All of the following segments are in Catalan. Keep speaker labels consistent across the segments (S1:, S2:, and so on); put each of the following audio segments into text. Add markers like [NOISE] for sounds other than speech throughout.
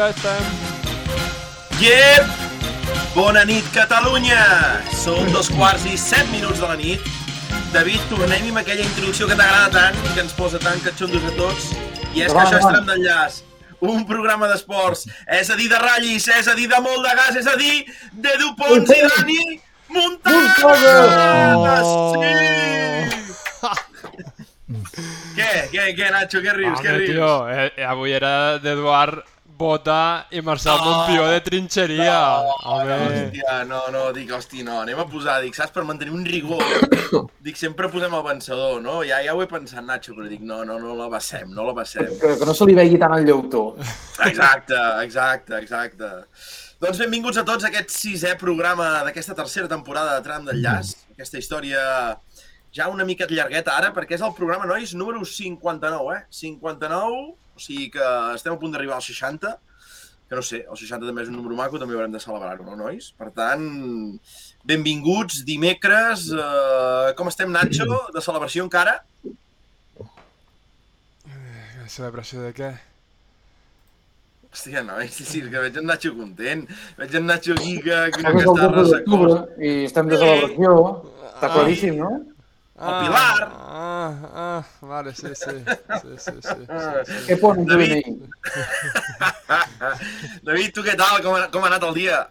S1: ja estem.
S2: Yep! Bona nit, Catalunya! Són dos quarts i set minuts de la nit. David, tornem amb aquella introducció que t'agrada tant, que ens posa tan catxondos a tots. I és que això és tram d'enllaç. Un programa d'esports, és a dir, de ratllis, és a dir, de molt de gas, és a dir, de Dupont i Dani Muntada! Sí! què, què, què, Nacho, què rius, què
S1: Home,
S2: rius?
S1: tio, eh, avui era d'Eduard Bota i Marcel
S2: No.
S1: Montpió de trinxeria.
S2: No,
S1: Home,
S2: hòstia, no, no, dic, hosti, no, anem a posar, dic, saps, per mantenir un rigor, [COUGHS] dic, sempre posem el vencedor, no? Ja, ja ho he pensat, Nacho, però dic, no, no, no la passem, no la passem.
S3: Que, que no se li vegi tant el lleutó.
S2: Exacte, exacte, exacte. Doncs benvinguts a tots a aquest sisè programa d'aquesta tercera temporada de Tram d'Enllaç, aquesta història ja una mica llargueta ara, perquè és el programa, nois, número 59, eh? 59, o sigui que estem a punt d'arribar als 60, que no sé, el 60 també és un número maco, també haurem de celebrar-ho, no, nois? Per tant, benvinguts, dimecres, eh, com estem, Nacho, de celebració encara?
S1: celebració de què?
S2: Hòstia, nois, sí, sí, que veig en Nacho content, veig en Nacho aquí que, que, que
S3: el
S2: està
S3: 12 d'octubre
S2: ressecós.
S3: i estem de celebració. Està claríssim, no?
S2: El Pilar.
S1: Ah, ah, vale, sí, sí. Sí, sí, sí. sí, sí.
S3: Què pon un
S2: David. [LAUGHS] David, tu què tal? Com ha, com ha anat el dia?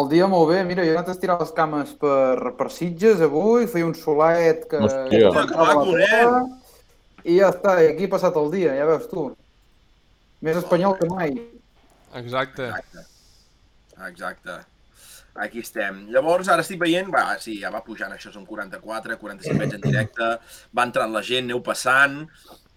S3: El dia molt bé, mira, jo he anat a estirar les cames per, per Sitges avui, feia un solet que...
S4: Hòstia.
S3: que
S2: Que maco,
S3: terra, I ja està, i aquí ha passat el dia, ja veus tu. Més espanyol que mai.
S1: Exacte.
S2: Exacte. Exacte. Aquí estem. Llavors, ara estic veient... Va, sí, ja va pujant, això són 44, 45 veig en directe. Va entrant la gent, aneu passant.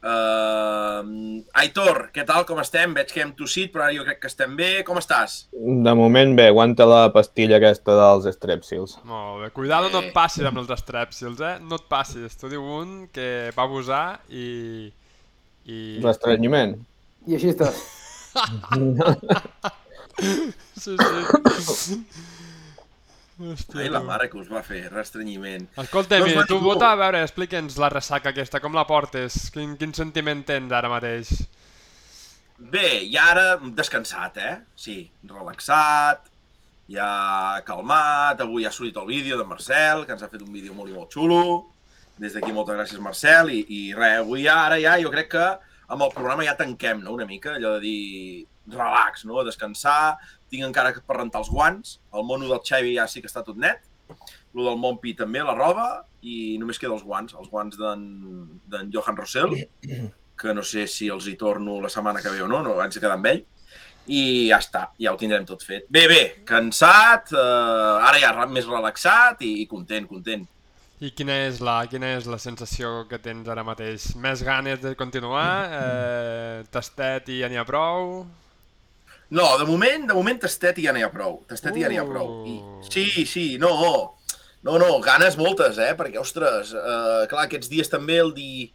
S2: Uh, Aitor, què tal, com estem? Veig que hem tossit, però ara jo crec que estem bé. Com estàs?
S4: De moment bé, aguanta la pastilla aquesta dels strepsils.
S1: Molt bé. Cuidado, no
S2: Eh.
S1: et passis amb els estrèpsils, eh? No et passis. T'ho diu un que va abusar i... i...
S4: Restrenyiment.
S3: I així estàs. [LAUGHS]
S1: Sí, sí. [COUGHS] Hòstia,
S2: Ai, la mare que us va fer, restrenyiment.
S1: Escolta,
S2: Doncs
S1: mira,
S2: va,
S1: tu
S2: tu.
S1: vota, a veure, explica'ns la ressaca aquesta, com la portes? Quin, quin sentiment tens ara mateix?
S2: Bé, i ara descansat, eh? Sí, relaxat, ja calmat, avui ha sortit el vídeo de Marcel, que ens ha fet un vídeo molt i molt xulo. Des d'aquí moltes gràcies, Marcel, i, i res, avui ja, ara ja, jo crec que amb el programa ja tanquem, no?, una mica, allò de dir relax, no?, descansar, tinc encara que per rentar els guants, el mono del Xavi ja sí que està tot net, el del Montpi també, la roba, i només queda els guants, els guants d'en Johan Rossell, que no sé si els hi torno la setmana que ve o no, no vaig quedar amb ell, i ja està, ja ho tindrem tot fet. Bé, bé, cansat, eh, ara ja més relaxat i, i content, content.
S1: I quina és, la, quina és la sensació que tens ara mateix? Més ganes de continuar? Eh, tastet i ja n'hi ha prou?
S2: No, de moment, de moment tastet i ja n'hi ha prou. Tastet i ja n'hi ha prou. I,
S1: Uh.
S2: sí, sí, no, no, no, ganes moltes, eh? Perquè, ostres, eh, clar, aquests dies també el di...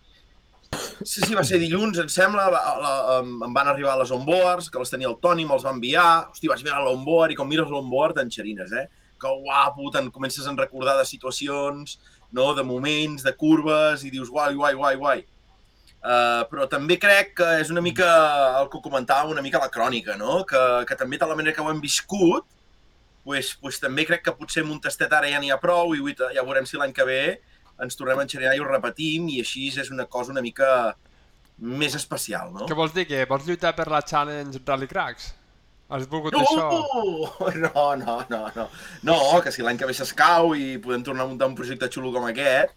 S2: Sí, sí, va ser dilluns, em sembla, la, em, em van arribar les onboards, que les tenia el Toni, me'ls va enviar. Hosti, vaig mirar l'onboard i com mires l'onboard t'enxerines, eh? Que guapo, te'n comences a recordar de situacions, no? de moments, de curves, i dius guai, guai, guai, guai. Uh, però també crec que és una mica el que comentàvem, una mica la crònica, no? Que, que també de la manera que ho hem viscut, pues, pues també crec que potser amb un tastet ara ja n'hi ha prou i ja veurem si l'any que ve ens tornem a enxerinar i ho repetim i així és una cosa una mica més especial, no?
S1: Què vols dir? Que vols lluitar per la Challenge Rally Cracks? Has volgut
S2: No,
S1: això? [LAUGHS]
S2: no, no, no, no. No, que si l'any que ve s'escau i podem tornar a muntar un projecte xulo com aquest,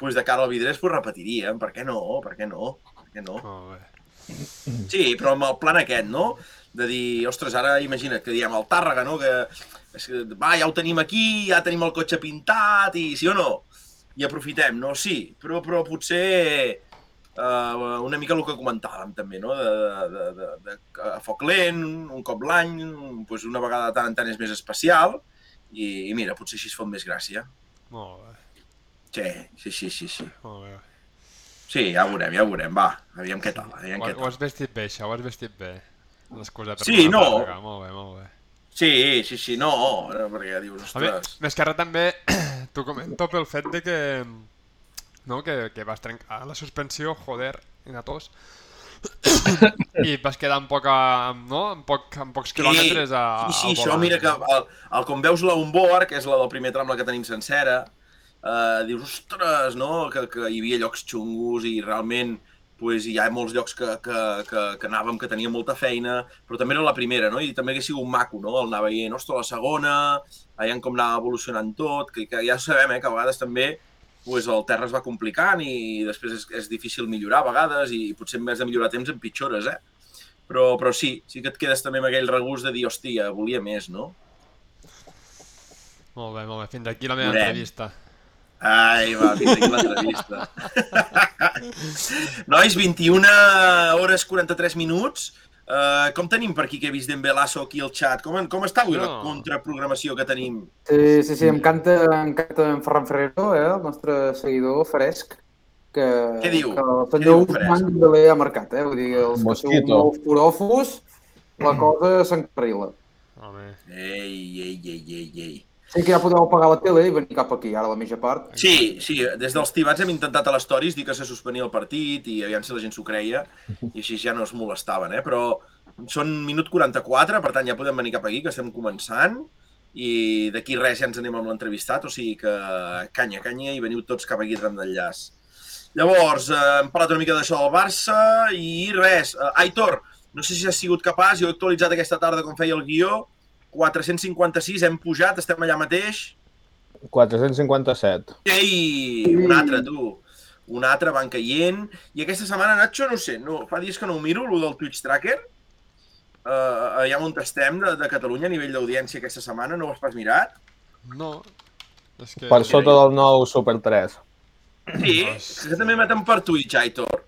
S2: doncs de cara al vidres pues repetiríem. Per què no? Per què no? Per què no?
S1: Bé.
S2: Sí, però amb el plan aquest, no? De dir, ostres, ara imagina't que diem el Tàrrega, no? Que, és que va, ja ho tenim aquí, ja tenim el cotxe pintat, i sí o no? I aprofitem, no? Sí, però, però potser uh, una mica el que comentàvem també, no? De, de, de, de, de a foc lent, un cop l'any, doncs una vegada de tant en tant és més especial, i, i mira, potser així es fot més gràcia.
S1: Molt bé.
S2: Sí, sí, sí, sí, sí.
S1: Molt bé.
S2: Sí, ja ho veurem, ja ho veurem, va, aviam què tal, aviam
S1: Ho,
S2: què
S1: ho
S2: tal.
S1: has vestit bé, això, ho has vestit bé. L'excusa per
S2: Sí,
S1: a
S2: no.
S1: Tàrrega. Molt bé, molt bé.
S2: Sí, sí, sí, no, perquè dius,
S1: A
S2: ostres...
S1: més que res també [CLEARS THROAT] t'ho comento pel fet de que, no, que, que vas trencar la suspensió, joder, i na tos. I vas quedar amb, poca, no? amb, poc, amb pocs quilòmetres a,
S2: sí, sí,
S1: al
S2: això,
S1: volant.
S2: mira que el, el, com veus la onboard, que és la del primer tram, la que tenim sencera, eh, dius, ostres, no?, que, que hi havia llocs xungos i realment pues, hi ha molts llocs que, que, que, que anàvem, que teníem molta feina, però també era la primera, no? I també hagués sigut maco, no?, el anar veient, ostres, la segona, veient com anava evolucionant tot, que, que ja sabem, eh, que a vegades també pues, el terra es va complicant i després és, és difícil millorar a vegades i potser en vez de millorar temps empitjores, eh? Però, però sí, sí que et quedes també amb aquell regust de dir, hòstia, volia més, no?
S1: Molt bé, molt bé. Fins aquí la meva
S2: Veurem.
S1: entrevista.
S2: Ai, va, fins aquí l'entrevista. [LAUGHS] Nois, 21 hores 43 minuts. Uh, com tenim per aquí que he vist Dembelasso aquí al xat? Com, com està avui la
S1: No.
S2: contraprogramació que tenim?
S3: Sí, sí, sí, em canta, em canta en Ferran Ferrero, eh, el nostre seguidor fresc, que,
S2: Què diu?
S3: que el senyor
S2: Fresc?
S3: Dembélé ha marcat, eh? Vull dir, els que sou
S4: Mosquito.
S3: molts foròfos, la cosa s'encarrila.
S1: Home.
S2: Ei, ei, ei, ei, ei.
S3: Sí que ja podeu apagar la tele i venir cap aquí, ara la mitja part.
S2: Sí, sí, des dels tibats hem intentat a les stories dir que se suspenia el partit i aviam si la gent s'ho creia i així ja no es molestaven, eh? Però són minut 44, per tant ja podem venir cap aquí, que estem començant i d'aquí res ja ens anem amb l'entrevistat, o sigui que canya, canya i veniu tots cap aquí tram d'enllaç. Llavors, eh, hem parlat una mica d'això del Barça i res. Eh, Aitor, no sé si has sigut capaç, jo he actualitzat aquesta tarda com feia el guió, 456, hem pujat, estem allà mateix.
S4: 457.
S2: Ei, un altre, tu. Un altre van caient. I aquesta setmana, Nacho, no ho sé, no, fa dies que no ho miro, el del Twitch Tracker. Uh, allà on estem, de, de Catalunya, a nivell d'audiència aquesta setmana, no ho has pas mirat?
S1: No. És que...
S4: Per sota del nou Super 3.
S2: Sí, que també maten per Twitch, Aitor.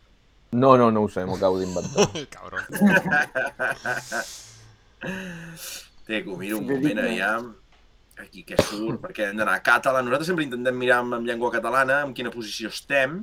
S4: No, no, no ho sé, m'ho acabo d'inventar. [LAUGHS]
S1: Cabron. [LAUGHS]
S2: Té, que ho miro un
S3: Sí,
S2: moment, aviam. Aquí què surt, perquè hem d'anar a català. Nosaltres sempre intentem mirar amb, amb llengua catalana, en quina posició estem.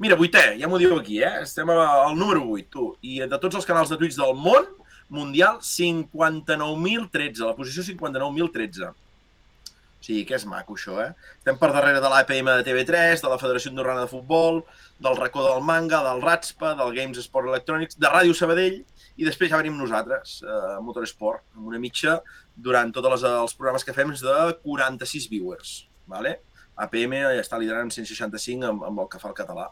S2: Mira, vuitè, ja m'ho diu aquí, eh? Estem al número 8, tu. I de tots els canals de Twitch del món, mundial, 59.013, la posició 59.013. O sigui, que és maco, això, eh? Estem per darrere de l'APM de TV3, de la Federació Andorrana de Futbol, del racó del manga, del Ratspa, del Games Sport Electronics, de Ràdio Sabadell, i després ja venim nosaltres, eh, Motorsport, amb una mitja durant tots les, els programes que fem és de 46 viewers. Vale? APM ja està liderant amb 165 amb, amb el que fa el català.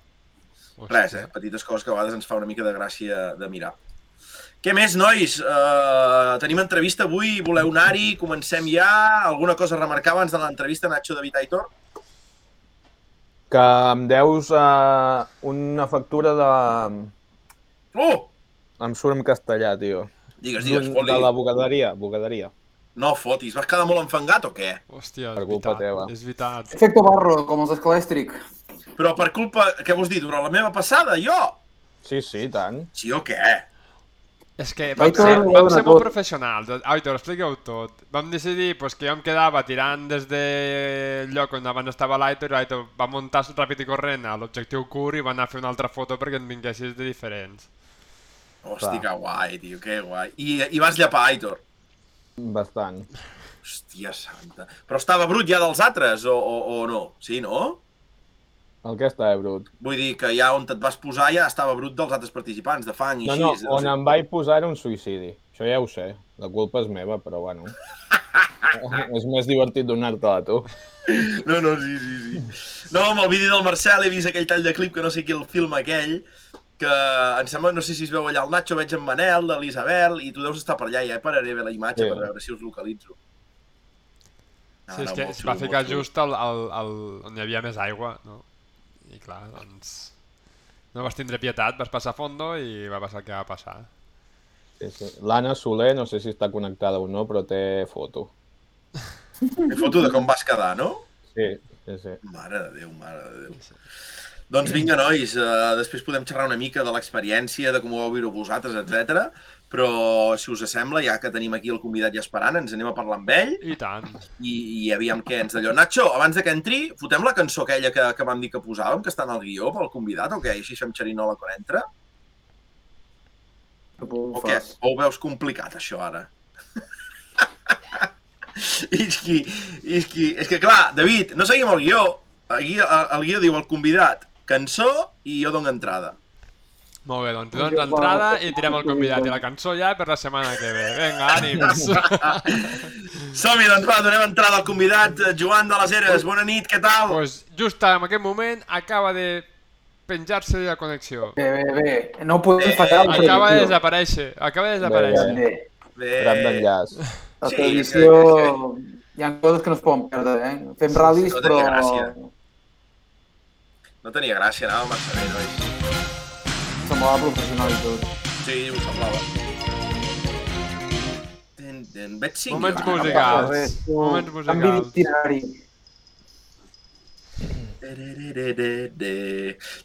S2: Res, eh? Petites coses que a vegades ens fa una mica de gràcia de mirar. Què més, nois? Uh, tenim entrevista avui, voleu anar-hi? Comencem ja? Alguna cosa a remarcar abans de l'entrevista, Nacho David Aitor?
S4: Que em deus uh, una factura de...
S2: Oh!
S4: Em surt en castellà, tio.
S2: Digues, digues, fot
S4: De la bugaderia, bugaderia.
S2: No fotis, vas quedar molt enfangat o què?
S1: Hòstia,
S4: Per
S1: és
S4: culpa
S1: veritat.
S4: teva.
S1: És veritat.
S3: Efecte barro, com els escalèstric.
S2: Però per culpa, què vols dir, durant la meva passada, jo?
S4: Sí, sí, tant.
S2: Sí o què?
S1: És que vam
S3: Aitor,
S1: ser, vam ser molt
S3: tot.
S1: professionals. Aitor, expliqueu tot. Vam decidir pues, que jo em quedava tirant des del lloc on abans estava l'Aitor i l'Aitor va muntar ràpid i corrent a l'objectiu curt i va anar a fer una altra foto perquè en vinguessis de diferents.
S2: Hosti,
S4: Clar.
S2: que guai, tio, que guai. I, I vas llepar, Aitor?
S4: Bastant.
S2: Hòstia santa. Però estava brut ja dels altres, o, o, o no? Sí, no?
S4: El que està, eh, brut?
S2: Vull dir que ja on et vas posar ja estava brut dels altres participants, de fang i
S4: No,
S2: així.
S4: no, on em vaig posar era un suïcidi. Això ja ho sé. La culpa és meva, però bueno. [LAUGHS] és més divertit donar-te-la, tu.
S2: No, no, sí, sí, sí. No, amb el vídeo del Marcel he vist aquell tall de clip que no sé qui el filma aquell, que em sembla, no sé si es veu allà el Nacho, veig en Manel, l'Isabel, i tu deus estar per allà, ja pararé bé la imatge
S1: Sí.
S2: per veure si us localitzo.
S1: Sí, és
S2: no,
S1: que es va
S2: xulo,
S1: ficar just al, al, al, on hi havia més aigua, no? I clar, doncs... No vas tindre pietat, vas passar a fondo i va passar el que va passar.
S4: Sí, sí. L'Anna Soler, no sé si està connectada o no, però té foto.
S2: Té foto de com vas quedar, no?
S4: Sí, sí, sí.
S2: Mare de Déu, mare de Déu. Doncs vinga, nois, uh, després podem xerrar una mica de l'experiència, de com ho vau viure vosaltres, etc. Però, si us sembla, ja que tenim aquí el convidat ja esperant, ens anem a parlar amb ell
S1: I tant.
S2: i, i aviam què ens d'allò. Nacho, abans de que entri, fotem la cançó aquella que, que vam dir que posàvem, que està en el guió pel convidat, o què? Així fem xerinola quan entra? O què? O ho veus complicat, això, ara? [LAUGHS] és, que, és, que, és que, clar, David, no seguim el guió. El guió, el guió diu el convidat, cançó i jo dono entrada.
S1: Molt bé, doncs dones l'entrada i tirem el convidat i la cançó ja per la setmana que ve. Vinga, ànims! [LAUGHS]
S2: Som-hi, doncs va, donem entrada al convidat eh, Joan de les Eres. Bona nit, què tal?
S1: pues just en aquest moment acaba de penjar-se la connexió.
S3: Bé, bé, bé. No podem fallar la
S1: Acaba de desaparèixer, acaba de desaparèixer.
S3: Bé,
S2: Bé.
S4: Tram d'enllaç.
S3: La
S2: Sí,
S3: tradició...
S2: que-
S3: Hi ha coses que no es poden perdre, eh? Fem ral·lis,
S2: no
S3: però...
S2: gràcia. No tenia gràcia, anava massa bé, nois.
S3: Semblava professional i tot.
S2: Sí, ho semblava. Ten, ten, veig cinc.
S1: Moments musicals. Moments
S3: Canvi
S1: musicals.
S3: d'itinerari.
S2: De...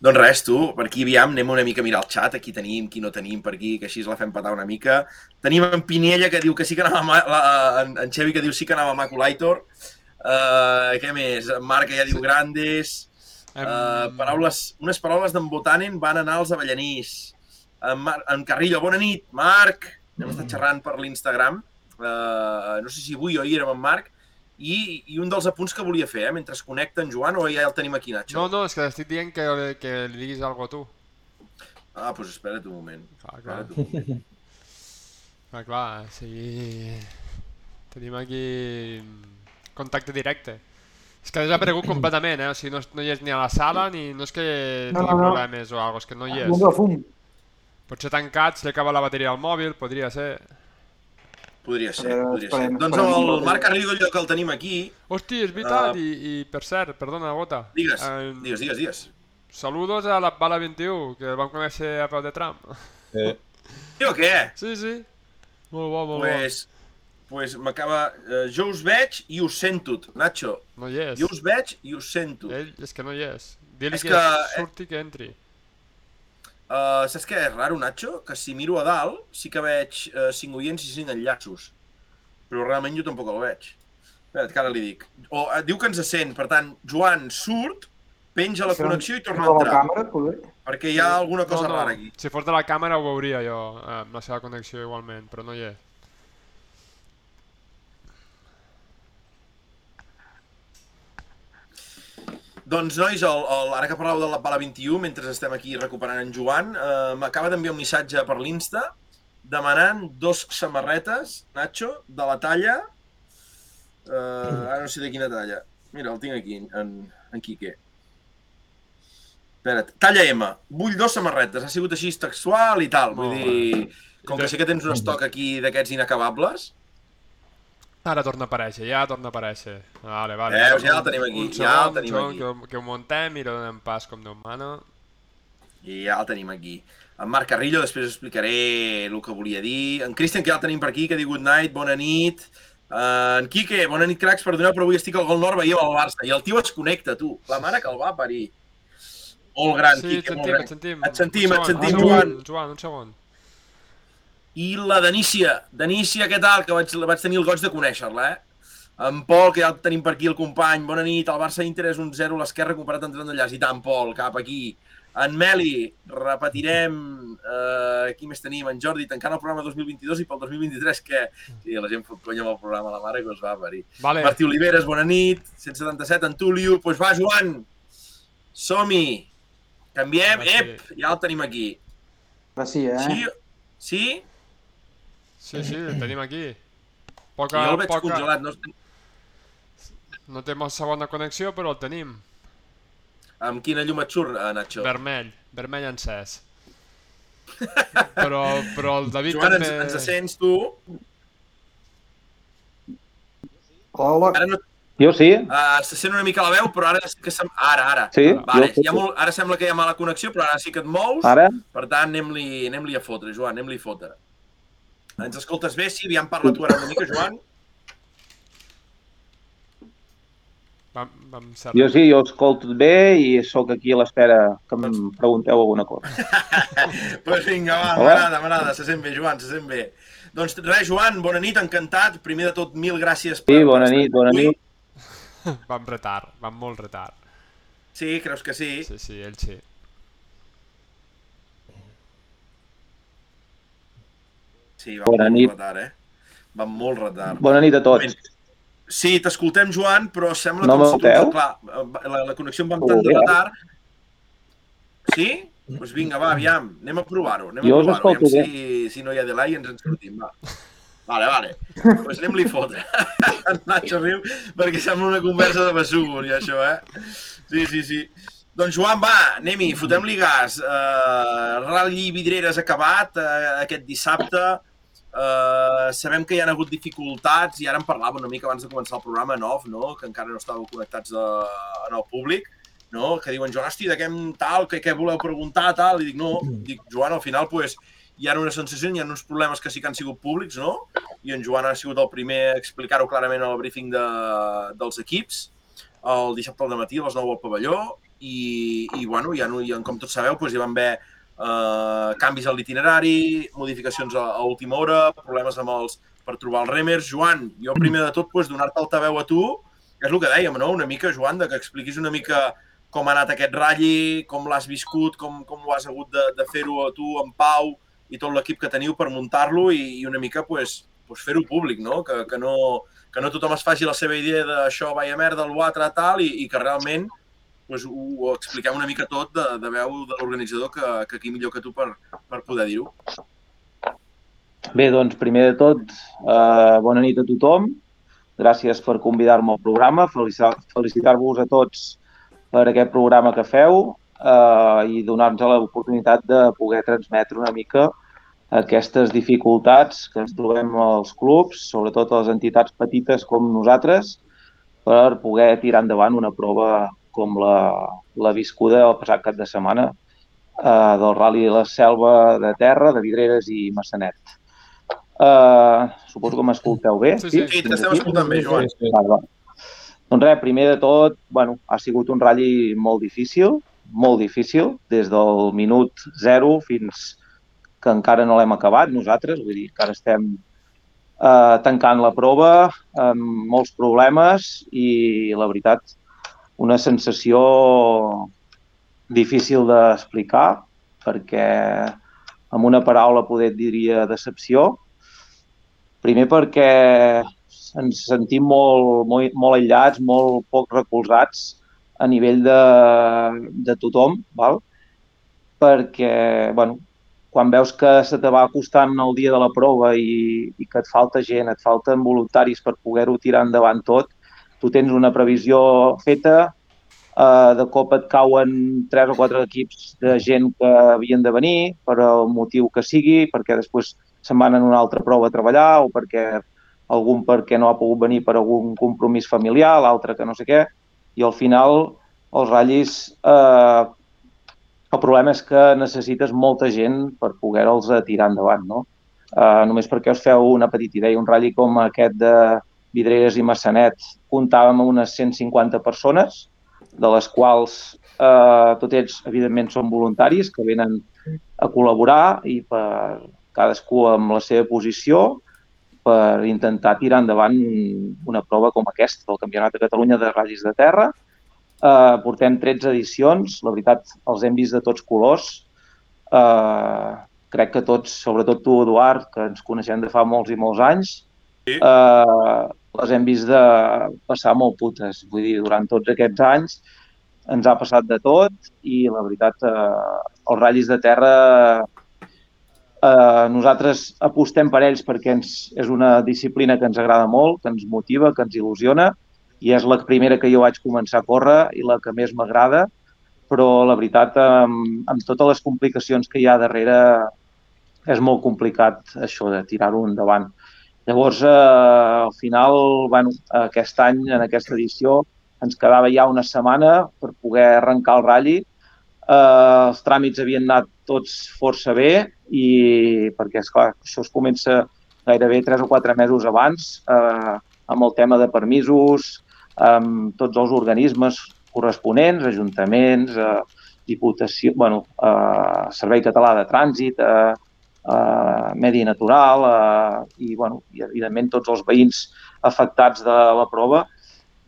S2: Doncs res, tu, per aquí aviam, anem una mica a mirar el xat, aquí tenim, qui no tenim per aquí, que així la fem petar una mica. Tenim en Pinella, que diu que sí que anava, ma- la, en, en Xevi, que diu sí que anava Maculator. Uh, què més? En Marc, que ja diu Grandes.
S1: Em-
S2: Uh, paraules, unes paraules d'en Botanen van anar als avellanís. En, Mar en Carrillo, bona nit, Marc. Hem estat xerrant per l'Instagram. Uh, no sé si avui o ahir érem amb Marc. I, I un dels apunts que volia fer, eh, mentre es connecta en Joan, o ja el tenim aquí, Nacho?
S1: No, no, és que estic dient que, que li diguis alguna cosa a tu.
S2: Ah, doncs pues espera't un moment.
S1: Clar, clar.
S2: Espera't un moment. [LAUGHS]
S1: Clar, clar, sí... Tenim aquí contacte directe. És que ha desaparegut completament, eh? O sigui, no, no hi és ni a la sala, ni no és que
S3: No,
S1: tingui
S3: no, no.
S1: problemes o alguna és que no hi és.
S3: fum.
S1: Potser tancat, se li acaba la bateria al mòbil, podria ser.
S2: Podria ser,
S3: Eh,
S2: podria ser.
S3: esperem,
S2: Doncs
S3: esperem.
S2: el Marc Carrillo, que el tenim aquí,
S1: Hosti, és veritat,
S2: Ah.
S1: i, i per cert, perdona, Gota.
S2: digues,
S1: Eh,
S2: digues, digues, digues.
S1: Saludos a la Bala 21, que el vam conèixer a peu de tram.
S4: Sí.
S2: I o què?
S1: Sí, sí. Molt bo, molt
S2: Pues, pues m'acaba... Eh, jo us veig i us sento, Nacho.
S1: No hi és.
S2: Jo us veig i us sento.
S1: Ell és que no hi és. Dili
S2: És
S1: que,
S2: que-
S1: surti que entri.
S2: Uh, saps què és raro, Nacho? Que si miro a dalt sí que veig uh, 5 oients i 5 enllaços. Però realment jo tampoc el veig. Espera't, que ara li dic. O, uh, diu que ens sent, per tant, Joan surt, penja la connexió i torna a entrar.
S3: càmera, poder.
S2: Perquè hi ha alguna cosa
S1: no, no.
S2: rara aquí.
S1: Si fos de la càmera ho veuria jo, eh, amb la seva connexió igualment, però no hi és.
S2: Doncs, nois, el, el, ara que parleu de la Bala 21, mentre estem aquí recuperant en Joan, eh, m'acaba d'enviar un missatge per l'Insta demanant dos samarretes, Nacho, de la talla... Eh, ara no sé de quina talla. Mira, el tinc aquí, en, en Quique. Espera't, talla M. Vull dos samarretes. Ha sigut així textual i tal. Vull
S1: Molt
S2: dir, com que sé que tens un estoc aquí d'aquests inacabables,
S1: Ara torna a aparèixer, ja torna a aparèixer. Vale, vale.
S2: Veus, ja el tenim aquí,
S1: Un
S2: ja el
S1: segon,
S2: tenim
S1: segon,
S2: aquí.
S1: Que, que ho montem i lo donem pas com Déu mana.
S2: I ja el tenim aquí. En Marc Carrillo, després explicaré el que volia dir. En Cristian, que ja el tenim per aquí, que diu good night, bona nit. Uh, en Quique, bona nit, cracs, perdoneu, però avui estic al Gol Nord, veiem el Barça. I el tio es connecta, tu. La mare que el va parir. Molt gran,
S1: Sí, et
S2: Quique, molt
S1: sentim,
S2: gran.
S1: et sentim.
S2: Et sentim, et
S1: segon,
S2: sentim,
S1: un
S2: Joan.
S1: segon, Joan, un segon.
S2: I la Denícia. Denícia, què tal? Que vaig, vaig tenir el goig de conèixer-la, eh? En Pol, que ja el tenim per aquí, el company. Bona nit. El Barça Inter és un 0 a l'esquerra comparat amb tren d'enllaç. I tant, Pol, cap aquí. En Meli, repetirem... Eh, qui més tenim? En Jordi, tancant el programa 2022 i pel 2023, que... Sí, la gent fot conya amb el programa, la mare que us va parir.
S1: Vale,
S2: Martí Oliveres, bona nit. 177, en Tulio. Doncs pues va, Joan. Som-hi. Canviem.
S1: Va.
S2: Ep, ja el tenim aquí.
S3: Ara sí, eh?
S2: Sí? Sí?
S1: Sí, sí, el [CLEARS THROAT] tenim aquí.
S2: Jo
S1: Poca,
S2: el veig
S1: poca...
S2: congelat. No,
S1: No té molt segona connexió, però el tenim.
S2: Amb quina llum et surt, eh, Nacho?
S1: Vermell, vermell encès. però, però el David
S2: Joan, ens,
S1: també...
S2: ens sents tu?
S3: Hola.
S2: Ara no,
S5: Jo sí,
S2: uh, se sent una mica la veu, però ara sí que sem... Ara, ara.
S5: sí.
S2: Vale,
S5: jo
S2: hi ha molt... ara sembla que hi ha mala connexió, però ara sí que et mous.
S5: Ara?
S2: Per tant, anem-li anem a fotre, Joan, anem-li a fotre. Ens escoltes bé? Sí, aviam, parla tu ara una mica, Joan.
S1: Vam, vam ser...
S5: Jo sí, jo escolto bé i sóc aquí a l'espera que em pregunteu alguna cosa.
S2: Doncs [LAUGHS] pues vinga, va, m'agrada, m'agrada, se sent bé, Joan, se sent bé. Doncs res, Joan, bona nit, encantat. Primer de tot, mil gràcies per...
S5: Sí, bona nit, bona nit.
S1: Vam retard, vam molt retard.
S2: Sí, creus que sí?
S1: Sí, sí, ell sí.
S2: Sí, va
S5: Bona
S2: molt
S5: nit.
S2: retard, eh? Va molt retard.
S5: Bona nit a tots.
S2: Sí, t'escoltem, Joan, però sembla
S5: No
S2: si tu...
S5: m'escolteu?
S2: Clar, la, la connexió amb
S5: Oh,
S2: tant de retard... Sí? Doncs pues vinga, va, aviam, anem a provar-ho. Anem
S5: Jo
S2: a
S5: us
S2: provar-ho,
S5: escolto
S2: aviam si, si no hi ha delay i ens en sortim, va. Vale, vale. Doncs [LAUGHS] pues anem-li fotre. en [LAUGHS] Nacho riu perquè sembla una conversa de besugos, i això, eh? Sí, sí, sí. Doncs Joan, va, anem-hi, fotem-li gas. Uh, Rally Vidreres acabat uh, aquest dissabte. Uh, sabem que hi ha hagut dificultats i ara en parlava una mica abans de començar el programa en off, no? que encara no estàveu connectats de, en el públic, no? que diuen, Joan, hosti, de què tal, què, què voleu preguntar, tal, i dic, no, dic, Joan, al final, pues, hi ha una sensació, hi ha uns problemes que sí que han sigut públics, no? I en Joan ha sigut el primer a explicar-ho clarament al briefing de, dels equips, el dissabte al matí a les 9 al pavelló, i, i bueno, ja, ja, com tots sabeu, doncs, hi van haver eh, canvis a l'itinerari, modificacions a, a última hora, problemes amb els, per trobar els remers. Joan, jo primer de tot doncs, donar-te altaveu a tu, és el que dèiem, no? una mica, Joan, de que expliquis una mica com ha anat aquest ratlli, com l'has viscut, com, com ho has hagut de, de fer-ho a tu, en Pau, i tot l'equip que teniu per muntar-lo i, i una mica pues, pues fer-ho públic, no? Que, que no? que no tothom es faci la seva idea d'això, vaya merda, l'altre, tal, i, i que realment pues, ho, ho expliquem una mica tot de, de veu de l'organitzador que, que aquí millor que tu per, per poder dir-ho.
S5: Bé, doncs, primer de tot, eh, bona nit a tothom. Gràcies per convidar-me al programa. Felicitar-vos a tots per aquest programa que feu eh, i donar-nos l'oportunitat de poder transmetre una mica aquestes dificultats que ens trobem als clubs, sobretot a les entitats petites com nosaltres, per poder tirar endavant una prova com la, la viscuda el passat cap de setmana eh, del Rally de la Selva de Terra, de Vidreres i Massanet. Eh, suposo que m'escolteu bé.
S1: Sí, sí,
S2: Sí, t'estem escoltant bé, Joan.
S4: Sí, sí.
S5: Va, va. Doncs res, primer de tot, bueno, ha sigut un ratll molt difícil, molt difícil, des del minut zero fins que encara no l'hem acabat nosaltres, vull dir, encara estem eh, tancant la prova amb molts problemes i la veritat, una sensació difícil d'explicar perquè amb una paraula poder diria decepció. Primer perquè ens sentim molt, molt, molt aïllats, molt poc recolzats a nivell de, de tothom, val? perquè bueno, quan veus que se te va acostant el dia de la prova i, i que et falta gent, et falten voluntaris per poder-ho tirar endavant tot, tu tens una previsió feta, eh, de cop et cauen tres o quatre equips de gent que havien de venir per el motiu que sigui, perquè després se'n van en una altra prova a treballar o perquè algun perquè no ha pogut venir per algun compromís familiar, l'altre que no sé què, i al final els ratllis eh, el problema és que necessites molta gent per poder-los tirar endavant, no? Uh, només perquè us feu una petita idea, un ratll com aquest de Vidreres i Massanet comptàvem amb unes 150 persones, de les quals eh, tots ells, evidentment, són voluntaris que venen a col·laborar i per cadascú amb la seva posició per intentar tirar endavant una prova com aquesta del Campionat de Catalunya de ratllis de terra. Eh, portem 13 edicions, la veritat els hem vist de tots colors. Eh, crec que tots, sobretot tu, Eduard, que ens coneixem de fa molts i molts anys,
S2: Sí.
S5: eh, les hem vist de passar molt putes. Vull dir, durant tots aquests anys ens ha passat de tot i la veritat, eh, els ratllis de terra eh, nosaltres apostem per ells perquè ens, és una disciplina que ens agrada molt, que ens motiva, que ens il·lusiona i és la primera que jo vaig començar a córrer i la que més m'agrada, però la veritat, amb, amb totes les complicacions que hi ha darrere, és molt complicat això de tirar-ho endavant. Llavors, eh, al final, bueno, aquest any, en aquesta edició, ens quedava ja una setmana per poder arrencar el ratlli. Eh, els tràmits havien anat tots força bé i perquè, esclar, això es comença gairebé 3 o 4 mesos abans, eh, amb el tema de permisos, amb tots els organismes corresponents, ajuntaments, eh, diputació, bueno, eh, Servei Català de Trànsit, eh, eh, Medi Natural eh, i, bueno, i, evidentment, tots els veïns afectats de la prova.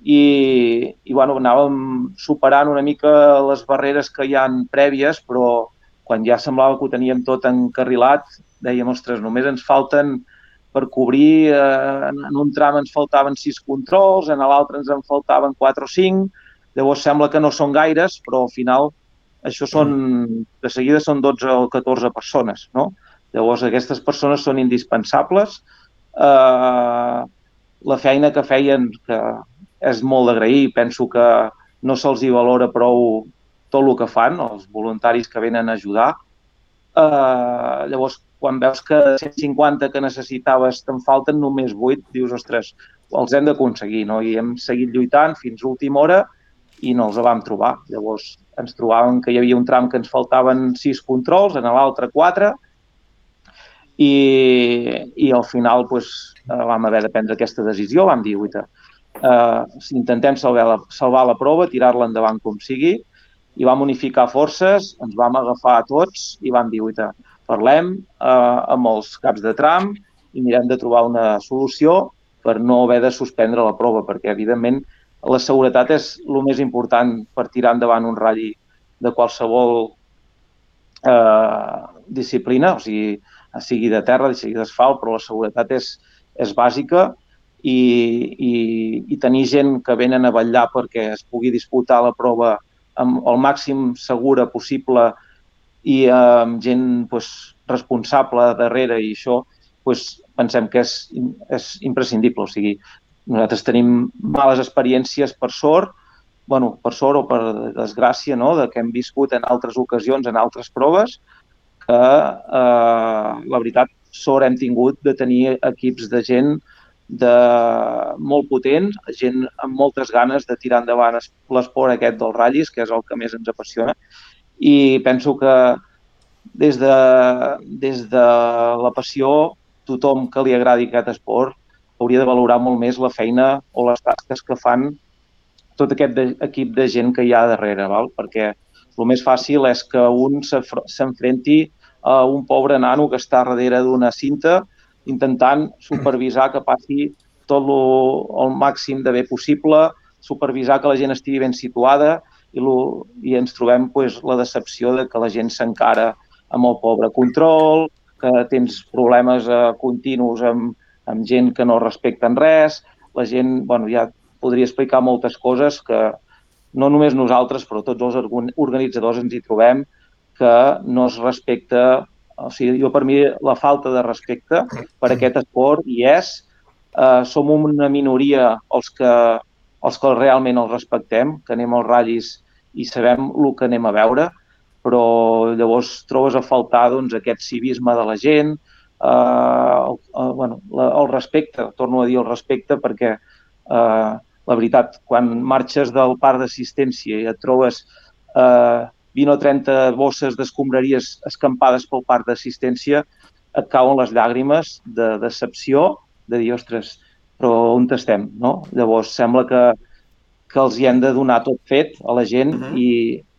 S5: I, i bueno, anàvem superant una mica les barreres que hi han prèvies, però quan ja semblava que ho teníem tot encarrilat, dèiem, ostres, només ens falten per cobrir, eh, en un tram ens faltaven sis controls, en l'altre ens en faltaven quatre o cinc, llavors sembla que no són gaires, però al final això són, de seguida són 12 o 14 persones, no? Llavors, aquestes persones són indispensables. Eh, la feina que feien, que és molt d'agrair, penso que no se'ls hi valora prou tot el que fan, els voluntaris que venen a ajudar. Eh, llavors, quan veus que de 150 que necessitaves te'n falten només 8, dius, ostres, els hem d'aconseguir, no? I hem seguit lluitant fins a última hora i no els vam trobar. Llavors, ens trobàvem que hi havia un tram que ens faltaven 6 controls, en l'altre 4, i, i al final pues, vam haver de prendre aquesta decisió, vam dir, uita, eh, intentem salvar la, salvar la prova, tirar-la endavant com sigui, i vam unificar forces, ens vam agafar a tots i vam dir, uita, parlem eh, amb els caps de tram i mirem de trobar una solució per no haver de suspendre la prova, perquè, evidentment, la seguretat és el més important per tirar endavant un ratll de qualsevol eh, disciplina, o sigui, sigui de terra, sigui d'asfalt, però la seguretat és, és bàsica i, i, i tenir gent que venen a vetllar perquè es pugui disputar la prova amb el màxim segura possible i amb gent pues, responsable darrere i això, pues, pensem que és, és imprescindible. O sigui, nosaltres tenim males experiències per sort, bueno, per sort o per desgràcia, no?, de que hem viscut en altres ocasions, en altres proves, que eh, la veritat sort hem tingut de tenir equips de gent de molt potent, gent amb moltes ganes de tirar endavant l'esport aquest dels ratllis, que és el que més ens apassiona. I penso que des de, des de la passió, tothom que li agradi aquest esport hauria de valorar molt més la feina o les tasques que fan tot aquest de, equip de gent que hi ha darrere, val? perquè el més fàcil és que un s'enfrenti a un pobre nano que està darrere d'una cinta intentant supervisar que passi tot lo, el màxim de bé possible, supervisar que la gent estigui ben situada i, lo, i ens trobem pues, la decepció de que la gent s'encara amb el pobre control, que tens problemes eh, continus amb, amb gent que no respecten res, la gent, bueno, ja podria explicar moltes coses que no només nosaltres, però tots els organitzadors ens hi trobem, que no es respecta, o sigui, jo per mi la falta de respecte per aquest esport hi és, eh, som una minoria els que, els que realment els respectem, que anem als ratllis i sabem el que anem a veure, però llavors trobes a faltar doncs, aquest civisme de la gent, eh, el, bueno, la, el respecte, torno a dir el respecte perquè eh, la veritat, quan marxes del parc d'assistència i et trobes eh, 20 o 30 bosses d'escombraries escampades pel parc d'assistència, et cauen les llàgrimes de decepció, de dir, ostres, però on estem, no? Llavors, sembla que, que els hi hem de donar tot fet a la gent uh -huh. i,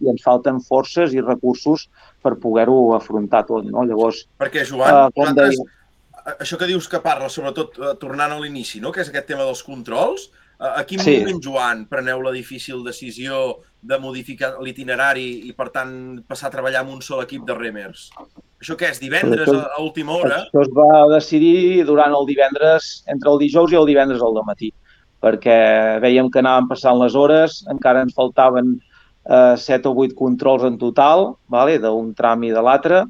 S5: i ens falten forces i recursos per poder-ho afrontar tot, no? Llavors...
S2: Perquè, Joan, uh, vosaltres, deia... això que dius que parla, sobretot uh, tornant a l'inici, no? que és aquest tema dels controls, a quin sí. moment, Joan, preneu la difícil decisió de modificar l'itinerari i, per tant, passar a treballar amb un sol equip de remers? Això què és, divendres això, a última hora?
S5: Això es va decidir durant el divendres, entre el dijous i el divendres al matí, perquè veiem que anàvem passant les hores, encara ens faltaven eh, 7 o 8 controls en total, vale? d'un tram i de l'altre.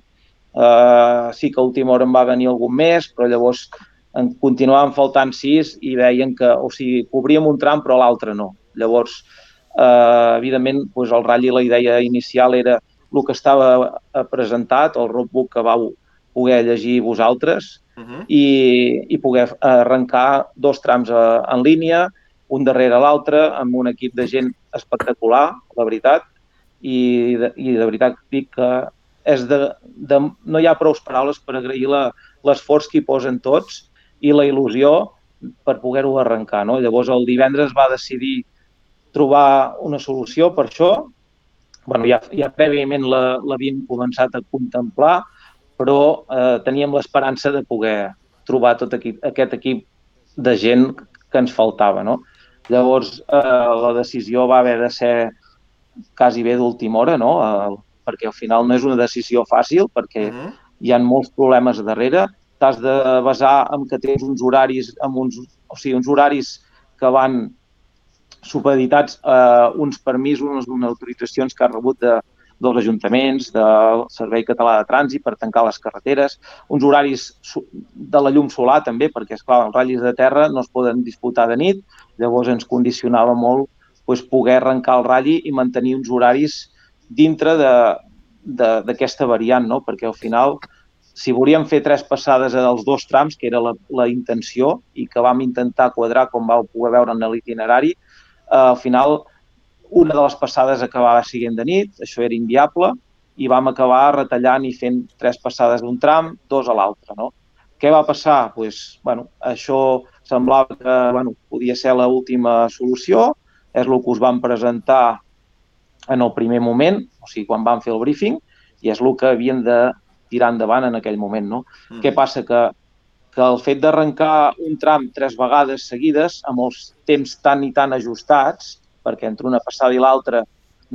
S5: Eh, sí que a última hora en va venir algun més, però llavors en continuaven faltant sis i veien que, o sigui, cobríem un tram però l'altre no. Llavors, eh, evidentment, doncs el ratll i la idea inicial era el que estava eh, presentat, el roadbook que vau poder llegir vosaltres uh -huh. i, i poder arrencar dos trams eh, en línia, un darrere l'altre, amb un equip de gent espectacular, la veritat, i de, i de veritat dic que és de, de, no hi ha prou paraules per agrair l'esforç que hi posen tots i la il·lusió per poder-ho arrencar. No? Llavors, el divendres va decidir trobar una solució per això. bueno, ja, ja prèviament l'havíem començat a contemplar, però eh, teníem l'esperança de poder trobar tot equip, aquest equip de gent que ens faltava. No? Llavors, eh, la decisió va haver de ser quasi bé d'última hora, no? Eh, perquè al final no és una decisió fàcil, perquè uh -huh. hi ha molts problemes darrere t'has de basar en que tens uns horaris, amb uns, o sigui, uns horaris que van supeditats a uns permisos, unes autoritzacions que has rebut de dels ajuntaments, del Servei Català de Trànsit per tancar les carreteres, uns horaris de la llum solar també, perquè, és clar els ratllis de terra no es poden disputar de nit, llavors ens condicionava molt doncs, poder arrencar el ratll i mantenir uns horaris dintre d'aquesta variant, no? perquè al final si volíem fer tres passades dels dos trams, que era la, la intenció i que vam intentar quadrar com vau poder veure en l'itinerari, eh, al final una de les passades acabava siguent de nit, això era inviable, i vam acabar retallant i fent tres passades d'un tram, dos a l'altre. No? Què va passar? Pues, bueno, això semblava que bueno, podia ser l'última solució, és el que us vam presentar en el primer moment, o sigui, quan vam fer el briefing, i és el que havien de tirar endavant en aquell moment. No?
S2: Mm.
S5: Què passa? Que, que el fet d'arrencar un tram tres vegades seguides, amb els temps tan i tan ajustats, perquè entre una passada i l'altra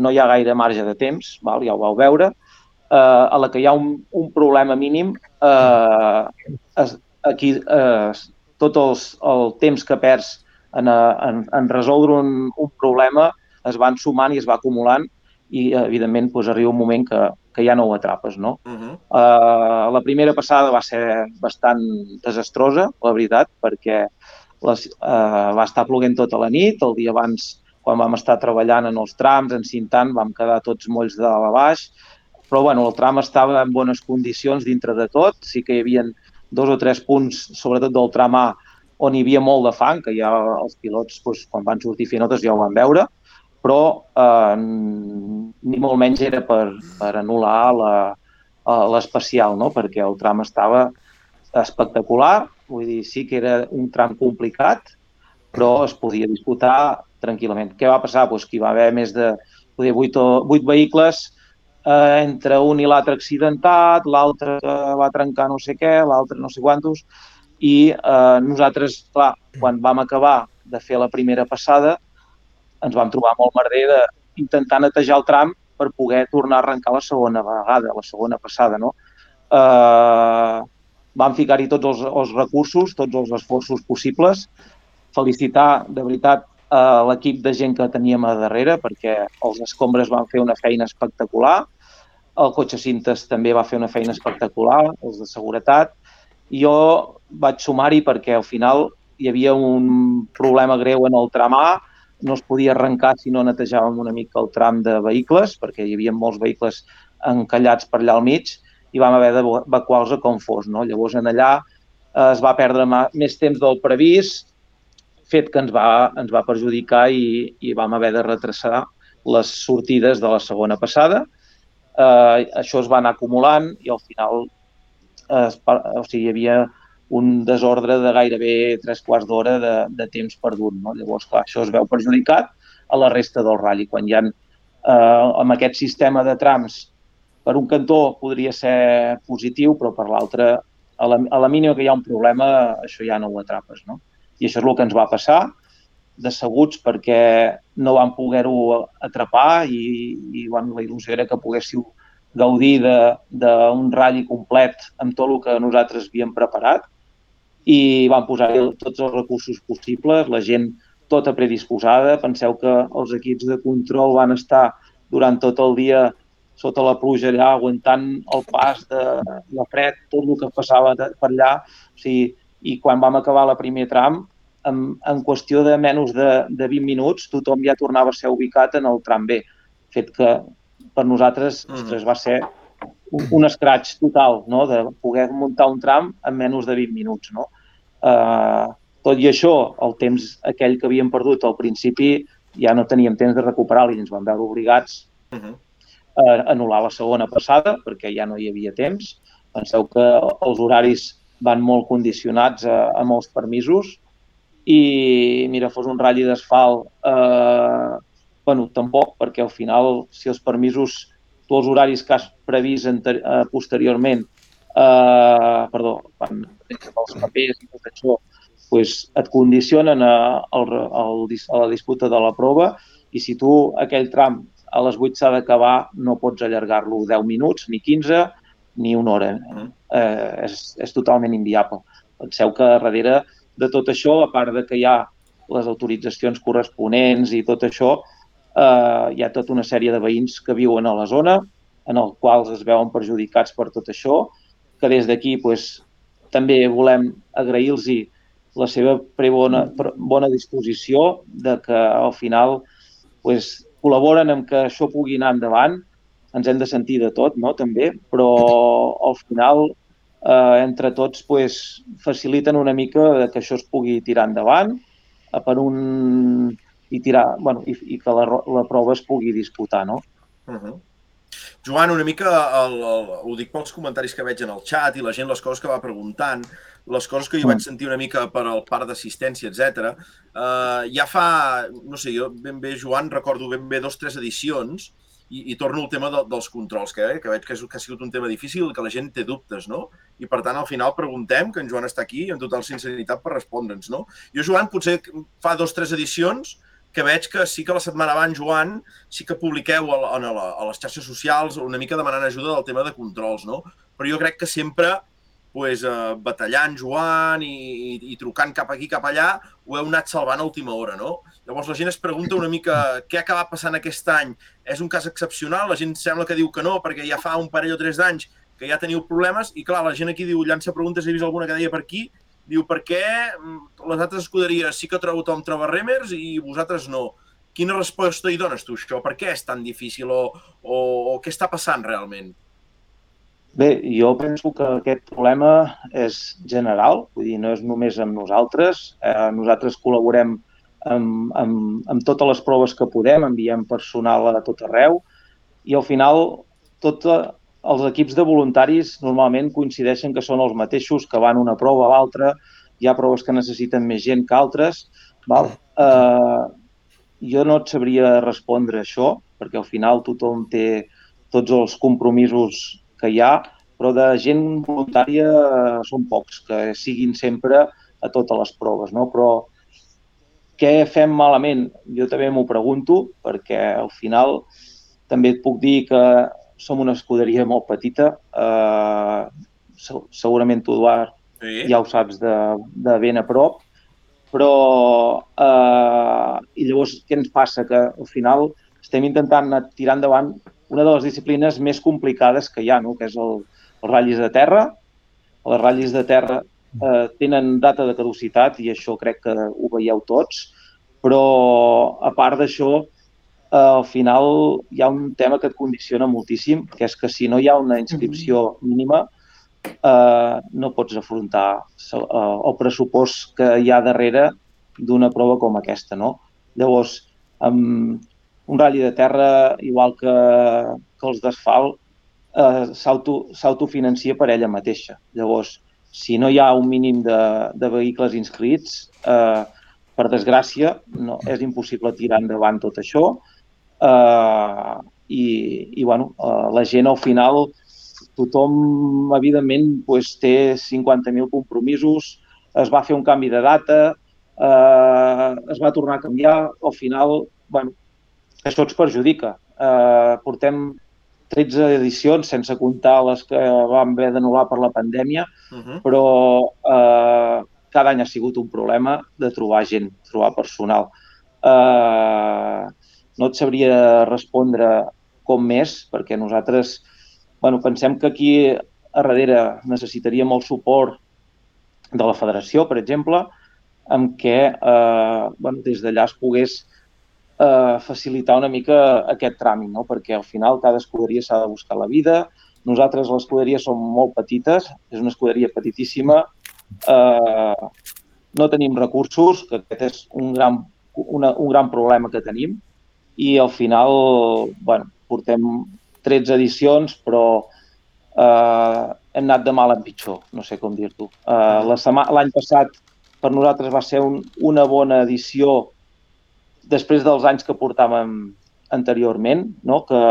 S5: no hi ha gaire marge de temps, val? ja ho vau veure, eh, a la que hi ha un, un problema mínim, eh, es, aquí eh, tot els, el temps que perds en, en, en resoldre un, un problema es van sumant i es va acumulant i, evidentment, doncs, arriba un moment que, que ja no ho atrapes, no?
S2: Uh -huh.
S5: Uh, la primera passada va ser bastant desastrosa, la veritat, perquè les, uh, va estar ploguent tota la nit. El dia abans, quan vam estar treballant en els trams, encintant, vam quedar tots molls de dalt a baix. Però bueno, el tram estava en bones condicions dintre de tot. Sí que hi havia dos o tres punts, sobretot del tram A, on hi havia molt de fang, que ja els pilots, doncs, quan van sortir fent notes, ja ho van veure però eh, ni molt menys era per, per anul·lar la- eh, l'especial, no? perquè el tram estava espectacular, vull dir, sí que era un tram complicat, però es podia disputar tranquil·lament. Què va passar? Pues que hi va haver més de poder, 8, o, 8 vehicles eh, entre un i l'altre accidentat, l'altre va trencar no sé què, l'altre no sé quantos, i eh, nosaltres, clar, quan vam acabar de fer la primera passada, ens vam trobar molt merder de intentar netejar el tram per poder tornar a arrencar la segona vegada, la segona passada, no? Eh, vam ficar-hi tots els, els recursos, tots els esforços possibles, felicitar, de veritat, a l'equip de gent que teníem a darrere, perquè els escombres van fer una feina espectacular, el cotxe cintes també va fer una feina espectacular, els de seguretat, jo vaig sumar-hi perquè al final hi havia un problema greu en el tram A, no es podia arrencar si no netejàvem una mica el tram de vehicles, perquè hi havia molts vehicles encallats per allà al mig, i vam haver d'evacuar-los com fos. No? Llavors, en allà eh, es va perdre més temps del previst, fet que ens va, ens va perjudicar i, i vam haver de retrasar les sortides de la segona passada. Eh, això es va anar acumulant i al final eh, o sigui, hi havia un desordre de gairebé tres quarts d'hora de, de temps perdut. No? Llavors, clar, això es veu perjudicat a la resta del ratll. Quan hi ha, eh, amb aquest sistema de trams, per un cantó podria ser positiu, però per l'altre, a, la, a la mínima que hi ha un problema, això ja no ho atrapes. No? I això és el que ens va passar, decebuts perquè no vam poder-ho atrapar i, i bueno, la il·lusió era que poguéssiu gaudir d'un ratll complet amb tot el que nosaltres havíem preparat i vam posar tots els recursos possibles, la gent tota predisposada. Penseu que els equips de control van estar durant tot el dia sota la pluja allà, aguantant el pas de la fred, tot el que passava per allà. O sigui, I quan vam acabar la primer tram, en, en qüestió de menys de, de 20 minuts, tothom ja tornava a ser ubicat en el tram B. Fet que per nosaltres
S2: Mhm.
S5: ostres, va ser un, un escratx total, no? de poder muntar un tram en menys de 20 minuts. No? Uh, tot i això, el temps aquell que havíem perdut al principi ja no teníem temps de recuperar-lo i ens vam veure obligats
S2: Uh -huh.
S5: a anul·lar la segona passada perquè ja no hi havia temps. Penseu que els horaris van molt condicionats a, a molts permisos i, mira, fos un ratll d'asfalt, eh, bueno, tampoc, perquè al final, si els permisos, tu els horaris que has previst eh, posteriorment, eh, perdó, quan els papers i tot això, pues, et condicionen a, a, a la disputa de la prova i si tu aquell tram a les 8 s'ha d'acabar, no pots allargar-lo 10 minuts, ni 15, ni una hora.
S2: Mhm.
S5: Eh, és, és totalment inviable. Penseu que darrere de tot això, a part de que hi ha les autoritzacions corresponents i tot això, eh, hi ha tota una sèrie de veïns que viuen a la zona, en els quals es veuen perjudicats per tot això, que des d'aquí pues, també volem agrair-los la seva prebona, bona disposició de que al final pues, col·laboren amb que això pugui anar endavant. Ens hem de sentir de tot, no? també, però al final eh, entre tots pues, faciliten una mica que això es pugui tirar endavant eh, per un i tirar, bueno, i, i que la, la prova es pugui disputar, no?
S2: Uh -huh. Joan, una mica, el, el, ho dic pels comentaris que veig en el chat i la gent, les coses que va preguntant, les coses que jo vaig sentir una mica per al part d'assistència, etc. Uh, ja fa, no sé, jo ben bé, Joan, recordo ben bé dos, tres edicions i, i torno al tema de, dels controls, que, eh, que veig que, és, que ha sigut un tema difícil que la gent té dubtes, no? I per tant, al final preguntem, que en Joan està aquí, amb total sinceritat per respondre'ns, no? Jo, Joan, potser fa dos, tres edicions que veig que sí que la setmana abans, Joan, sí que publiqueu a, a, a, les xarxes socials una mica demanant ajuda del tema de controls, no? Però jo crec que sempre pues, eh, batallant, Joan, i, i, i trucant cap aquí, cap allà, ho heu anat salvant a última hora, no? Llavors la gent es pregunta una mica què ha acabat passant aquest any. És un cas excepcional? La gent sembla que diu que no, perquè ja fa un parell o tres d'anys que ja teniu problemes, i clar, la gent aquí diu, llança preguntes, he vist alguna que deia per aquí, Diu, per què mm, les altres escuderies sí que trobo tothom troba remers i vosaltres no? Quina resposta hi dones tu, això? Per què és tan difícil o, o, o què està passant realment?
S5: Bé, jo penso que aquest problema és general, vull dir, no és només amb nosaltres. Eh, nosaltres col·laborem amb, amb, amb totes les proves que podem, enviem personal a tot arreu i al final tota, els equips de voluntaris normalment coincideixen que són els mateixos que van una prova a l'altra, hi ha proves que necessiten més gent que altres. Val? Eh, jo no et sabria respondre això, perquè al final tothom té tots els compromisos que hi ha, però de gent voluntària eh, són pocs, que siguin sempre a totes les proves. No? Però què fem malament? Jo també m'ho pregunto, perquè al final també et puc dir que som una escuderia molt petita. Eh, segurament tu, Eduard, sí. ja ho saps de, de ben a prop. Però, eh, i llavors, què ens passa? Que al final estem intentant tirar endavant una de les disciplines més complicades que hi ha, no? que és el, els ratllis de terra. Les ratllis de terra eh, tenen data de caducitat i això crec que ho veieu tots, però a part d'això eh, al final hi ha un tema que et condiciona moltíssim, que és que si no hi ha una inscripció mínima, eh, no pots afrontar eh, el pressupost que hi ha darrere d'una prova com aquesta. No? Llavors, amb un ratll de terra, igual que, que els d'asfalt, eh, s'autofinancia per ella mateixa. Llavors, si no hi ha un mínim de, de vehicles inscrits, eh, per desgràcia, no, és impossible tirar endavant tot això eh, i, i bueno, eh, la gent al final, tothom evidentment pues, té 50.000 compromisos, es va fer un canvi de data, eh, es va tornar a canviar, al final, bueno, això ens perjudica. Eh, portem 13 edicions, sense comptar les que vam haver d'anul·lar per la pandèmia, uh -huh. però eh, cada any ha sigut un problema de trobar gent, trobar personal. Eh, no et sabria respondre com més, perquè nosaltres bueno, pensem que aquí a darrere necessitaríem el suport de la federació, per exemple, amb què eh, bueno, des d'allà es pogués eh, facilitar una mica aquest tràmit, no? perquè al final cada escuderia s'ha de buscar la vida. Nosaltres, l'escuderia, som molt petites, és una escuderia petitíssima, eh, no tenim recursos, que aquest és un gran, una, un gran problema que tenim, i al final, bueno, portem 13 edicions, però eh, hem anat de mal en pitjor, no sé com dir-t'ho. Eh, L'any passat per nosaltres va ser un, una bona edició després dels anys que portàvem anteriorment, no? que,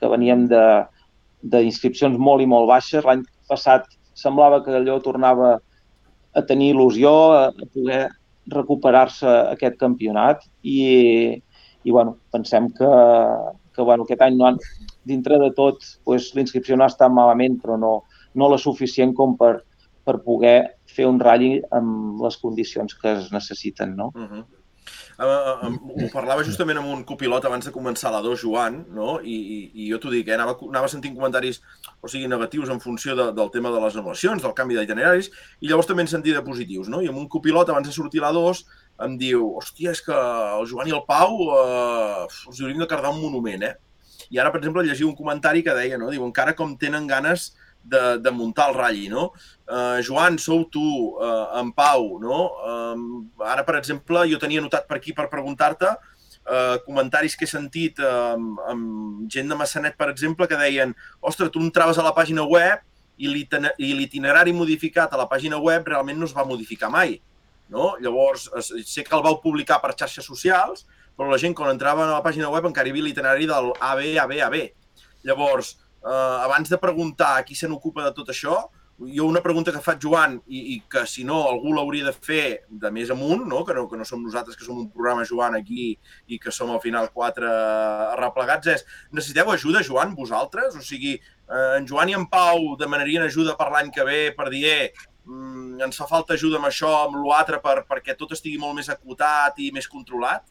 S5: que veníem d'inscripcions molt i molt baixes. L'any passat semblava que allò tornava a tenir il·lusió, a, a poder recuperar-se aquest campionat i, i bueno, pensem que, que bueno, aquest any no han, dintre de tot pues, l'inscripció no ha estat malament, però no, no la suficient com per, per poder fer un ratll amb les condicions que es necessiten. No?
S2: Uh -huh. uh, ho parlava justament amb un copilot abans de començar la 2, Joan, no? I, i, i jo t'ho dic, eh? anava, anava sentint comentaris o sigui, negatius en funció de, del tema de les anul·lacions, del canvi d'itineraris, i llavors també en sentia de positius, no? I amb un copilot, abans de sortir la 2, em diu, hòstia, és que el Joan i el Pau uh, els hauríem de cardar un monument, eh? I ara, per exemple, llegia un comentari que deia, no? Diu, encara com tenen ganes de, de muntar el ratlli, no? Uh, Joan, sou tu, uh, en Pau, no? Uh, ara, per exemple, jo tenia notat per aquí per preguntar-te uh, comentaris que he sentit uh, amb gent de Massanet, per exemple, que deien ostres, tu entraves a la pàgina web i l'itinerari modificat a la pàgina web realment no es va modificar mai. No? Llavors, sé que el vau publicar per xarxes socials, però la gent quan entrava a la pàgina web encara hi havia l'itinerari del AB, AB, AB. Llavors, eh, abans de preguntar a qui se n'ocupa de tot això, jo una pregunta que faig Joan i, i que si no algú l'hauria de fer de més amunt, no? Que, no, que no som nosaltres que som un programa Joan aquí i que som al final quatre arreplegats, és necessiteu ajuda, Joan, vosaltres? O sigui, eh, en Joan i en Pau demanarien ajuda per l'any que ve per dir eh, mm, ens fa falta ajuda amb això, amb l'altre, per, perquè tot estigui molt més acotat i més controlat?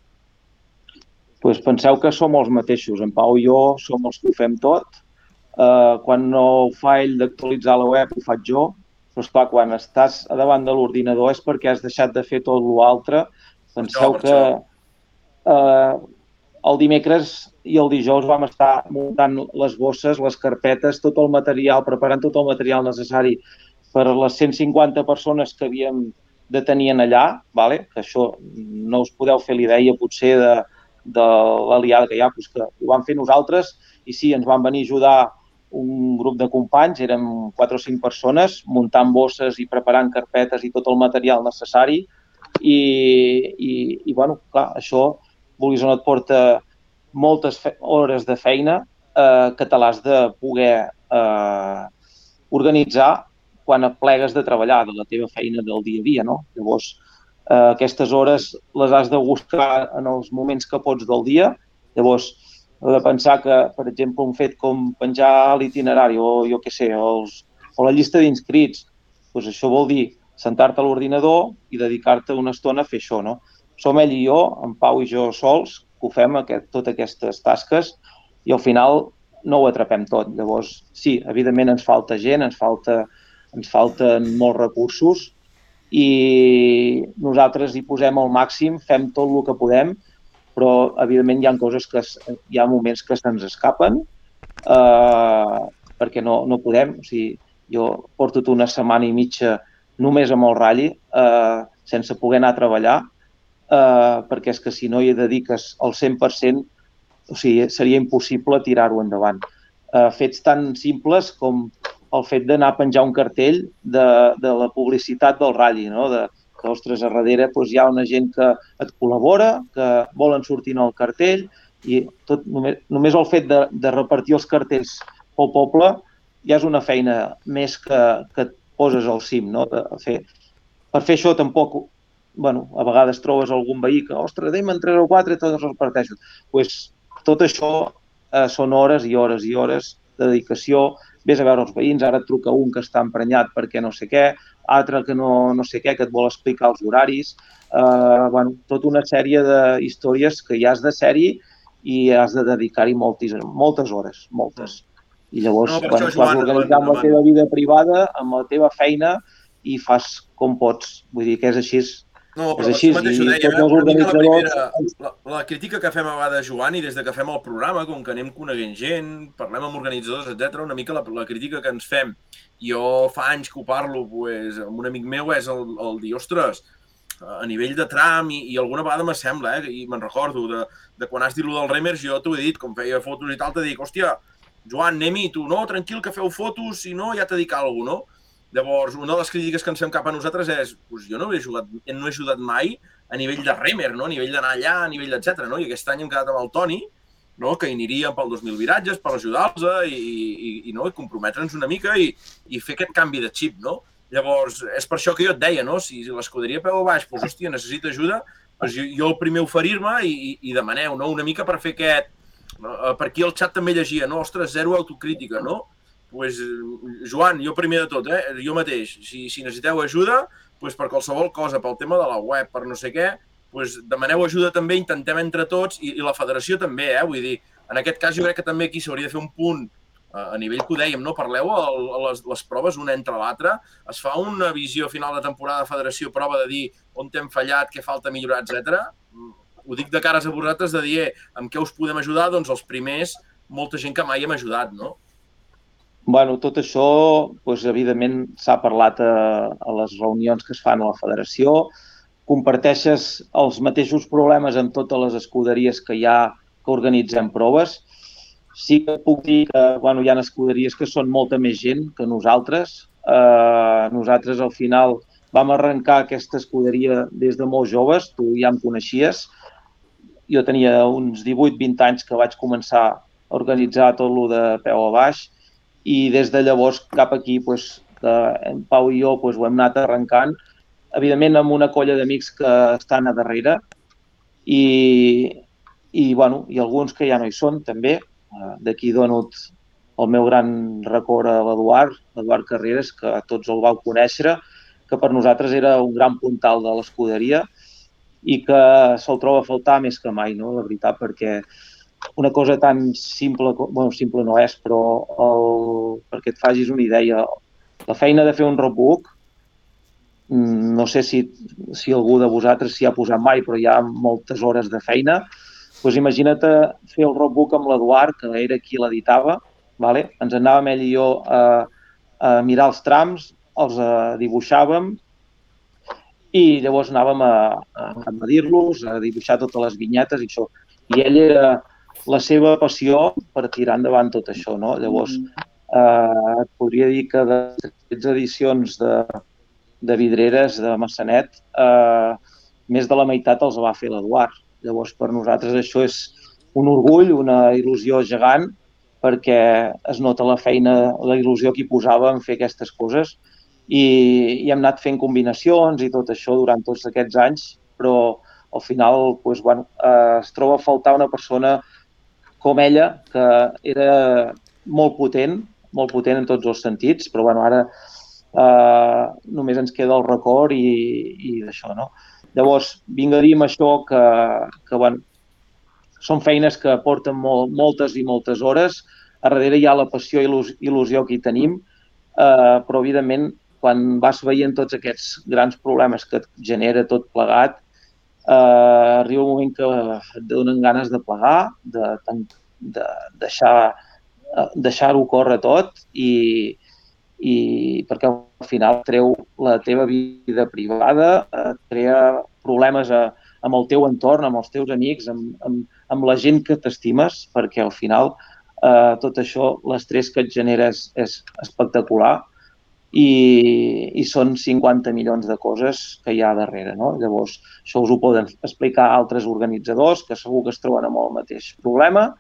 S5: pues penseu que som els mateixos. En Pau i jo som els que ho fem tot eh, quan no ho fa ell d'actualitzar la web, ho faig jo, però esclar, quan estàs davant de l'ordinador és perquè has deixat de fer tot l'altre. Penseu que eh, el dimecres i el dijous vam estar muntant les bosses, les carpetes, tot el material, preparant tot el material necessari per a les 150 persones que havíem de tenir allà, vale? que això no us podeu fer l'idea potser de, de l'aliada que hi ha, doncs que ho vam fer nosaltres i sí, ens van venir a ajudar un grup de companys, érem quatre o cinc persones, muntant bosses i preparant carpetes i tot el material necessari i, i, i bueno, clar, això, vulguis o no, et porta moltes hores de feina eh, que te l'has de poder eh, organitzar quan plegues de treballar, de la teva feina del dia a dia, no? Llavors, eh, aquestes hores les has de buscar en els moments que pots del dia. Llavors, heu de pensar que, per exemple, un fet com penjar l'itinerari o jo què sé, els, o la llista d'inscrits, doncs això vol dir sentar-te a l'ordinador i dedicar-te una estona a fer això, no? Som ell i jo, en Pau i jo sols, que ho fem aquest, totes aquestes tasques i al final no ho atrapem tot. Llavors, sí, evidentment ens falta gent, ens, falta, ens falten molts recursos i nosaltres hi posem el màxim, fem tot el que podem, però evidentment hi ha coses que hi ha moments que se'ns escapen eh, perquè no, no podem. O sigui, jo porto una setmana i mitja només amb el ratll eh, sense poder anar a treballar eh, perquè és que si no hi dediques el 100% o sigui, seria impossible tirar-ho endavant. Eh, fets tan simples com el fet d'anar a penjar un cartell de, de la publicitat del ratll, no? de, que, ostres, a darrere doncs, hi ha una gent que et col·labora, que volen sortir en el cartell, i tot, només, només el fet de, de repartir els cartells pel poble ja és una feina més que, que et poses al cim, no? De fer, per fer això tampoc, bueno, a vegades trobes algun veí que, ostres, en 3 o 4 i tots els reparteixo. pues, tot això eh, són hores i hores i hores de dedicació, vés a veure els veïns, ara et truca un que està emprenyat perquè no sé què, altre que no, no sé què, que et vol explicar els horaris, eh, bueno, tota una sèrie de històries que ja has de sèrie i has de dedicar-hi moltes, moltes hores, moltes. I llavors, no, quan vas organitzar amb la teva vida privada, amb la teva feina, i fas com pots. Vull dir que és així,
S2: no, però és així, mateix ho deia, eh? organitzadors... La, primera, la, la crítica que fem a vegades, Joan, i des de que fem el programa, com que anem coneguent gent, parlem amb organitzadors, etc, una mica la, la crítica que ens fem, jo fa anys que ho parlo pues, amb un amic meu, és el, el dir, ostres, a nivell de tram, i, i alguna vegada m'assembla, eh, i me'n recordo, de, de quan has dit lo del Remers, jo t'ho he dit, com feia fotos i tal, t'he dit, hòstia, Joan, anem-hi, tu, no, tranquil, que feu fotos, si no, ja t'he dit alguna cosa, no? Llavors, una de les crítiques que ens fem cap a nosaltres és pues, jo no he, jugat, no he ajudat mai a nivell de remer, no? a nivell d'anar allà, a nivell etc. No? I aquest any hem quedat amb el Toni, no? que hi aniríem pel 2.000 viratges per ajudar-los i, i, i, no? I comprometre'ns una mica i, i fer aquest canvi de xip. No? Llavors, és per això que jo et deia, no? si l'escuderia peu a baix, doncs, hòstia, necessita ajuda, doncs jo, jo el primer oferir-me i, i, i demaneu no? una mica per fer aquest... Per aquí el xat també llegia, no? Ostres, zero autocrítica, no? Pues, Joan, jo primer de tot, eh, jo mateix, si, si necessiteu ajuda, pues, per qualsevol cosa, pel tema de la web, per no sé què, pues, demaneu ajuda també, intentem entre tots, i, i la federació també, eh? vull dir, en aquest cas jo crec que també aquí s'hauria de fer un punt eh, a nivell que ho dèiem, no? parleu a, les, les proves una entre l'altra, es fa una visió final de temporada de federació, prova de dir on t'hem fallat, què falta millorar, etc. Ho dic de cares a vosaltres de dir, eh, amb què us podem ajudar? Doncs els primers, molta gent que mai hem ajudat, no?
S5: Bueno, tot això, doncs, evidentment, s'ha parlat a, a les reunions que es fan a la federació. Comparteixes els mateixos problemes amb totes les escuderies que hi ha que organitzem proves. Sí que puc dir que bueno, hi ha escuderies que són molta més gent que nosaltres. Eh, nosaltres, al final, vam arrencar aquesta escuderia des de molt joves, tu ja em coneixies. Jo tenia uns 18-20 anys que vaig començar a organitzar tot lo de peu a baix i des de llavors cap aquí pues, que en Pau i jo pues, ho hem anat arrencant, evidentment amb una colla d'amics que estan a darrere i, i, bueno, i alguns que ja no hi són també. Eh, d'aquí dono el meu gran record a l'Eduard, l'Eduard Carreras, que tots el vau conèixer, que per nosaltres era un gran puntal de l'escuderia i que se'l troba a faltar més que mai, no? la veritat, perquè una cosa tan simple, bueno, simple no és, però el, perquè et facis una idea, la feina de fer un roadbook, mm, no sé si, si algú de vosaltres s'hi ha posat mai, però hi ha moltes hores de feina, doncs imagina't fer el roadbook amb l'Eduard, que era qui l'editava, vale? ens anàvem ell i jo a, a mirar els trams, els a, dibuixàvem i llavors anàvem a, a medir-los, a dibuixar totes les vinyetes i això. I ell era la seva passió per tirar endavant tot això. No? Llavors, eh, et podria dir que de 13 edicions de, de vidreres de Massanet, eh, més de la meitat els va fer l'Eduard. Llavors, per nosaltres això és un orgull, una il·lusió gegant, perquè es nota la feina, la il·lusió que hi posava en fer aquestes coses i, i hem anat fent combinacions i tot això durant tots aquests anys, però al final doncs, bueno, eh, es troba a faltar una persona com ella, que era molt potent, molt potent en tots els sentits, però bueno, ara eh, només ens queda el record i, i d'això, no? Llavors, vinc a dir amb això que, que bueno, són feines que porten molt, moltes i moltes hores, a darrere hi ha la passió i il·lusió que hi tenim, eh, però evidentment quan vas veient tots aquests grans problemes que et genera tot plegat, eh, arriba un moment que et donen ganes de plegar, de, de deixar eh, deixar-ho córrer tot i, i perquè al final treu la teva vida privada, eh, crea problemes a, amb el teu entorn, amb els teus amics, amb, amb, amb la gent que t'estimes, perquè al final eh, tot això, l'estrès que et genera és, és espectacular i, i són 50 milions de coses que hi ha darrere. No? Llavors, això us ho poden explicar altres organitzadors que segur que es troben amb el mateix problema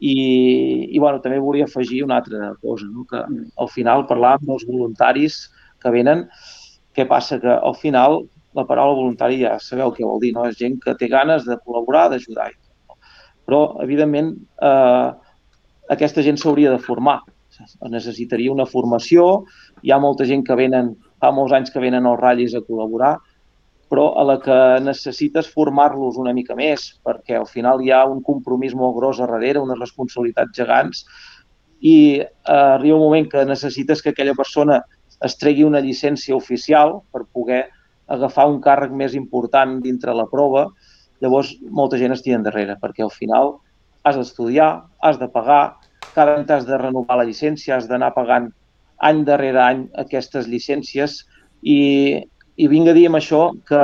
S5: i, i bueno, també volia afegir una altra cosa, no? que al final parlàvem dels voluntaris que venen, què passa? Que al final la paraula voluntari ja sabeu què vol dir, no? És gent que té ganes de col·laborar, d'ajudar. Però, evidentment, eh, aquesta gent s'hauria de formar. Necessitaria una formació, hi ha molta gent que venen, fa molts anys que venen als ratllis a col·laborar, però a la que necessites formar-los una mica més, perquè al final hi ha un compromís molt gros a darrere, unes responsabilitats gegants, i eh, arriba un moment que necessites que aquella persona es tregui una llicència oficial per poder agafar un càrrec més important dintre la prova, llavors molta gent es tira endarrere, perquè al final has d'estudiar, has de pagar, cada any t'has de renovar la llicència, has d'anar pagant any darrere any aquestes llicències i i vinc a dir amb això que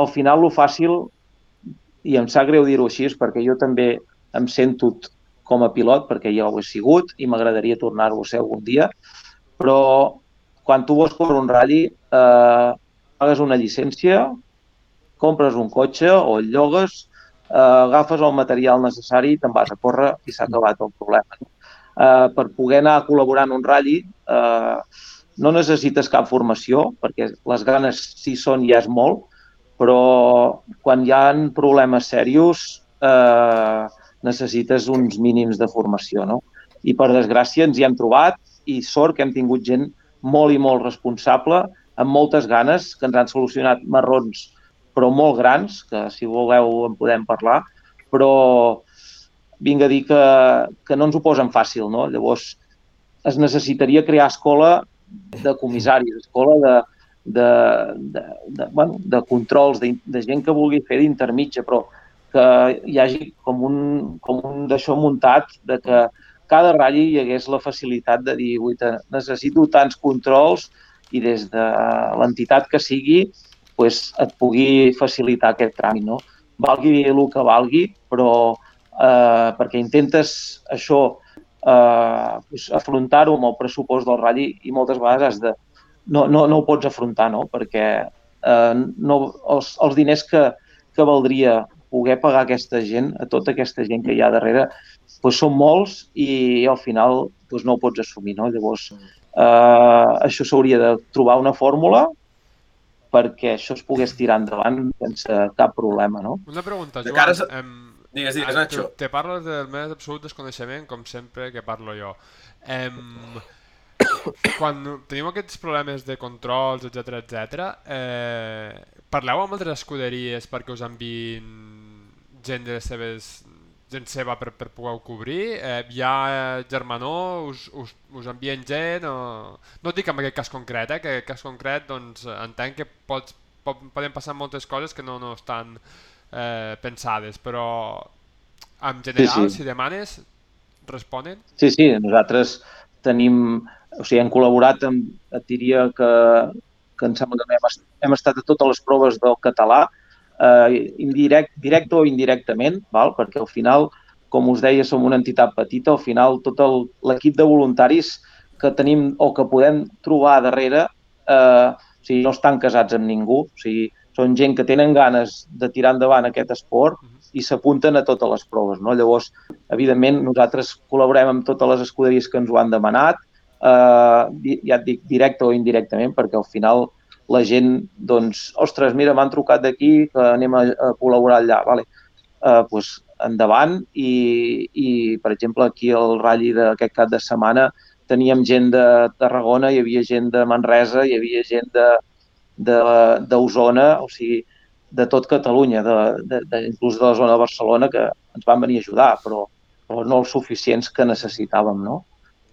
S5: al final lo fàcil, i em sap greu dir-ho així, perquè jo també em sento com a pilot, perquè ja ho he sigut i m'agradaria tornar-ho a ser algun dia, però quan tu vols córrer un ratll, eh, pagues una llicència, compres un cotxe o el llogues, eh, agafes el material necessari te'n vas a córrer i s'ha acabat el problema. Eh, per poder anar a col·laborar en un ratll, eh, no necessites cap formació, perquè les ganes si són ja és molt, però quan hi ha problemes serios eh, necessites uns mínims de formació. No? I per desgràcia ens hi hem trobat i sort que hem tingut gent molt i molt responsable, amb moltes ganes, que ens han solucionat marrons però molt grans, que si voleu en podem parlar, però vinc a dir que, que no ens ho posen fàcil, no? Llavors, es necessitaria crear escola de comissaris, escola de, de, de, de, bueno, de controls, de, de gent que vulgui fer d'intermitja, però que hi hagi com un, com un d'això muntat de que cada ratll hi hagués la facilitat de dir necessito tants controls i des de l'entitat que sigui pues, et pugui facilitar aquest tràmit. No? Valgui el que valgui, però eh, perquè intentes això eh, pues, afrontar-ho amb el pressupost del ratll i moltes vegades has de, no, no, no ho pots afrontar, no? perquè eh, no, els, els diners que, que valdria poder pagar aquesta gent, a tota aquesta gent que hi ha darrere, doncs són molts i al final doncs no ho pots assumir. No? Llavors, eh, això s'hauria de trobar una fórmula perquè això es pogués tirar endavant sense cap problema. No?
S1: Una pregunta, Joan.
S2: cares...
S1: Em...
S2: Digues, digues, Nacho.
S1: Te, te parles del més absolut desconeixement, com sempre que parlo jo. Em... Quan teniu aquests problemes de controls, etc etc, eh, parleu amb altres escuderies perquè us enviïn gent de les seves gent seva per, per poder cobrir? Eh, hi ha eh, germanor? Us, us, us envien gent? O... No dic en aquest cas concret, eh, que en aquest cas concret doncs, entenc que pots, pot, poden passar moltes coses que no, no estan eh, pensades, però en general,
S5: Sí, sí.
S1: si demanes, responen?
S5: Sí, sí, nosaltres tenim, o sigui, hem col·laborat amb, et diria que, que em sembla que hem, hem estat a totes les proves del català, eh, indirect, directe o indirectament, val? perquè al final, com us deia, som una entitat petita, al final tot l'equip de voluntaris que tenim o que podem trobar darrere eh, o sigui, no estan casats amb ningú, o sigui, són gent que tenen ganes de tirar endavant aquest esport i s'apunten a totes les proves. No? Llavors, evidentment, nosaltres col·laborem amb totes les escuderies que ens ho han demanat, eh, ja et dic, directe o indirectament, perquè al final la gent, doncs, ostres, mira, m'han trucat d'aquí, que anem a, a col·laborar allà, vale. eh, doncs endavant i, i, per exemple, aquí al ratlli d'aquest cap de setmana teníem gent de Tarragona, hi havia gent de Manresa, hi havia gent d'Osona, o sigui, de tot Catalunya, de, de, de, inclús de la zona de Barcelona, que ens van venir a ajudar, però, però no els suficients que necessitàvem, no?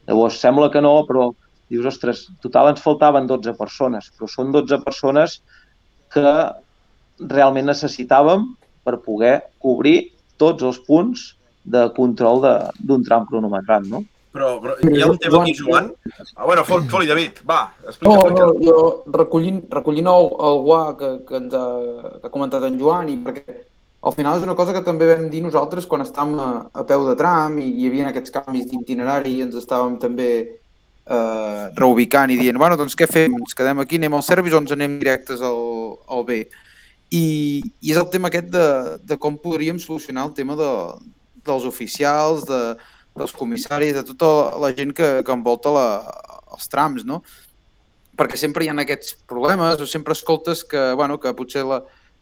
S5: Llavors, sembla que no, però dius, ostres, total ens faltaven 12 persones, però són 12 persones que realment necessitàvem per poder cobrir tots els punts de control de- d'un tram cronometrat, no?
S2: Però, però hi ha un tema aquí, Joan. Ah, bueno, fot, fot David, va, explica,
S3: No, no, jo recollint, recollint el, el guà que, que, ens ha, que ha comentat en Joan i perquè al final és una cosa que també vam dir nosaltres quan estàvem a, a peu de tram i hi havia aquests canvis d'itinerari i ens estàvem també eh, reubicant i dient, bueno, doncs què fem? Ens quedem aquí, anem al service o ens anem directes al, al B? I, I és el tema aquest de, de com podríem solucionar el tema de, dels oficials, de, dels comissaris, de tota la gent que, que envolta la, els trams, no? Perquè sempre hi ha aquests problemes o sempre escoltes que, bueno, que potser la,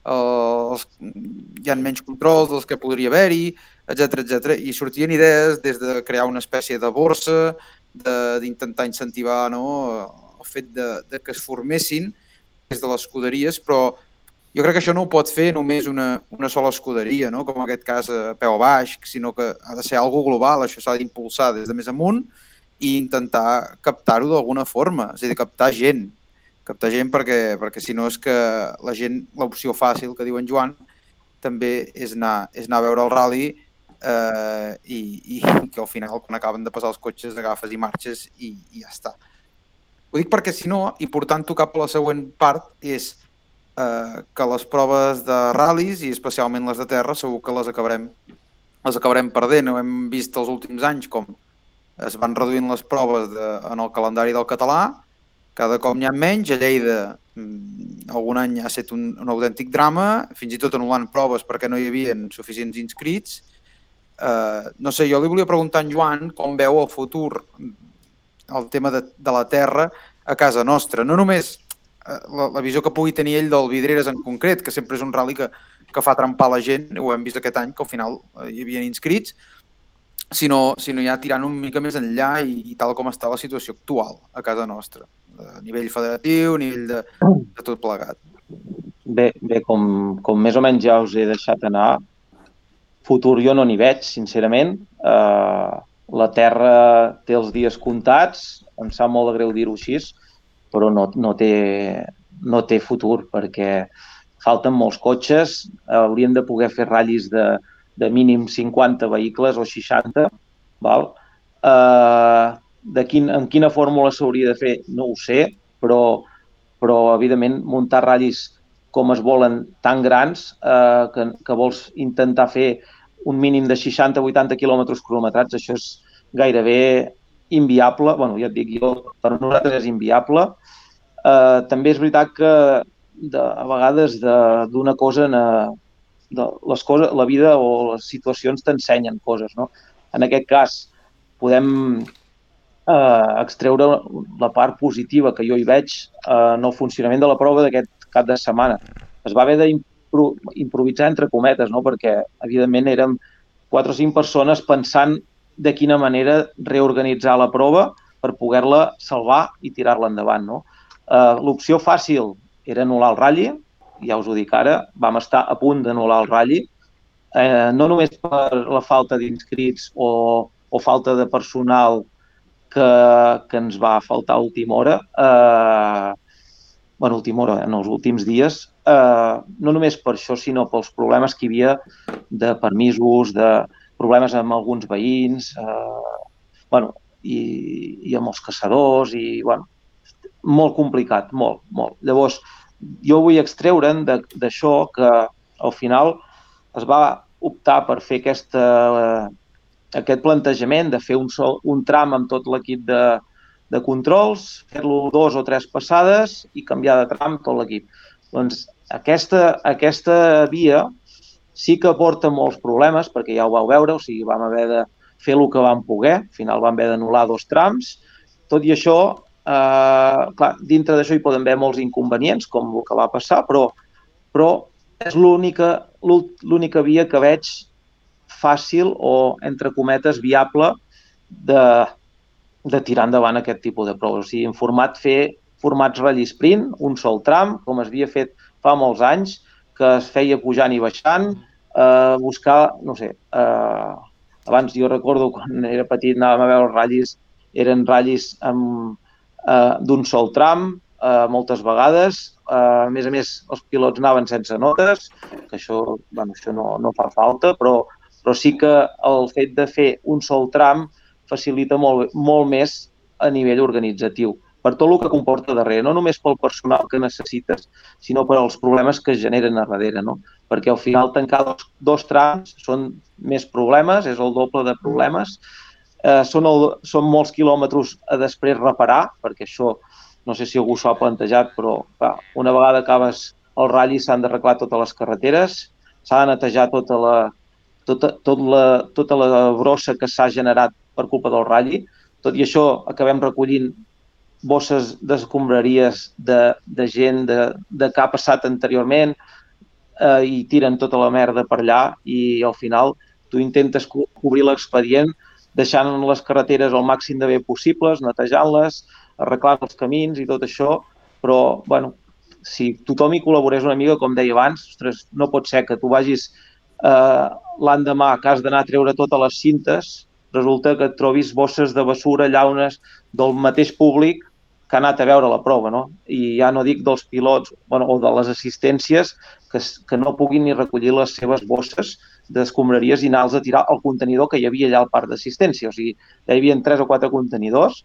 S3: els, hi ha menys controls dels que podria haver-hi, etc etc. I sortien idees des de crear una espècie de borsa, d'intentar incentivar no, el fet de, de que es formessin des de les escuderies, però jo crec que això no ho pot fer només una, una sola escuderia, no? com en aquest cas a peu baix, sinó que ha de ser algo global, això s'ha d'impulsar des de més amunt i intentar captar-ho d'alguna forma, és a dir, captar gent, captar gent perquè, perquè si no és que la gent, l'opció fàcil que diu en Joan, també és anar, és anar a veure el rally eh, i, i [LAUGHS] que al final quan acaben de passar els cotxes agafes i marxes i, i ja està. Ho dic perquè si no, i portant-ho cap a la següent part, és eh, que les proves de ral·lis i especialment les de terra segur que les acabarem les acabarem perdent. Ho hem vist els últims anys com es van reduint les proves de, en el calendari del català, cada cop n'hi ha menys, a Lleida mm, algun any ha estat un, un autèntic drama, fins i tot anul·lant proves perquè no hi havia suficients inscrits. Eh, no sé, jo li volia preguntar a en Joan com veu el futur el tema de, de la terra a casa nostra. No només eh, la, la visió que pugui tenir ell del Vidreres en concret, que sempre és un rally que, que fa trempar la gent, ho hem vist aquest any, que al final eh, hi havia inscrits, sinó, sinó ja tirant una mica més enllà i, i tal com està la situació actual a casa nostra, a nivell federatiu, a nivell de, de tot plegat.
S5: bé, bé com, com més o menys ja us he deixat anar, futur jo no n'hi veig, sincerament. Eh, la Terra té els dies comptats, em sap molt de greu dir-ho així, però no, no, té, no té futur perquè falten molts cotxes, haurien de poder fer ratllis de, de mínim 50 vehicles o 60, val? Eh, de quin, en quina fórmula s'hauria de fer no ho sé, però, però evidentment muntar ratllis com es volen tan grans eh, que, que vols intentar fer un mínim de 60-80 quilòmetres cronometrats, això és gairebé inviable, bueno, ja et dic jo, per nosaltres és inviable. Eh, també és veritat que de, a vegades d'una cosa en, de les coses, la vida o les situacions t'ensenyen coses, no? En aquest cas, podem eh, extreure la part positiva que jo hi veig eh, en el funcionament de la prova d'aquest cap de setmana. Es va haver d'improvisar entre cometes, no? perquè evidentment érem quatre o cinc persones pensant de quina manera reorganitzar la prova per poder-la salvar i tirar-la endavant. No? Eh, L'opció fàcil era anul·lar el ratlli, ja us ho dic ara, vam estar a punt d'anul·lar el ratlli, eh, no només per la falta d'inscrits o, o falta de personal que, que ens va faltar a última hora, eh, bueno, última hora, en els últims dies, eh, no només per això, sinó pels problemes que hi havia de permisos, de problemes amb alguns veïns, eh, bueno, i, i amb els caçadors, i bueno, molt complicat, molt, molt. Llavors, jo vull extreure'n d'això que al final es va optar per fer aquesta, aquest plantejament de fer un, sol, un tram amb tot l'equip de, de controls, fer-lo dos o tres passades i canviar de tram tot l'equip. Doncs aquesta, aquesta via sí que porta molts problemes, perquè ja ho vau veure, o sigui, vam haver de fer el que vam poder, al final vam haver d'anul·lar dos trams, tot i això, eh, clar, dintre d'això hi poden haver molts inconvenients, com el que va passar, però, però és l'única via que veig fàcil o, entre cometes, viable de, de tirar endavant aquest tipus de proves. O sigui, en format fer formats ratll sprint, un sol tram, com es havia fet fa molts anys, que es feia pujant i baixant, eh, buscar, no sé, eh, abans jo recordo quan era petit anàvem a veure els ratllis, eren ratllis eh, d'un sol tram, eh, moltes vegades, eh, a més a més els pilots anaven sense notes, que això, bueno, això no, no fa falta, però, però sí que el fet de fer un sol tram facilita molt, molt més a nivell organitzatiu per tot el que comporta darrere, no només pel personal que necessites, sinó per als problemes que es generen a darrere, no? Perquè al final tancar dos, dos trams són més problemes, és el doble de problemes, eh, són, el, són molts quilòmetres a després reparar, perquè això no sé si algú s'ho ha plantejat, però clar, una vegada acabes el ratll s'han d'arreglar totes les carreteres, s'ha de netejar tota la, tota, tot la, tota la brossa que s'ha generat per culpa del ratll. Tot i això acabem recollint bosses d'escombraries de, de gent de, de que ha passat anteriorment eh, i tiren tota la merda per allà i al final tu intentes co cobrir l'expedient deixant les carreteres al màxim de bé possibles, netejant-les, arreglant els camins i tot això, però bueno, si tothom hi col·laborés una mica, com deia abans, ostres, no pot ser que tu vagis eh, l'endemà que has d'anar a treure totes les cintes, resulta que et trobis bosses de bessura, llaunes del mateix públic que ha anat a veure la prova, no? I ja no dic dels pilots bueno, o de les assistències que, que no puguin ni recollir les seves bosses d'escombraries i anar-los a tirar al contenidor que hi havia allà al parc d'assistència. O sigui, hi havia tres o quatre contenidors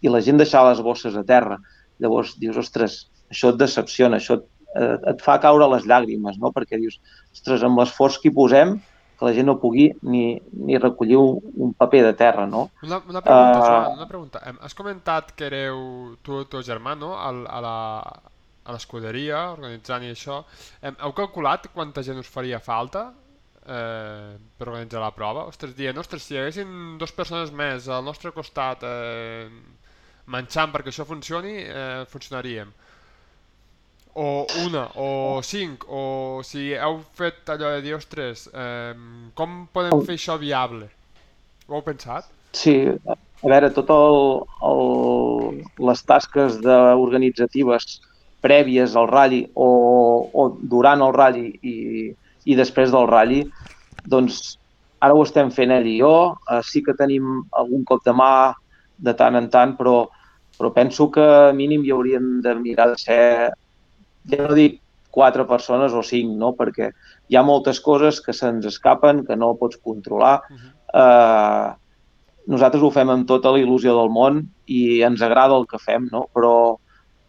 S5: i la gent deixava les bosses a terra. Llavors dius, ostres, això et decepciona, això et, eh, et fa caure les llàgrimes, no? Perquè dius, ostres, amb l'esforç que hi posem, que la gent no pugui ni, ni recollir un, un paper de terra, no?
S1: Una, una pregunta, uh. Joan, una pregunta. Has comentat que éreu tu i el teu germà, no?, al, a la a l'escuderia, organitzant i això. Heu calculat quanta gent us faria falta eh, per organitzar la prova? Ostres, dient, ostres, si hi haguessin dues persones més al nostre costat eh, manxant perquè això funcioni, eh, funcionaríem. O una, o cinc, o si heu fet allò de dir, ostres, eh, com podem fer això viable? Ho heu pensat?
S5: Sí, a veure, tot el, el, les tasques de, organitzatives prèvies al ratll o, o durant el ratll i, i després del ratll, doncs ara ho estem fent ell i jo, eh, sí que tenim algun cop de mà de tant en tant, però, però penso que mínim hi hauríem de mirar de ser, ja no dic quatre persones o cinc, no? perquè hi ha moltes coses que se'ns escapen, que no pots controlar. Uh -huh. eh, nosaltres ho fem amb tota la il·lusió del món i ens agrada el que fem, no? però,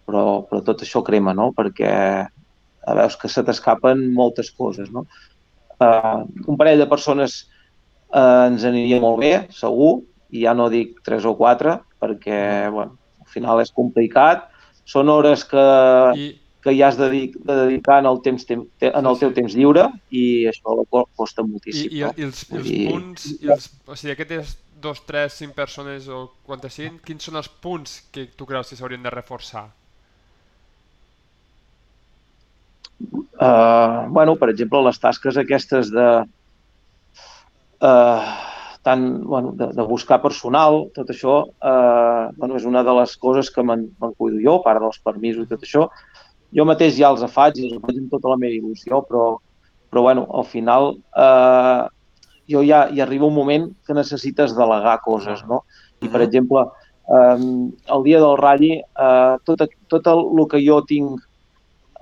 S5: però, però tot això crema, no? perquè eh, veus que se t'escapen moltes coses. No? Eh, un parell de persones eh, ens aniria molt bé, segur, i ja no dic tres o quatre, perquè bueno, al final és complicat. Són hores que, I que ja has de, de dedicar en el, temps, en el teu temps lliure i això costa moltíssim.
S1: I, i,
S5: no?
S1: i els, els I... punts, i els, o sigui, aquestes dos, tres, cinc persones o quantes siguin, quins són els punts que tu creus que s'haurien de reforçar?
S5: Uh, bueno, per exemple, les tasques aquestes de uh, tant, bueno, de, de buscar personal, tot això uh, bueno, és una de les coses que me'n me cuido jo, a part dels permisos i tot això, jo mateix ja els faig i els faig amb tota la meva il·lusió, però, però bueno, al final eh, jo ja hi arriba un moment que necessites delegar coses, no? I, per exemple, eh, el dia del ratlli, eh, tot, tot el, el que jo tinc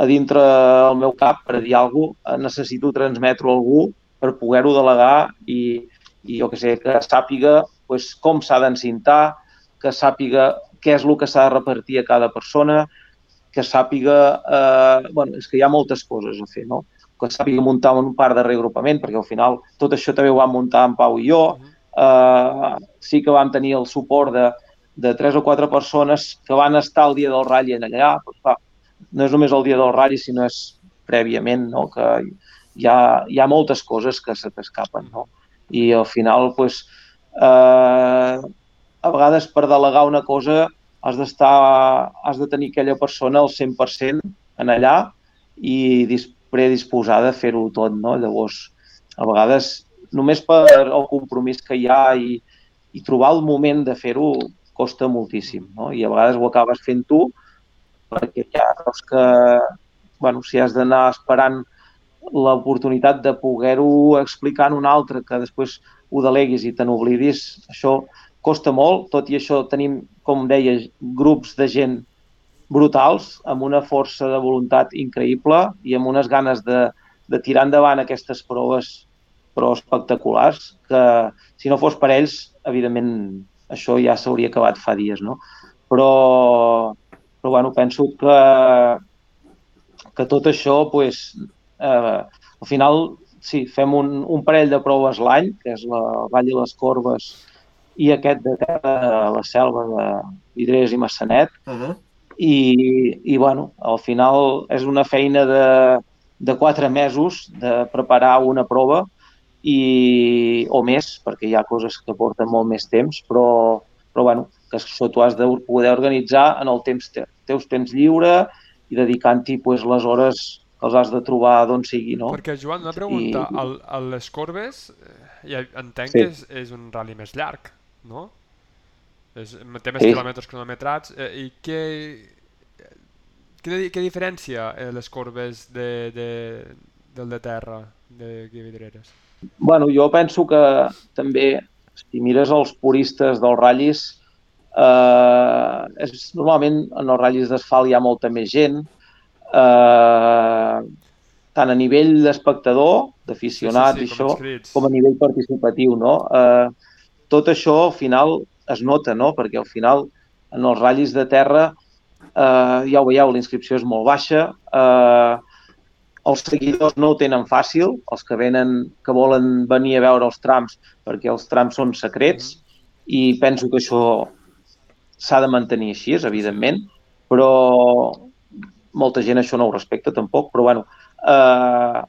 S5: a dintre el meu cap per dir alguna cosa, eh, necessito transmetre a algú per poder-ho delegar i, i jo que sé, que sàpiga pues, com s'ha d'encintar, que sàpiga què és el que s'ha de repartir a cada persona, que sàpiga... Eh, bueno, és que hi ha moltes coses a fer, no? Que sàpiga muntar un part de reagrupament, perquè al final tot això també ho vam muntar en Pau i jo. Eh, sí que vam tenir el suport de, de tres o quatre persones que van estar el dia del ratll allà. Pues, clar, no és només el dia del ratll, sinó és prèviament, no? que hi ha, hi ha moltes coses que se t'escapen. No? I al final, pues, eh, a vegades per delegar una cosa has d'estar, has de tenir aquella persona al 100% en allà i predisposada a fer-ho tot, no? Llavors, a vegades, només per el compromís que hi ha i, i trobar el moment de fer-ho costa moltíssim, no? I a vegades ho acabes fent tu perquè ja veus que, bueno, si has d'anar esperant l'oportunitat de poder-ho explicar en un altre, que després ho deleguis i te n'oblidis, això costa molt, tot i això tenim, com deia, grups de gent brutals, amb una força de voluntat increïble i amb unes ganes de, de tirar endavant aquestes proves però espectaculars, que si no fos per ells, evidentment, això ja s'hauria acabat fa dies, no? Però, però bueno, penso que, que tot això, pues, eh, al final, sí, fem un, un parell de proves l'any, que és la Vall i les Corbes i aquest de la selva de Vidrés i Massanet. Uh -huh. I, I, bueno, al final és una feina de, de quatre mesos de preparar una prova i, o més, perquè hi ha coses que porten molt més temps, però, però bueno, que això tu has de poder organitzar en el temps, teus temps lliure i dedicant-hi pues, les hores que els has de trobar d'on sigui, no?
S1: Perquè, Joan, una pregunta. I... El, el les Corbes, eh, ja entenc sí. que és, és un rally més llarg no? És, té més sí. quilòmetres cronometrats. Eh, I què, què, què diferència eh, les corbes de, de, del de terra, de Guividreres?
S5: Bueno, jo penso que també, si mires els puristes dels ratllis, eh, és, normalment en els ratllis d'asfalt hi ha molta més gent, eh, tant a nivell d'espectador, d'aficionat sí, sí, sí, com i això, com a nivell participatiu, no? Eh, tot això al final es nota, no? perquè al final en els ratllis de terra eh, ja ho veieu, la inscripció és molt baixa, eh, els seguidors no ho tenen fàcil, els que venen, que volen venir a veure els trams, perquè els trams són secrets, i penso que això s'ha de mantenir així, evidentment, però molta gent això no ho respecta tampoc, però bueno, eh,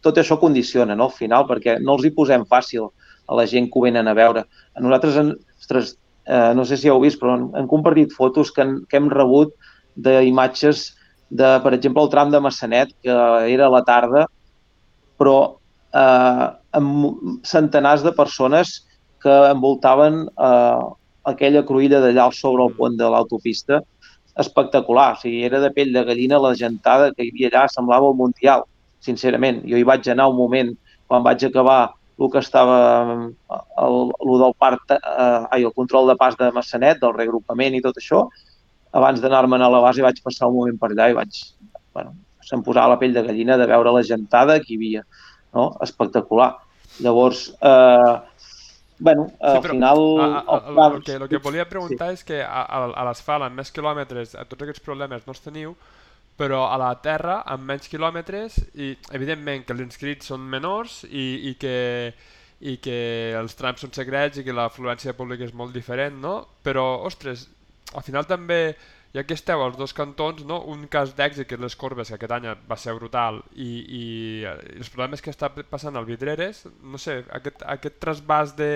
S5: tot això condiciona no, al final, perquè no els hi posem fàcil a la gent que ho venen a veure. A nosaltres, en, ostres, eh, no sé si heu vist, però han compartit fotos que, han, que hem rebut d'imatges de, per exemple, el tram de Massanet, que era a la tarda, però eh, amb centenars de persones que envoltaven eh, aquella cruïlla d'allà sobre el pont de l'autopista espectacular. O sigui, era de pell de gallina la gentada que hi havia allà, semblava el Mundial, sincerament. Jo hi vaig anar un moment, quan vaig acabar el que estava el, el del part, eh, ai, el control de pas de Massanet, del regrupament i tot això, abans d'anar-me'n a la base vaig passar un moment per allà i vaig, bueno, se'm posava la pell de gallina de veure la gentada que hi havia, no? Espectacular. Llavors, eh, bueno,
S1: Sí,
S5: al
S1: però
S5: final...
S1: a, a, el, el,
S5: trams-
S1: que, el que volia preguntar és que a, a, a l'asfalt amb més quilòmetres a tots aquests problemes no els teniu, però a la terra amb menys quilòmetres i evidentment que els inscrits són menors i, i, que, i que els trams són secrets i que l'afluència pública és molt diferent, no? Però, ostres, al final també, ja que esteu als dos cantons, no? un cas d'èxit que és les corbes, que aquest any va ser brutal, i, i els problemes que està passant al Vidreres, no sé, aquest, aquest trasbàs de,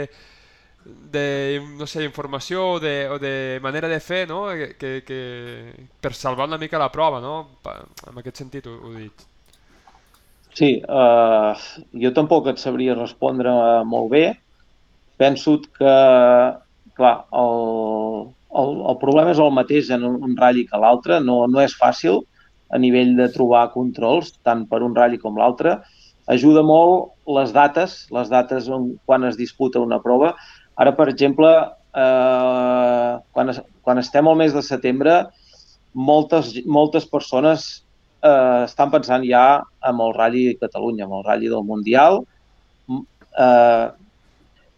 S1: de no sé, informació o de, o de manera de fer no? que, que, per salvar una mica la prova, no? En aquest sentit ho, ho dic.
S5: Sí, uh, jo tampoc et sabria respondre molt bé. Penso que, clar, el, el, el problema és el mateix en un ratll que l'altre. No, no és fàcil a nivell de trobar controls, tant per un ratll com l'altre. Ajuda molt les dates, les dates on, quan es disputa una prova. Ara, per exemple, eh, quan, es, quan estem al mes de setembre, moltes, moltes persones eh, estan pensant ja amb el Rally Catalunya, amb el Rally del Mundial. Eh,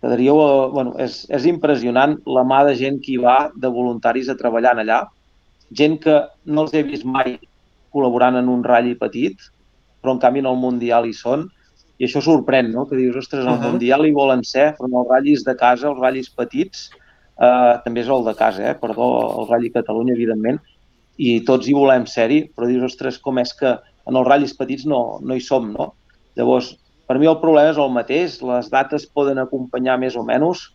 S5: quedaríeu, eh, bueno, és, és impressionant la mà de gent que hi va de voluntaris a treballar en allà. Gent que no els he vist mai col·laborant en un ratll petit, però en canvi en el Mundial hi són. I això sorprèn, no? Que dius, ostres, el
S2: Mhm.
S5: Mundial hi volen ser, però els ratllis de casa, els ratllis petits, eh, també és el de casa, eh? perdó, el Rally Catalunya, evidentment, i tots hi volem ser-hi, però dius, ostres, com és que en els ratllis petits no, no hi som, no? Llavors, per mi el problema és el mateix, les dates poden acompanyar més o menys,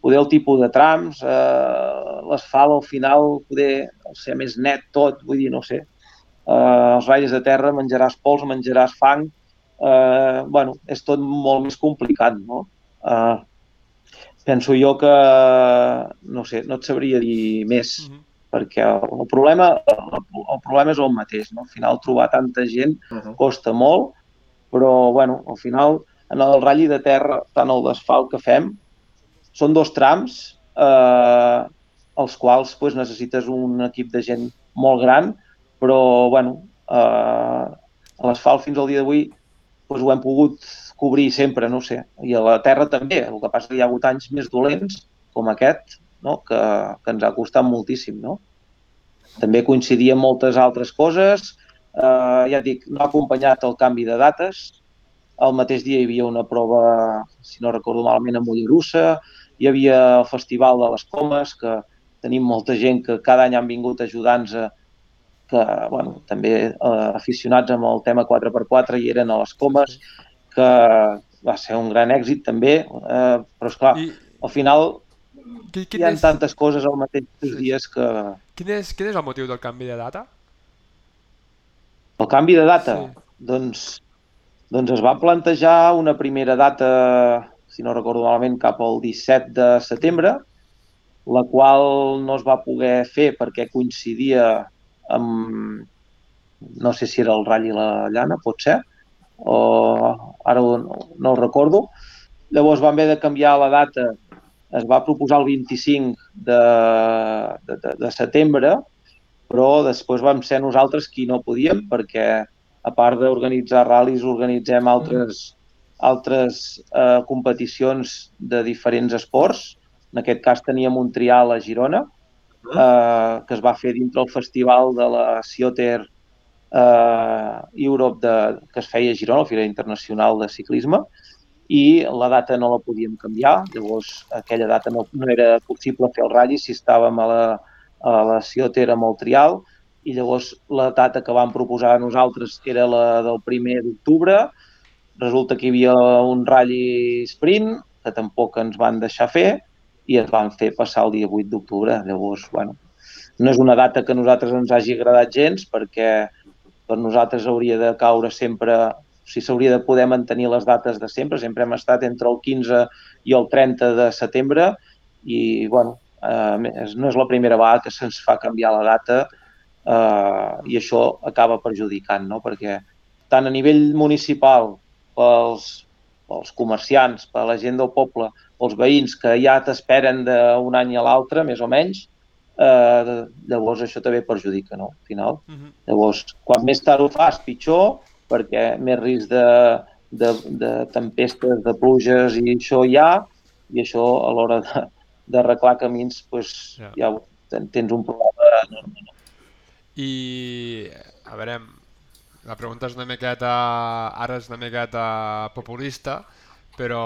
S5: poder el tipus de trams, eh, l'asfalt al final poder ser més net tot, vull dir, no sé. Eh, els ratlles de terra menjaràs pols, menjaràs fang, eh, bueno, és tot molt més complicat, no? Eh, penso jo que, no sé, no et sabria dir més,
S1: Mm -hmm.
S5: perquè el, el, problema, el, el problema és el mateix, no? Al final trobar tanta gent
S2: Uh -huh.
S5: costa molt, però bueno, al final en el ratll de terra, tant el d'asfalt que fem, són dos trams eh, els quals pues, necessites un equip de gent molt gran, però bueno, eh, l'asfalt fins al dia d'avui pues, ho hem pogut cobrir sempre, no sé, i a la terra també, el que passa que hi ha hagut anys més dolents, com aquest, no? que, que ens ha costat moltíssim, no? També coincidia amb moltes altres coses, eh, ja dic, no ha acompanyat el canvi de dates, el mateix dia hi havia una prova, si no recordo malament, a Mollerussa, hi havia el Festival de les Comes, que tenim molta gent que cada any han vingut ajudants a que, bueno, també eh, aficionats amb el tema 4x4 i eren a les Comes, que va ser un gran èxit també, eh, però és clar,
S1: I
S5: al final
S1: qui, quin,
S5: hi ha
S1: és,
S5: tantes coses al mateix
S1: Sí.
S5: dies que...
S1: quin, és, quin és el motiu del canvi de data?
S5: El canvi de data,
S1: Sí.
S5: doncs, doncs es va plantejar una primera data, si no recordo malament, cap al 17 de setembre, la qual no es va poder fer perquè coincidia amb, no sé si era el Rall i la Llana, pot ser, o ara ho- no ho recordo. Llavors vam haver de canviar la data, es va proposar el 25 de, de, de, de setembre, però després vam ser nosaltres qui no podíem perquè a part d'organitzar ral·lis organitzem altres, altres eh, competicions de diferents esports. En aquest cas teníem un trial a Girona eh, que es va fer dintre el festival de la Cioter eh, Europe de, que es feia a Girona, la Fira Internacional de Ciclisme, i la data no la podíem canviar, llavors aquella data no, no era possible fer el ratll si estàvem a la, a la Cioter amb el trial, i llavors la data que vam proposar a nosaltres era la del primer d'octubre, resulta que hi havia un ratll sprint, que tampoc ens van deixar fer, i es van fer passar el dia 8 d'octubre. Llavors, bueno, no és una data que a nosaltres ens hagi agradat gens, perquè per nosaltres hauria de caure sempre, o sigui, s'hauria de poder mantenir les dates de sempre, sempre hem estat entre el 15 i el 30 de setembre, i, bueno, eh, no és la primera vegada que se'ns fa canviar la data eh, i això acaba perjudicant, no? perquè tant a nivell municipal, pels, pels comerciants, per la gent del poble, pels veïns que ja t'esperen d'un any a l'altre, més o menys, eh, llavors això també perjudica, no? Al final.
S1: Uh -huh.
S5: Llavors, quan més tard ho fas, pitjor, perquè més risc de, de, de tempestes, de pluges i això hi ha, i això a l'hora de, d'arreglar camins pues,
S1: Ja.
S5: ja ten- tens un problema enorme. No?
S1: I, a veure, la pregunta és una miqueta, ara és una miqueta populista, però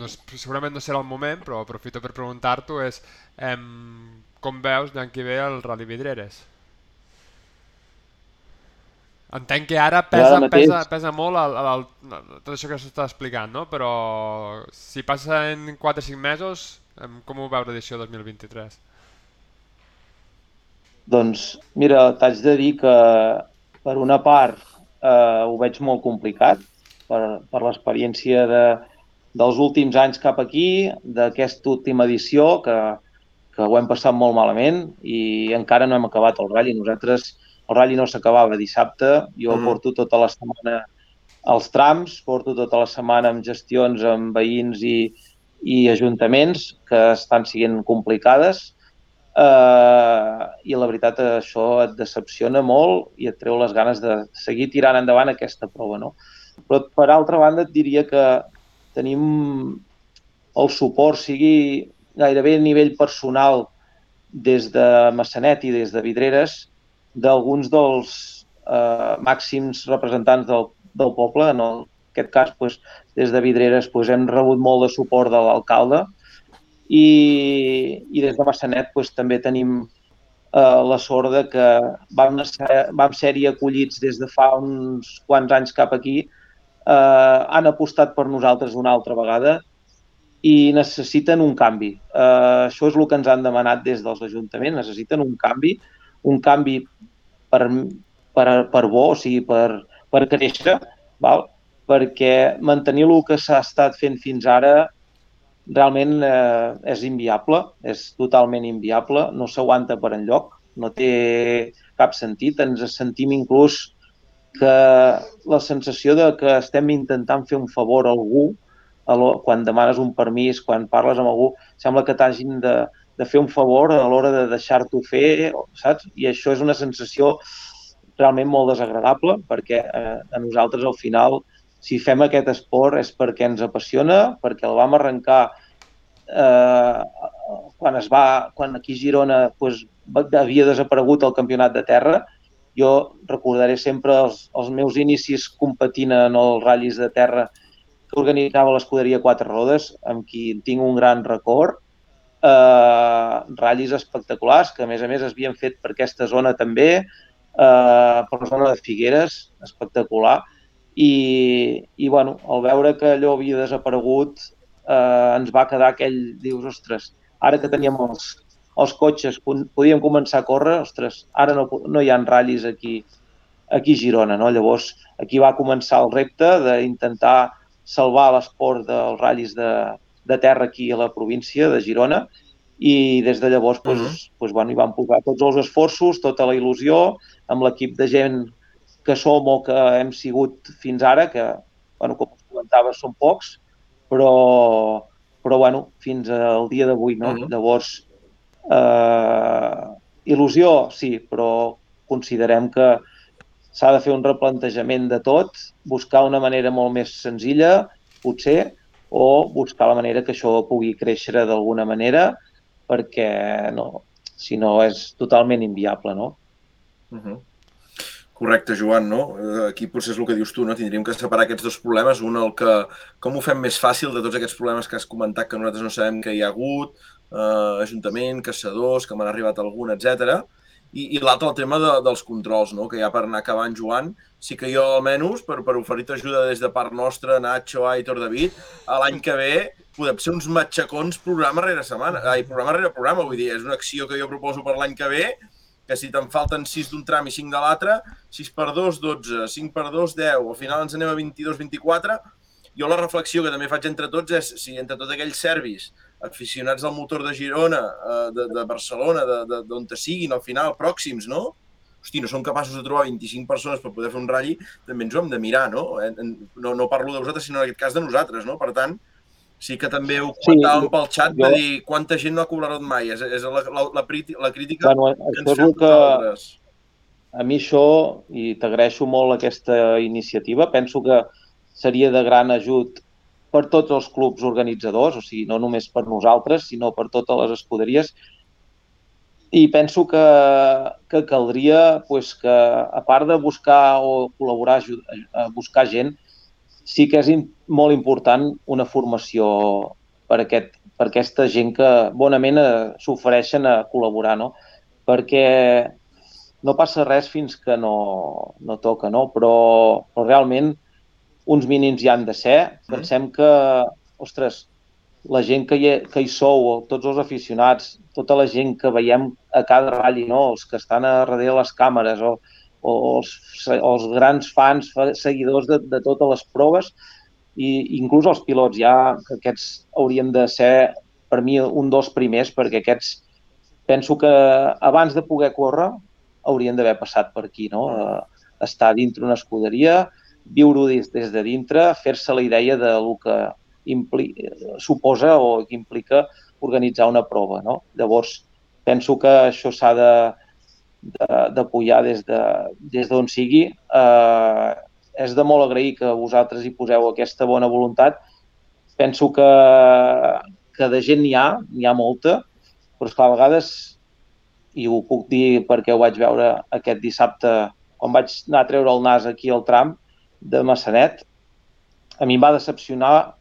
S1: no segurament no serà el moment, però aprofito per preguntar-t'ho, és em, com veus l'any que ve el Rally Vidreres? Entenc que ara pesa,
S5: ara mateix-
S1: pesa, pesa molt el, el, el, tot això que s'està explicant, no? Però si passa en 4 o 5 mesos, com ho veus l'edició 2023?
S5: Doncs mira, t'haig de dir que per una part eh, ho veig molt complicat per, per l'experiència de, dels últims anys cap aquí, d'aquesta última edició que, que ho hem passat molt malament i encara no hem acabat el ratll. Nosaltres, el ratll no s'acabava dissabte, jo
S2: Mhm.
S5: porto tota la setmana als trams, porto tota la setmana amb gestions amb veïns i, i ajuntaments que estan sent complicades eh, i la veritat això et decepciona molt i et treu les ganes de seguir tirant endavant aquesta prova. No? Però per altra banda et diria que tenim el suport, sigui gairebé a nivell personal des de Massanet i des de Vidreres, d'alguns dels eh, màxims representants del, del poble. En el, aquest cas, doncs, des de Vidreres doncs, hem rebut molt de suport de l'alcalde i, i des de Massanet doncs, també tenim eh, la sort de que vam, ser, vam ser-hi acollits des de fa uns quants anys cap aquí, eh, han apostat per nosaltres una altra vegada i necessiten un canvi. Eh, això és el que ens han demanat des dels ajuntaments, necessiten un canvi, un canvi per, per, per bo, o sigui, per, per créixer, val? perquè mantenir el que s'ha estat fent fins ara realment eh, és inviable, és totalment inviable, no s'aguanta per enlloc, no té cap sentit, ens sentim inclús que la sensació de que estem intentant fer un favor a algú, quan demanes un permís, quan parles amb algú, sembla que t'hagin de, de fer un favor a l'hora de deixar-t'ho fer, saps? I això és una sensació realment molt desagradable, perquè eh, a nosaltres al final, si fem aquest esport és perquè ens apassiona, perquè el vam arrencar eh, quan es va, quan aquí a Girona pues, va- havia desaparegut el campionat de terra, jo recordaré sempre els, els meus inicis competint en els ratllis de terra que organitzava l'escuderia Quatre Rodes, amb qui tinc un gran record, eh, ratllis espectaculars, que a més a més es havien fet per aquesta zona també, eh, per la zona de Figueres, espectacular, i, i bueno, al veure que allò havia desaparegut eh, ens va quedar aquell, dius, ostres, ara que teníem els, els cotxes, podíem començar a córrer, ostres, ara no, no hi ha ratllis aquí, aquí a Girona, no? Llavors, aquí va començar el repte d'intentar salvar l'esport dels ratllis de, de terra aquí a la província de Girona i des de llavors doncs,
S2: Mhm.
S5: doncs, bueno, hi van posar tots els esforços, tota la il·lusió, amb l'equip de gent que som o que hem sigut fins ara, que, bueno, com us comentava, són pocs, però, però bueno, fins al dia d'avui, no?
S2: Mhm.
S5: Llavors, eh, il·lusió, sí, però considerem que s'ha de fer un replantejament de tot, buscar una manera molt més senzilla, potser, o buscar la manera que això pugui créixer d'alguna manera, perquè no, si no és totalment inviable, no?
S2: Uh -huh. Correcte, Joan, no? Aquí potser és el que dius tu, no? Tindríem que separar aquests dos problemes. Un, el que... Com ho fem més fàcil de tots aquests problemes que has comentat que nosaltres no sabem que hi ha hagut, eh, Ajuntament, caçadors, que m'han arribat algun, etc. I, i l'altre, el tema de, dels controls, no? Que ja per anar acabant, Joan, sí que jo almenys, per, per oferir-te ajuda des de part nostra, Nacho, Aitor, David, a l'any que ve podem ser uns matxacons programa rere setmana, ai, programa rere programa, vull dir, és una acció que jo proposo per l'any que ve, que si te'n falten 6 d'un tram i 5 de l'altre, 6 per 2, 12, 5 per 2, 10, al final ens anem a 22, 24. Jo la reflexió que també faig entre tots és si entre tot aquell servis aficionats del motor de Girona, eh, de, de Barcelona, d'on te siguin al final, pròxims, no? Hosti, no som capaços de trobar 25 persones per poder fer un ratll, també ens ho hem de mirar, no? No, no parlo de vosaltres, sinó en aquest cas de nosaltres, no? Per tant, sí que també ho
S5: Sí,
S2: comentàvem pel xat
S5: jo-
S2: de dir quanta gent no ha cobrat mai. És, és la, la, la, la crítica
S5: Bueno,
S2: que ens fem
S5: que,
S2: nosaltres.
S5: a mi això, i t'agraeixo molt aquesta iniciativa, penso que seria de gran ajut per tots els clubs organitzadors, o sigui, no només per nosaltres, sinó per totes les escuderies. I penso que, que caldria pues, que, a part de buscar o col·laborar, a buscar gent, sí que és in, molt important una formació per, aquest, per aquesta gent que bonament eh, s'ofereixen a col·laborar, no? Perquè no passa res fins que no, no toca, no? Però, però realment uns mínims hi han de ser. Pensem que, ostres, la gent que hi, que hi sou, tots els aficionats, tota la gent que veiem a cada ratll, no? els que estan a darrere les càmeres o, o els, els grans fans, fa- seguidors de, de totes les proves, i inclús els pilots ja, que aquests haurien de ser, per mi, un dels primers, perquè aquests penso que abans de poder córrer haurien d'haver passat per aquí, no? Eh, estar dintre una escuderia, viure-ho des, des de dintre, fer-se la idea de lo que impli suposa o que implica organitzar una prova, no? Llavors, penso que això s'ha de de- d'apoyar de des d'on sigui. Eh, és de molt agrair que vosaltres hi poseu aquesta bona voluntat. Penso que, que de gent n'hi ha, n'hi ha molta, però esclar, a vegades, i ho puc dir perquè ho vaig veure aquest dissabte, quan vaig anar a treure el nas aquí al tram de Massanet, a mi em va decepcionar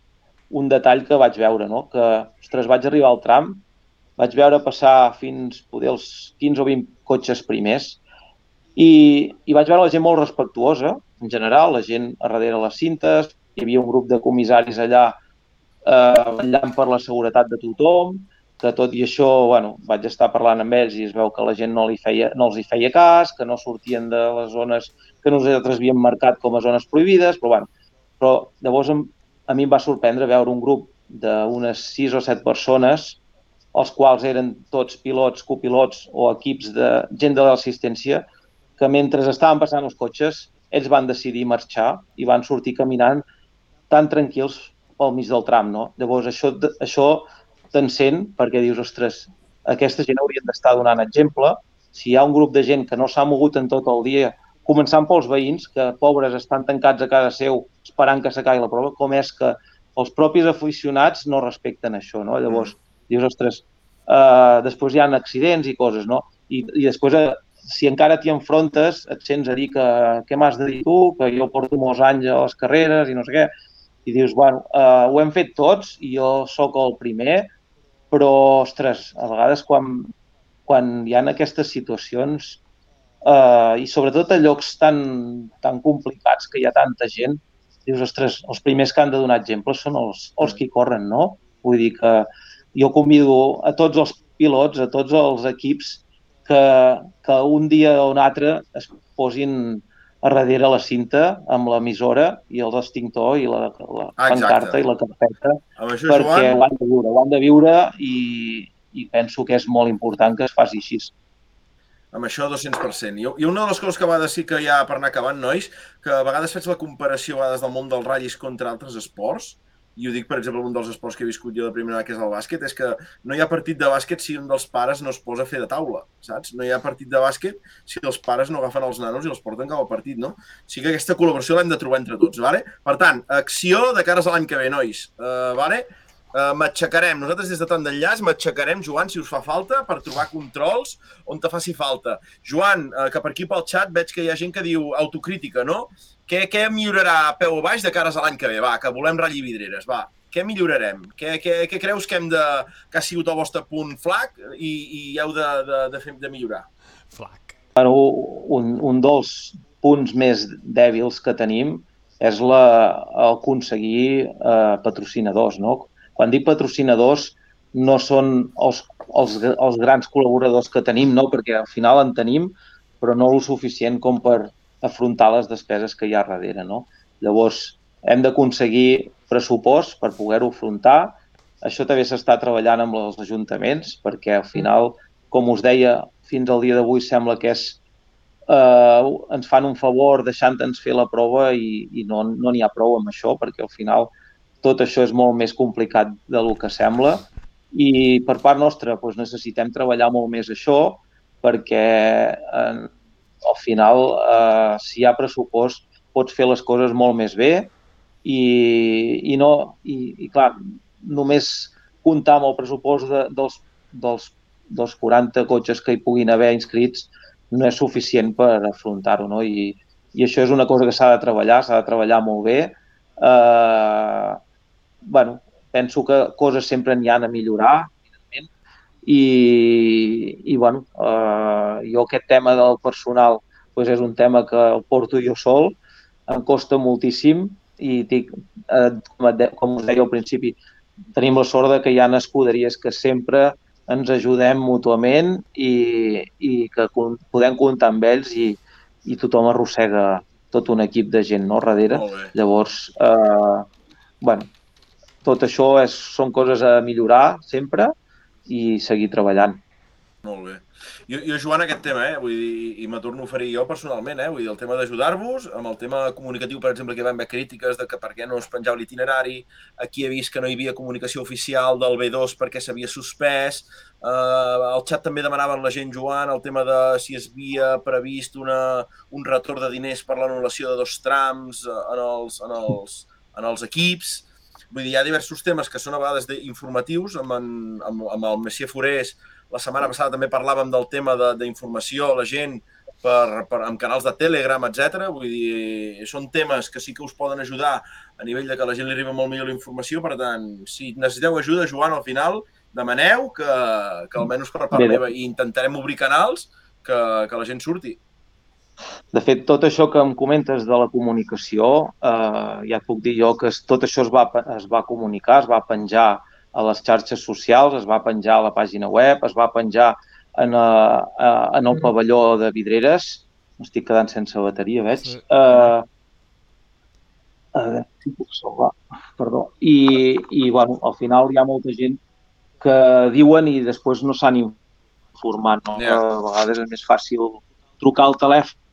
S5: un detall que vaig veure, no? que, ostres, vaig arribar al tram, vaig veure passar fins poder els 15 o 20 cotxes primers i, i vaig veure la gent molt respectuosa, en general, la gent a darrere les cintes, hi havia un grup de comissaris allà eh, vetllant per la seguretat de tothom, que tot i això, bueno, vaig estar parlant amb ells i es veu que la gent no, li feia, no els hi feia cas, que no sortien de les zones que nosaltres havíem marcat com a zones prohibides, però, bueno, però llavors a mi em va sorprendre veure un grup d'unes 6 o 7 persones, els quals eren tots pilots, copilots o equips de gent de l'assistència, que mentre estaven passant els cotxes, ells van decidir marxar i van sortir caminant tan tranquils pel mig del tram, no? Llavors, això, això t'encén perquè dius, ostres, aquesta gent haurien d'estar donant exemple. Si hi ha un grup de gent que no s'ha mogut en tot el dia, començant pels veïns, que pobres estan tancats a casa seu esperant que s'acabi la prova, com és que els propis aficionats no respecten això, no? Llavors, dius, ostres, uh, després hi ha accidents i coses, no? I, i després, uh, si encara t'hi enfrontes, et sents a dir que què m'has de dir tu, que jo porto molts anys a les carreres i no sé què, i dius, bueno, uh, ho hem fet tots i jo sóc el primer, però, ostres, a vegades quan, quan hi ha aquestes situacions uh, i sobretot a llocs tan, tan complicats que hi ha tanta gent, dius, ostres, els primers que han de donar exemples són els, els que corren, no? Vull dir que jo convido a tots els pilots, a tots els equips, que, que un dia o un altre es posin a darrere la cinta amb l'emissora i el extintor i la, la
S2: Ah, pancarta i la carpeta això,
S5: perquè
S2: Joan,
S5: ho han de viure, ho han de viure i, i penso que és molt important que es faci així.
S2: amb això 200%. I, I una de les coses que a vegades sí que hi ha per anar acabant, nois, que a vegades faig la comparació a vegades del món dels ratllis contra altres esports, i ho dic, per exemple, un dels esports que he viscut jo de primera, que és el bàsquet, és que no hi ha partit de bàsquet si un dels pares no es posa a fer de taula, saps? No hi ha partit de bàsquet si els pares no agafen els nanos i els porten cap al partit, no? O sigui que aquesta col·laboració l'hem de trobar entre tots, vale? Per tant, acció de cares a l'any que ve, nois, uh, vale? Uh, m'aixecarem, nosaltres des de tant d'enllaç m'aixecarem, Joan, si us fa falta, per trobar controls on te faci falta. Joan, uh, que per aquí pel xat veig que hi ha gent que diu autocrítica, no? Què, què millorarà a peu o baix de cares a l'any que ve? Va, que volem ratllir vidreres, va. Què millorarem? Què, què, què creus que hem de... que ha sigut el vostre punt flac i, i heu de, de, de, fer, de millorar?
S1: Flac.
S5: Bueno, un, un dels punts més dèbils que tenim és la, aconseguir eh, patrocinadors. No? Quan dic patrocinadors, no són els, els, els grans col·laboradors que tenim, no? perquè al final en tenim, però no el suficient com per afrontar les despeses que hi ha darrere. No? Llavors, hem d'aconseguir pressupost per poder-ho afrontar això també s'està treballant amb els ajuntaments, perquè al final, com us deia, fins al dia d'avui sembla que és eh, ens fan un favor deixant-nos fer la prova i, i no n'hi no ha prou amb això, perquè al final tot això és molt més complicat del que sembla i per part nostra doncs, necessitem treballar molt més això perquè eh, al final, eh, si hi ha pressupost, pots fer les coses molt més bé i, i, no, i, i clar, només comptar amb el pressupost de, dels, dels, dels 40 cotxes que hi puguin haver inscrits no és suficient per afrontar-ho, no? I, i això és una cosa que s'ha de treballar, s'ha de treballar molt bé. Eh, bueno, penso que coses sempre n'hi han a millorar, i, i bueno, eh, jo aquest tema del personal pues és un tema que el porto jo sol, em costa moltíssim i dic, eh, com, de, com us deia al principi, tenim la sort de que hi ha escuderies que sempre ens ajudem mútuament i, i que podem comptar amb ells i, i tothom arrossega tot un equip de gent no, darrere. Llavors, eh, bueno, tot això és, són coses a millorar sempre i seguir treballant.
S2: Molt bé. Jo, jo Joan, aquest tema, eh? Vull dir, i me torno a oferir jo personalment, eh? Vull dir, el tema d'ajudar-vos, amb el tema comunicatiu, per exemple, que hi va haver crítiques de que per què no es penjava l'itinerari, aquí he vist que no hi havia comunicació oficial del B2 perquè s'havia suspès, uh, al xat també demanaven la gent, Joan, el tema de si es havia previst una, un retorn de diners per l'anul·lació de dos trams eh, en els, en els, en els equips, Vull dir, hi ha diversos temes que són a vegades informatius, amb, en, amb, amb el Messier Forés la setmana passada també parlàvem del tema d'informació a la gent per, per, amb canals de Telegram, etc. Vull dir, són temes que sí que us poden ajudar a nivell de que a la gent li arriba molt millor la informació. Per tant, si necessiteu ajuda, Joan, al final, demaneu que, que almenys per part meva i intentarem obrir canals que, que la gent surti.
S5: De fet, tot això que em comentes de la comunicació, eh, ja et puc dir jo que tot això es va, es va comunicar, es va penjar a les xarxes socials, es va penjar a la pàgina web, es va penjar en, a, eh, a, eh, en el pavelló de Vidreres. M'estic quedant sense bateria, veig. Sí. Uh, a veure si puc salvar. Perdó. I, I, bueno, al final hi ha molta gent que diuen i després no s'han informat. No? Yeah. A vegades és més fàcil trucar al telèfon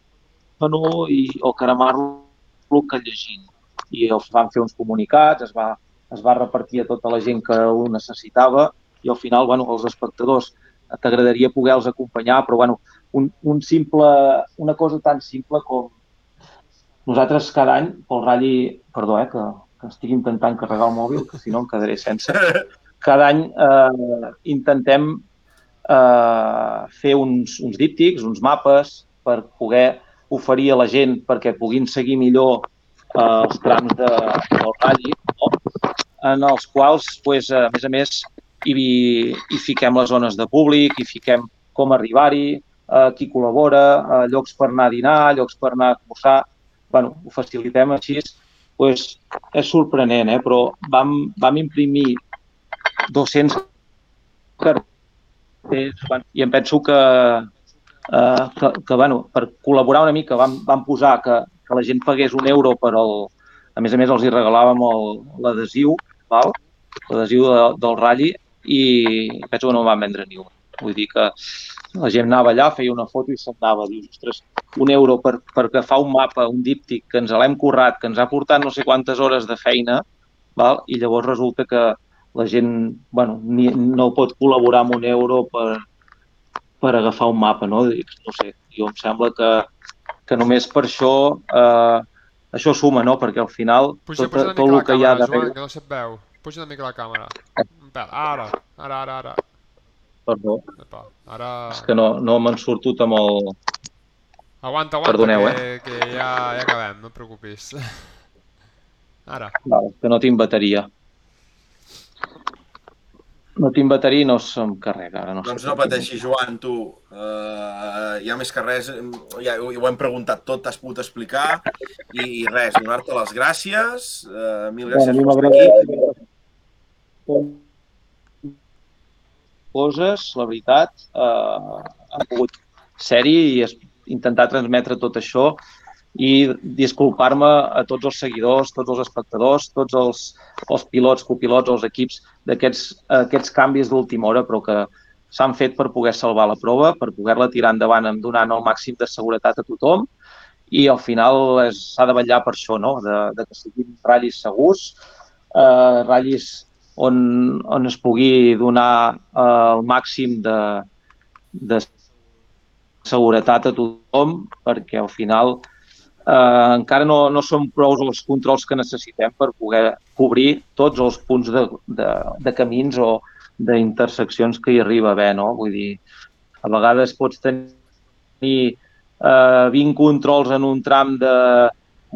S5: i, o cremar-lo que llegint. I els van fer uns comunicats, es va es va repartir a tota la gent que ho necessitava i al final, bueno, els espectadors t'agradaria poder-los acompanyar, però bueno, un, un simple, una cosa tan simple com nosaltres cada any, pel ratll, perdó, eh, que, que estic intentant carregar el mòbil, que si no em quedaré sense, cada any eh, intentem eh, fer uns, uns díptics, uns mapes, per poder oferir a la gent perquè puguin seguir millor eh, els trams de, del ratll, no? en els quals, pues, a més a més, hi, hi fiquem les zones de públic, hi fiquem com arribar-hi, eh, qui col·labora, eh, llocs per anar a dinar, llocs per anar a esmorzar, bueno, ho facilitem així, pues, és sorprenent, eh? però vam, vam imprimir 200 cartells i em penso que, eh, que, que bueno, per col·laborar una mica vam, vam posar que, que la gent pagués un euro per al... A més a més, els hi regalàvem l'adhesiu l'adhesiu de, del ratlli, i penso que no van vendre ni un. Vull dir que la gent anava allà, feia una foto i se'n anava. Dius, ostres, un euro per, per agafar un mapa, un díptic, que ens l'hem currat, que ens ha portat no sé quantes hores de feina, val? i llavors resulta que la gent bueno, ni, no pot col·laborar amb un euro per, per agafar un mapa. No? no sé, jo em sembla que, que només per això eh, això suma, no? Perquè al final
S1: puja, tot, tot el que hi ha darrere... Joan, que no se't veu. Puja una mica la càmera. Un pèl. Ara, ara, ara, ara.
S5: Perdó.
S1: Epa, ara...
S5: És que no, no me'n sortut amb el...
S1: Aguanta, aguanta, Perdoneu, que, eh? que ja, ja acabem, no et preocupis. [LAUGHS] Ara.
S5: Val, que no tinc bateria. No tinc bateria i no se'm carrega. Ara no
S2: doncs no pateixi, Joan, tu. Uh, ja més que res, ja ho, ho hem preguntat tot, t'has pogut explicar. I, i res, donar-te les gràcies. Uh, mil gràcies bueno, per estar aquí.
S5: Coses, la veritat, uh, han pogut ser-hi i intentar transmetre tot això i disculpar-me a tots els seguidors, tots els espectadors, tots els, els pilots, copilots, els equips d'aquests aquests canvis d'última hora, però que s'han fet per poder salvar la prova, per poder-la tirar endavant amb donant el màxim de seguretat a tothom i al final s'ha de vetllar per això, no? de, de que siguin ratllis segurs, eh, ratllis on, on es pugui donar eh, el màxim de, de seguretat a tothom perquè al final eh, encara no, no són prou els controls que necessitem per poder cobrir tots els punts de, de, de camins o d'interseccions que hi arriba a haver, no? Vull dir, a vegades pots tenir eh, 20 controls en un tram de,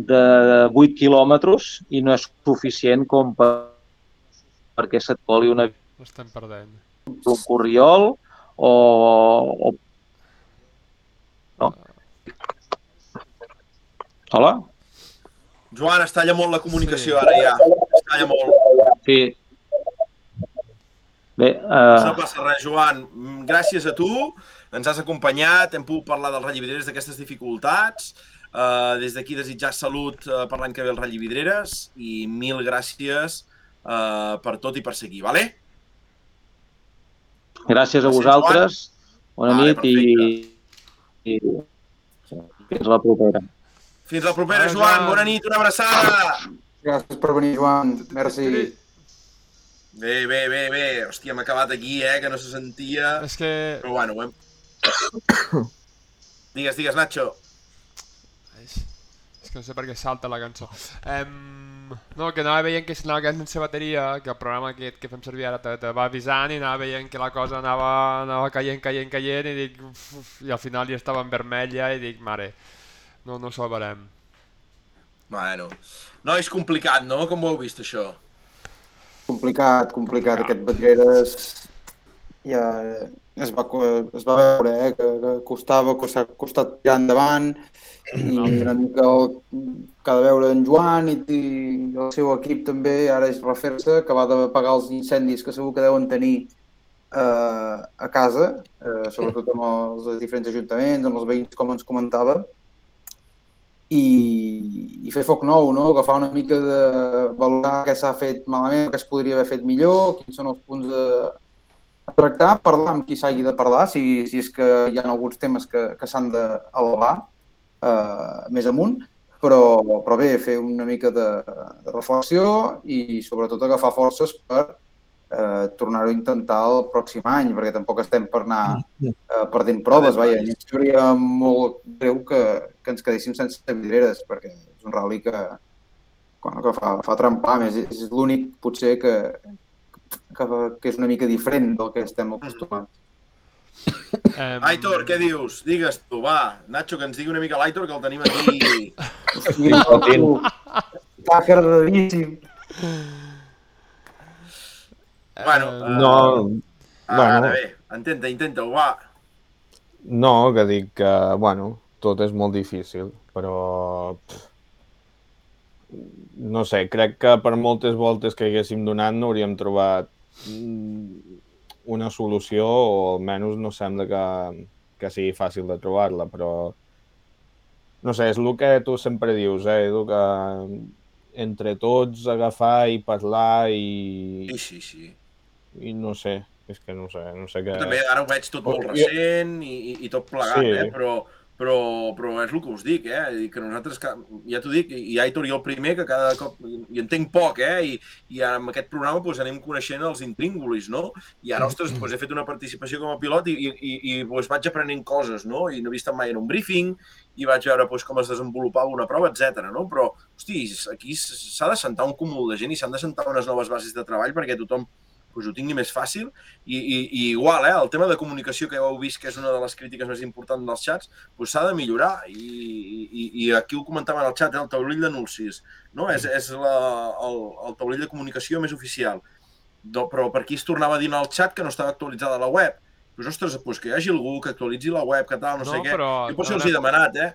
S5: de 8 quilòmetres i no és suficient com per, perquè se't coli una
S1: L'estem perdent.
S5: un corriol o, o no. Hola?
S2: Joan, es talla molt la comunicació
S1: Sí.
S2: ara ja. Es talla molt.
S5: Sí. Bé,
S2: No
S5: uh,
S2: passa res, Joan. Mm, Gràcies a tu. Ens has acompanyat. Hem pogut parlar del Rally Vidreres, d'aquestes dificultats. Uh, des d'aquí desitjar salut uh, per l'any que ve al Rally Vidreres i mil gràcies uh, per tot i per seguir, vale?
S5: gràcies a vosaltres. Bona
S2: Vale,
S5: nit i, i fins la propera.
S2: Fins la propera,
S1: Adéu,
S2: Joan. Bona nit, una abraçada.
S3: Gràcies per venir, Joan. Merci.
S2: Bé, bé, bé, bé. Hòstia, hem acabat aquí, eh, que no se sentia.
S1: És que...
S2: Però bueno, ho hem... [COUGHS] Digues, digues, Nacho.
S1: Ai, És que no sé per què salta la cançó. Um, no, que anava veient que s'anava quedant sense bateria, que el programa aquest que fem servir ara te, te va avisant i anava veient que la cosa anava, anava caient, caient, caient i dic... Uf, uf, I al final ja estava en vermella i dic, mare, no, no salvarem.
S2: Bueno. No, és complicat, no? Com ho heu vist, això?
S3: Complicat, complicat. Aquest Batgueres ja es va, es va veure eh, que, que costava, que s'ha costat tirar endavant i una mica el, que ha de veure en Joan i, i el seu equip també ara és refer-se, que va de pagar els incendis que segur que deuen tenir eh, a casa, eh, sobretot amb els diferents ajuntaments, amb els veïns, com ens comentava, i, i fer foc nou, no? agafar una mica de valorar què s'ha fet malament, què es podria haver fet millor, quins són els punts de, a tractar, parlar amb qui s'hagi de parlar, si, si és que hi ha alguns temes que, que s'han d'elevar eh, més amunt, però, però bé, fer una mica de, de reflexió i sobretot agafar forces per eh, tornar-ho a intentar el pròxim any, perquè tampoc estem per anar eh, perdent proves, vaja, ens seria molt greu que, que ens quedéssim sense vidreres, perquè és un rally que, bueno, que fa, fa trempar, a més és l'únic potser que, que, que és una mica diferent del que estem acostumats.
S1: Um, [COUGHS]
S2: Aitor, què dius? Digues tu, va. Nacho, que ens digui una mica l'Aitor, que el tenim aquí. [COUGHS]
S3: Està agradadíssim. [COUGHS]
S2: Bueno,
S1: eh,
S4: No,
S2: Ara
S4: bueno.
S2: bé, intenta, intenta-ho, va.
S4: no, que dic que, bueno, tot és molt difícil, però... pff, No sé, crec que per moltes voltes que haguéssim donat no hauríem trobat mm, una solució o almenys no sembla que, que sigui fàcil de trobar-la, però no sé, és el que tu sempre dius, eh, Edu, que entre tots agafar i parlar i,
S2: Sí, sí, sí.
S4: I no sé, és que no sé, no sé què...
S2: També ara ho veig tot molt
S4: Jo-
S2: recent i, i, i tot plegat,
S4: Sí.
S2: eh? Però, però, però és el que us dic, eh? I que nosaltres, ja t'ho dic, i Aitor i el primer, que cada cop hi entenc poc, eh? I, i amb aquest programa doncs, anem coneixent els intríngulis, no? I ara, ostres, doncs, he fet una participació com a pilot i, i, i, i doncs, vaig aprenent coses, no? I no he vist mai en un briefing i vaig veure doncs, com es desenvolupava una prova, etc. no? Però, hosti, aquí s'ha de sentar un cúmul de gent i s'han de sentar unes noves bases de treball perquè tothom doncs, ho tingui més fàcil i, i, i igual, eh, el tema de comunicació que ja heu vist que és una de les crítiques més importants dels xats, doncs s'ha de millorar i, i, i aquí ho comentaven al xat, eh, el taulell d'anuncis, no? és, és la, el, el taulell de comunicació més oficial. Do, però per aquí es tornava a dir al xat que no estava actualitzada la web. Doncs, ostres, doncs que hi hagi algú que actualitzi la web, que tal, no,
S1: No,
S2: sé què.
S1: però
S2: Jo per això els he demanat, eh?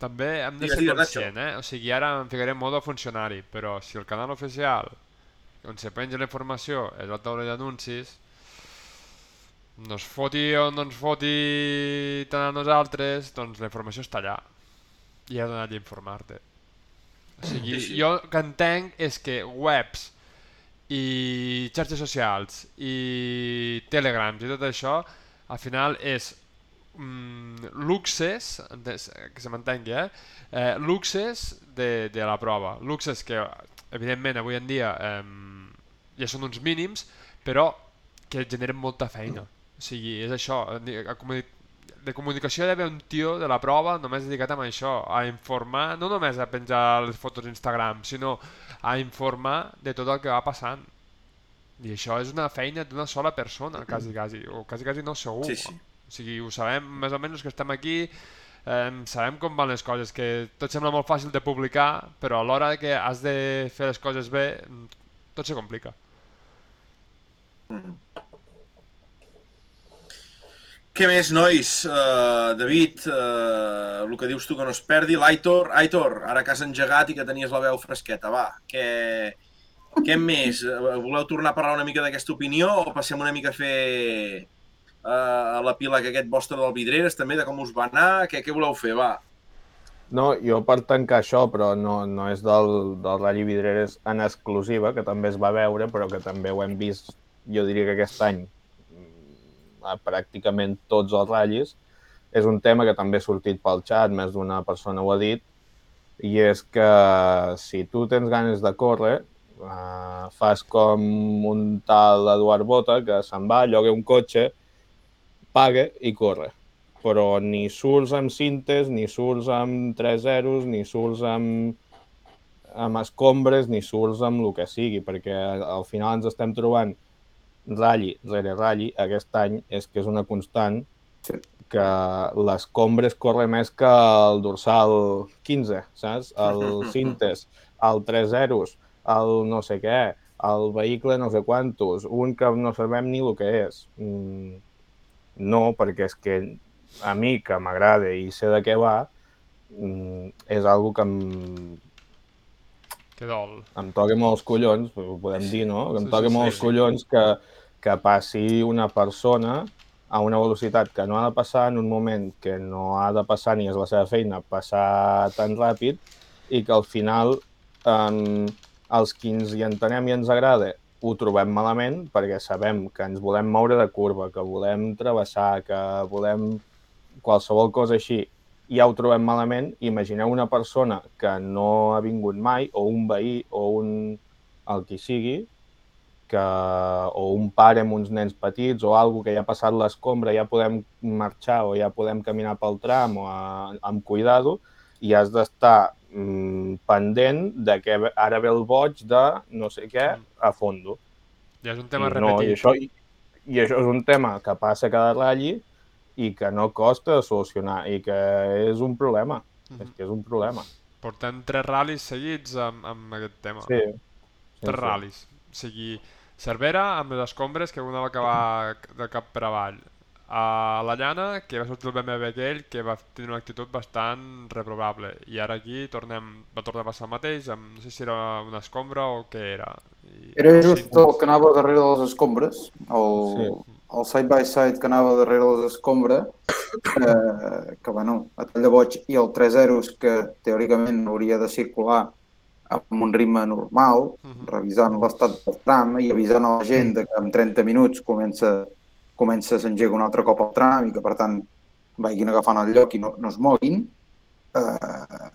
S1: També hem de ser conscient, eh? O sigui, ara em ficaré en mode funcionari, però si el canal oficial on se penja la informació és la taula d'anuncis, no es foti o no ens foti tant a nosaltres, doncs la informació està allà. i has d'anar a informar-te. O sigui,
S2: Sí, sí.
S1: jo que entenc és que webs i xarxes socials i telegrams i tot això al final és mm, luxes, que se m'entengui, eh? eh? luxes de, de la prova. Luxes que, evidentment, avui en dia eh, ja són uns mínims, però que generen molta feina. O sigui, és això, de comunicació hi ha d'haver un tio de la prova només dedicat a això, a informar, no només a penjar les fotos a Instagram, sinó a informar de tot el que va passant. I això és una feina d'una sola persona, quasi, quasi, o quasi, quasi no segur.
S2: Sí, sí.
S1: O sigui, ho sabem més o menys que estem aquí, eh, sabem com van les coses, que tot sembla molt fàcil de publicar, però a l'hora que has de fer les coses bé, mm, tot se complica.
S2: Què més, nois? Uh, David, uh, el que dius tu que no es perdi. L'Aitor, Aitor, ara que has engegat i que tenies la veu fresqueta, va, què, què més? Uh, voleu tornar a parlar una mica d'aquesta opinió o passem una mica a fer uh, la pila que aquest vostre del Vidreres, també, de com us va anar? Què, què voleu fer, va?
S4: No, jo per tancar això, però no, no és del, del Rally Vidreres en exclusiva, que també es va veure, però que també ho hem vist, jo diria que aquest any, a pràcticament tots els ratllis. És un tema que també ha sortit pel xat, més d'una persona ho ha dit, i és que si tu tens ganes de córrer, eh, fas com un tal Eduard Bota, que se'n va, lloga un cotxe, paga i corre però ni surts amb cintes, ni surts amb 3 zeros, ni surts amb, amb escombres, ni surts amb el que sigui, perquè al final ens estem trobant ratlli rere ratlli aquest any és que és una constant que l'escombres corre més que el dorsal 15, saps? El [LAUGHS] cintes, el 3 zeros, el no sé què, el vehicle no sé quantos, un que no sabem ni el que és. Mm, no, perquè és que a mi, que m'agrada i sé de què va, mm, és algo que em,
S1: Que dol.
S4: em toca molts collons, ho podem dir, no? Que em toca
S1: sí,
S4: molts
S1: sí.
S4: collons que, que passi una persona a una velocitat que no ha de passar en un moment que no ha de passar ni és la seva feina passar tan ràpid i que al final um, els que ens hi entenem i ens agrada ho trobem malament perquè sabem que ens volem moure de curva, que volem travessar, que volem qualsevol cosa així ja ho trobem malament, imagineu una persona que no ha vingut mai, o un veí, o un el qui sigui, que, o un pare amb uns nens petits, o algo que ja ha passat l'escombra, ja podem marxar o ja podem caminar pel tram o a, amb cuidado, i has d'estar mm, pendent de que ara ve el boig de no sé què a fondo.
S1: Ja és un tema
S4: I, no, i,
S1: repetit.
S4: això, i, I això és un tema que passa cada ratlli i que no costa de solucionar i que és un problema.
S1: Mhm.
S4: És que és un problema.
S1: Portem tres ral·lis seguits amb, amb aquest tema.
S4: Sí. sí
S1: tres
S4: sí.
S1: ral·lis. O sigui, Cervera amb les escombres que una va acabar [LAUGHS] de cap per avall. A la llana, que va sortir el BMW aquell, que va tenir una actitud bastant reprovable. I ara aquí tornem, va tornar a passar el mateix, amb, no sé si era una escombra o què era. I,
S3: Era
S1: sí,
S3: just el que anava darrere de les escombres, el,
S4: Sí.
S3: el side-by-side que anava darrere de les escombres, que, que bueno, a tall de boig, i el 3 zeros que teòricament hauria de circular amb un ritme normal,
S1: Mhm.
S3: revisant l'estat del tram i avisant a la gent que en 30 minuts comença, comença s'engega un altre cop el tram i que, per tant, vagin agafant el lloc i no, no es moguin, eh,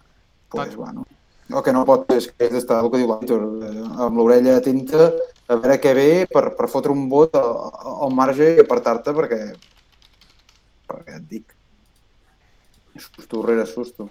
S3: pues, bueno, el que no pot és que és d'estar, el que diu l'Aitor, eh, amb l'orella atenta a veure què ve per, per fotre un vot al, al marge i apartar-te perquè, perquè et dic, susto rere susto.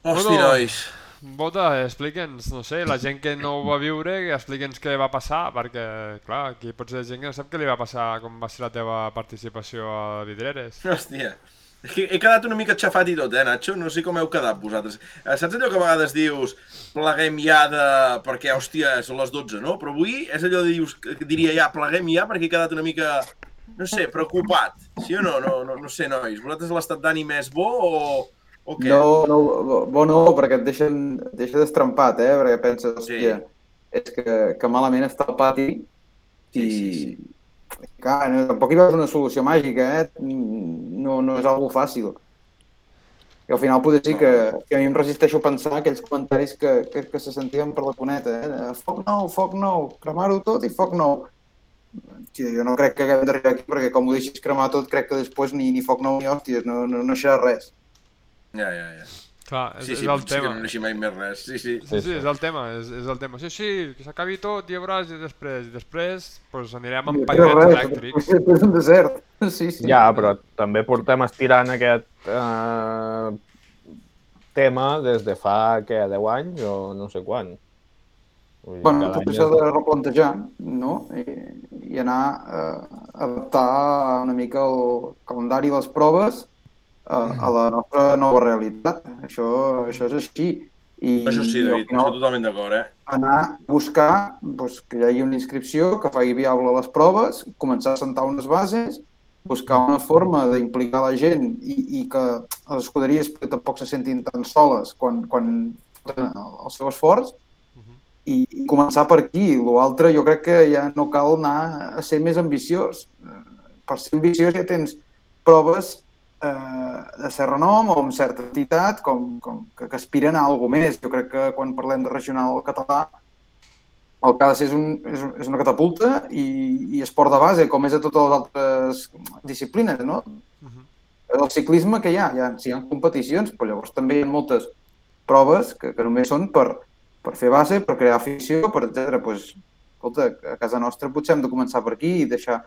S2: Hosti, nois.
S1: Bota, explica'ns, no sé, la gent que no ho va viure, explica'ns què va passar, perquè, clar, aquí pot ser gent que no sap què li va passar, com va ser la teva participació a Vidreres.
S2: Hòstia. He quedat una mica xafat i tot, eh, Nacho? No sé com heu quedat vosaltres. Eh, Saps allò que a vegades dius pleguem ja de... perquè, hòstia, són les 12, no? Però avui és allò de dius, diria ja, pleguem ja perquè he quedat una mica, no sé, preocupat. Sí o no? No, no, no sé, nois. Vosaltres l'estat d'ànim és bo o, què?
S3: No, no, bo no, perquè et deixen, et deixa destrempat, eh? Perquè penses, hòstia, és que, que malament està el pati i...
S2: Sí, sí, sí.
S3: Clar, no, tampoc hi veus una solució màgica, eh? No, no és algo fàcil. I al final potser sí que, que a mi em resisteixo a pensar aquells comentaris que, que, que se sentien per la cuneta, eh? Foc nou, foc nou, cremar-ho tot i foc nou. Sí, jo no crec que haguem d'arribar aquí perquè com ho deixis cremar tot crec que després ni, ni foc nou ni hòsties, no, no, no serà res.
S2: Ja, ja, ja.
S1: Clar, és,
S2: Sí, sí,
S1: és el
S2: que
S1: tema.
S2: no neixi mai més res. Sí, sí.
S1: Sí, sí, és el tema, és, és el tema. Sí, sí, que s'acabi tot, i ja veuràs, i després, i després, pues anirem amb
S3: res,
S1: elèctrics. [LAUGHS]
S3: És un desert. [LAUGHS] Sí, sí.
S4: Ja, però també portem estirant aquest eh, tema des de fa, què, 10 anys o no sé quan. Vull dir,
S3: Bueno, tot això de replantejar, no? I, i anar eh, a adaptar una mica el calendari i les proves a, a la nostra nova realitat. Això, això és així. I,
S2: Això sí, David,
S3: final
S2: estic totalment d'acord, eh?
S3: anar a buscar doncs, que hi hagi una inscripció que faci viable les proves, començar a sentar unes bases, buscar una forma d'implicar la gent i, i que les escuderies tampoc se sentin tan soles quan, quan el seu esforç i, i començar per aquí. L'altre jo crec que ja no cal anar a ser més ambiciós. Eh, Per ser ambiciós ja tens proves eh, de cert renom o amb certa entitat com, com que, que aspiren a alguna més. Jo crec que quan parlem de regional català el que ha de ser és, un, és, és una catapulta i, i esport de base, com és a totes les altres disciplines, no?
S1: Mhm.
S3: El ciclisme que hi ha, hi ha, sí, hi ha competicions, però llavors també hi ha moltes proves que, que només són per, per fer base, per crear afició, per etc. Pues, escolta, a casa nostra potser hem de començar per aquí i deixar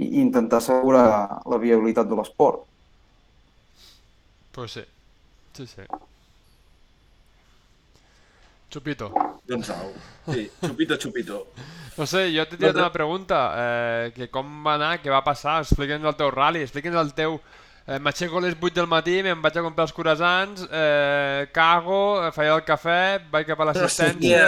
S3: i intentar assegurar la viabilitat de l'esport.
S1: Pues sí, sí, sí. Chupito.
S2: Doncs au. Sí, xupito, xupito.
S1: No sé, jo t'he tirat una pregunta, eh, que com va anar, què va passar, explica'ns el teu rally, explica'ns el teu... Eh, M'aixeco a les 8 del matí, me'n vaig a comprar els croissants, eh, cago, eh, feia el cafè, vaig cap a l'assistència...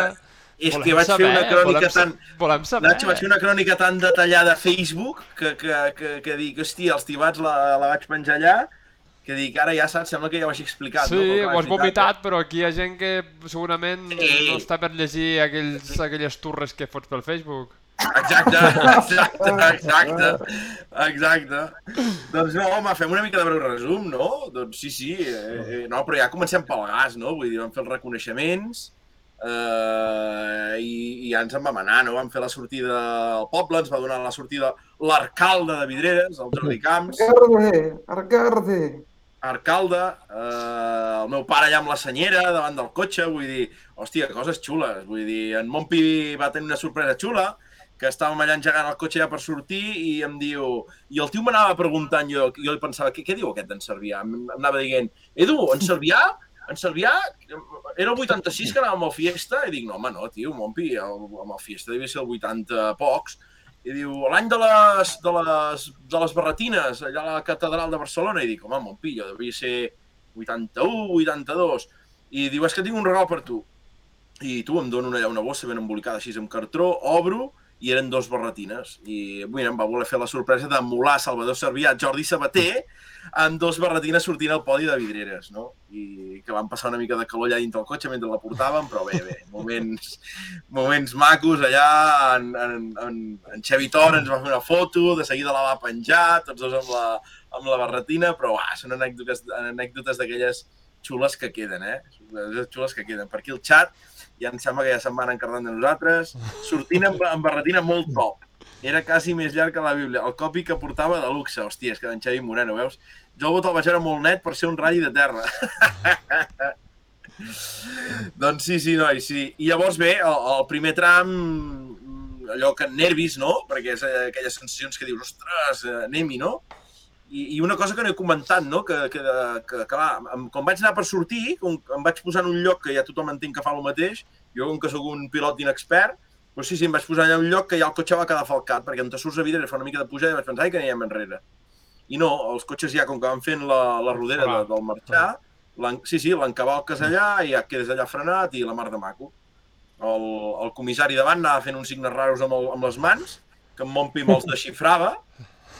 S2: És
S1: Volem
S2: que vaig fer
S1: saber,
S2: una crònica
S1: volem
S2: tan...
S1: Volem saber.
S2: Nacho, vaig fer una crònica tan detallada a Facebook que, que, que, que dic, hòstia, els tibats la, la vaig penjar allà, que dic, ara ja saps, sembla que ja ho hagi explicat.
S1: Sí,
S2: no?
S1: Ho has vomitat, però aquí hi ha gent que segurament
S2: Sí.
S1: no està per llegir aquells, aquelles turres que fots pel Facebook.
S2: Exacte, exacte, exacte, exacte. Doncs no, home, fem una mica de breu resum, no? Doncs sí, sí, eh, eh, no, però ja comencem pel gas, no? Vull dir, vam fer els reconeixements eh, i, i ja ens en vam anar, no? Vam fer la sortida al poble, ens va donar la sortida l'arcalde de Vidreres, el Jordi Camps,
S3: Arcarde, Arcarde!
S2: Arcalde, eh, el meu pare allà amb la senyera davant del cotxe, vull dir, hòstia, coses xules, vull dir, en Monpi va tenir una sorpresa xula, que estàvem allà engegant el cotxe ja per sortir i em diu... I el tio m'anava preguntant, jo, jo li pensava, què, què diu aquest d'en Cervià? Em anava dient, Edu, en Cervià, en Cervià, era el 86 que anàvem al Fiesta? I dic, no, home, no, tio, Monpi, el, amb el Fiesta devia ser el 80 pocs. I diu, l'any de les, de, les, de les barretines, allà a la catedral de Barcelona. I dic, home, Montpillo, devia ser 81, 82. I diu, és que tinc un regal per tu. I tu em dono una, una bossa ben embolicada així amb cartró, obro, i eren dos barretines. I avui em va voler fer la sorpresa d'emular Salvador Servià, Jordi Sabater, amb dos barretines sortint al podi de vidreres, no? I que van passar una mica de calor allà dintre el cotxe mentre la portàvem, però bé, bé, moments, moments macos allà, en, en, en, en Xevi Tor ens va fer una foto, de seguida la va penjar, tots dos amb la, amb la barretina, però uah, són anècdotes, anècdotes d'aquelles xules que queden, eh? Les xules que queden. Per aquí el xat ja em sembla que ja se'n van encardant de nosaltres, sortint amb, amb barretina molt top. Era quasi més llarg que la Bíblia. El copi que portava de luxe. Hòstia, és que d'en Xavi Moreno, veus? Jo el vaig veure molt net per ser un ratll de terra. [LAUGHS] doncs sí, sí, noi, sí. I llavors bé, el, el primer tram, allò que nervis, no? Perquè és eh, aquelles sensacions que dius, ostres, eh, anem-hi, no? I, I una cosa que no he comentat, no? Que, que, que, que clar, em- quan vaig anar per sortir, com em vaig posar en un lloc que ja tothom entenc que fa el mateix, jo com que sóc un pilot inexpert, doncs sí, sí, em vaig posar allà un lloc que ja el cotxe va quedar falcat, perquè on te surts a vidre fa una mica de pujada i vaig pensar, ai, que anirem enrere. I no, els cotxes ja, com que van fent la, la rodera de, del marxar, sí, sí, l'encavalques allà i ja quedes allà frenat i la mar de maco. El, el comissari davant anava fent uns signes raros amb, el, amb les mans, que en Montpi me'ls desxifrava,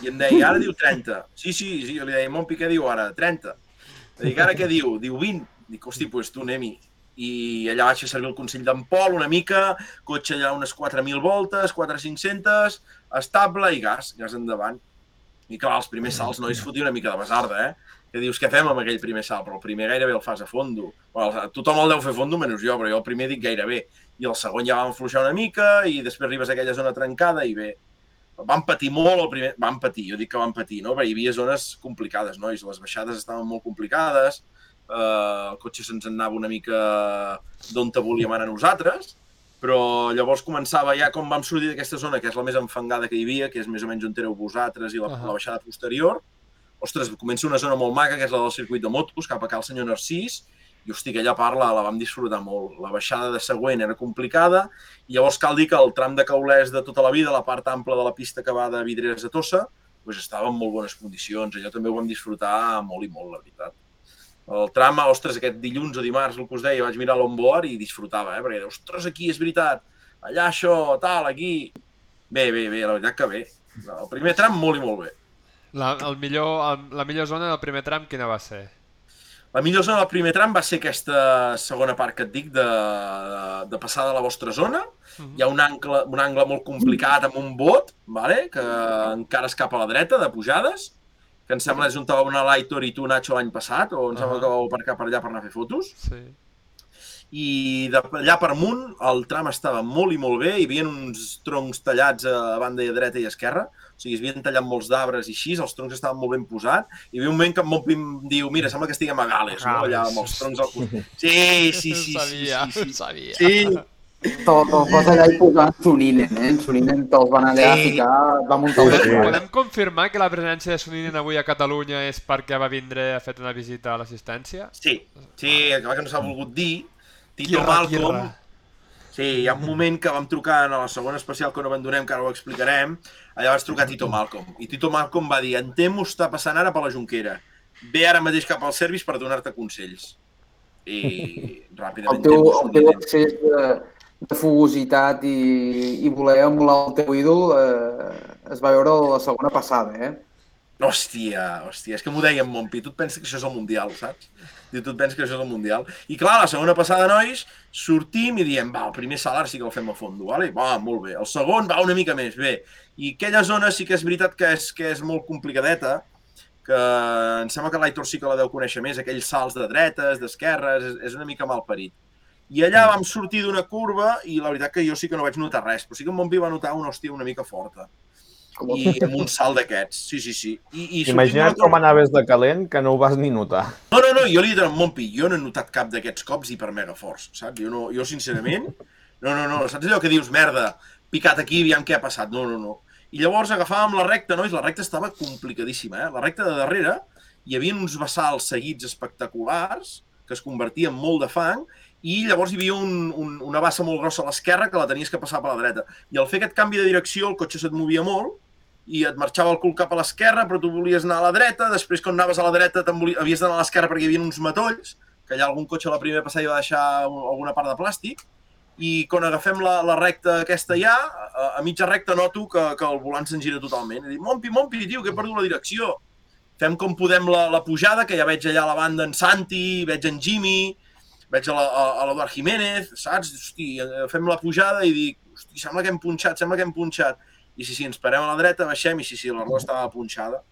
S2: i em deia, ara diu 30. Sí, sí, sí, jo li deia, Montpi, què diu ara? 30. Dic, ara què diu? Diu 20. Dic, hosti, doncs pues tu anem-hi. I allà vaig fer servir el consell d'en Pol una mica, cotxe allà unes 4.000 voltes, 4.500, estable i gas, gas endavant. I clar, els primers salts no es fotia una mica de basarda, eh? Que dius, què fem amb aquell primer salt? Però el primer gairebé el fas a fondo. Bueno, tothom el deu fer a fondo menys jo, però jo el primer dic gairebé. I el segon ja vam fluixar una mica i després arribes a aquella zona trencada i bé, vam patir molt el primer... Vam patir, jo dic que vam patir, no? Perquè hi havia zones complicades, no? I les baixades estaven molt complicades, eh, el cotxe se'ns anava una mica d'on te volíem anar nosaltres, però llavors començava ja com vam sortir d'aquesta zona, que és la més enfangada que hi havia, que és més o menys on éreu vosaltres i la, uh. -huh. la baixada posterior, ostres, comença una zona molt maca, que és la del circuit de motos, cap a cal senyor Narcís, i hosti, aquella part la, la vam disfrutar molt. La baixada de següent era complicada, i llavors cal dir que el tram de Caulès de tota la vida, la part ampla de la pista que va de Vidreres a Tossa, doncs estava en molt bones condicions. Allò també ho vam disfrutar molt i molt, la veritat. El tram, ostres, aquest dilluns o dimarts, el que us deia, vaig mirar l'onboard i disfrutava, eh? perquè, ostres, aquí és veritat, allà això, tal, aquí... Bé, bé, bé, la veritat que bé. El primer tram molt i molt bé.
S1: La, el millor, el, la millor zona del primer tram quina va ser?
S2: La millor zona del primer tram va ser aquesta segona part que et dic de, de, de passar de la vostra zona.
S1: Mhm.
S2: Hi ha un angle, un angle molt complicat amb un bot, vale? que encara és cap a la dreta, de pujades, que em sembla és on te va anar l'Aitor i tu, Nacho, l'any passat, o em sembla
S1: Ah.
S2: que vau aparcar per allà per anar a fer fotos.
S1: Sí.
S2: I de allà per amunt el tram estava molt i molt bé, hi havia uns troncs tallats a banda i a dreta i a esquerra, o sigui, es havien tallat molts d'arbres i així, els troncs estaven molt ben posats, i hi havia un moment que en Montpi em diu, mira, sembla que estiguem a Gales, no? allà amb els troncs al costat. Sí, sí, sí, sí,
S1: sabia,
S2: sí, sí.
S1: ho sabia.
S2: Sí,
S3: Te'l te vas allà i posar en Suninen, eh? En Suninen te'ls van allà a
S2: Sí.
S3: ficar, va muntar un
S1: Podem,
S4: Sí.
S1: podem confirmar que la presència de Soninen avui a Catalunya és perquè va vindre a fer una visita a l'assistència?
S2: sí, sí, clar que no s'ha volgut dir. Tito
S1: Quirra,
S2: Malcolm,
S1: quirra.
S2: Sí, hi ha un moment que vam trucar a la segona especial que no abandonem, que ara ho explicarem, allà vaig trucar a Tito Malcolm. I Tito Malcolm va dir, en temo està passant ara per la Junquera. Ve ara mateix cap al service per donar-te consells. I [LAUGHS] ràpidament...
S3: El teu, el teu excés de, de fugositat i, i voler emular el teu ídol eh, es va veure la segona passada, eh?
S2: Hòstia, hòstia, és que m'ho deia en Montpi, tu et penses que això és el Mundial, saps? Diu, tu et penses que això és el Mundial. I clar, la segona passada, nois, sortim i diem, va, el primer salt ara sí que el fem a fondo, vale? va, molt bé. El segon va una mica més, bé. I aquella zona sí que és veritat que és, que és molt complicadeta, que em sembla que l'Aitor sí que la deu conèixer més, aquells salts de dretes, d'esquerres, és, és una mica mal parit. I allà vam sortir d'una curva i la veritat que jo sí que no vaig notar res, però sí que en Montpi va notar una hòstia una mica forta.
S3: Com
S2: I amb un salt d'aquests, sí, sí, sí. I, i
S4: Imagina't com anaves de calent que no ho vas ni notar.
S2: no, no, no, jo li he dit a Montpi, jo no he notat cap d'aquests cops hiper mega forts, saps? Jo, no, jo sincerament, no, no, no, saps allò que dius, merda, picat aquí, aviam què ha passat, no, no, no. I llavors agafàvem la recta, nois, la recta estava complicadíssima, eh? La recta de darrere hi havia uns vessals seguits espectaculars que es convertien en molt de fang i llavors hi havia un, un, una bassa molt grossa a l'esquerra que la tenies que passar per la dreta. I al fer aquest canvi de direcció el cotxe se't movia molt i et marxava el cul cap a l'esquerra, però tu volies anar a la dreta, després quan anaves a la dreta te'n voli... havies d'anar a l'esquerra perquè hi havia uns matolls, que allà algun cotxe a la primera passada va deixar un- alguna part de plàstic, i quan agafem la, la recta aquesta ja, a, a mitja recta noto que, que el volant se'n gira totalment. I dic, Mompi, Mompi, tio, que he perdut la direcció. Fem com podem la, la pujada, que ja veig allà a la banda en Santi, veig en Jimmy, veig a la- a- a l'Eduard Jiménez, saps? Hosti, eh, fem la pujada i dic, hosti, sembla que hem punxat, sembla que hem punxat. I sí, sí, ens parem a la dreta, baixem i sí, sí, la roda estava punxada.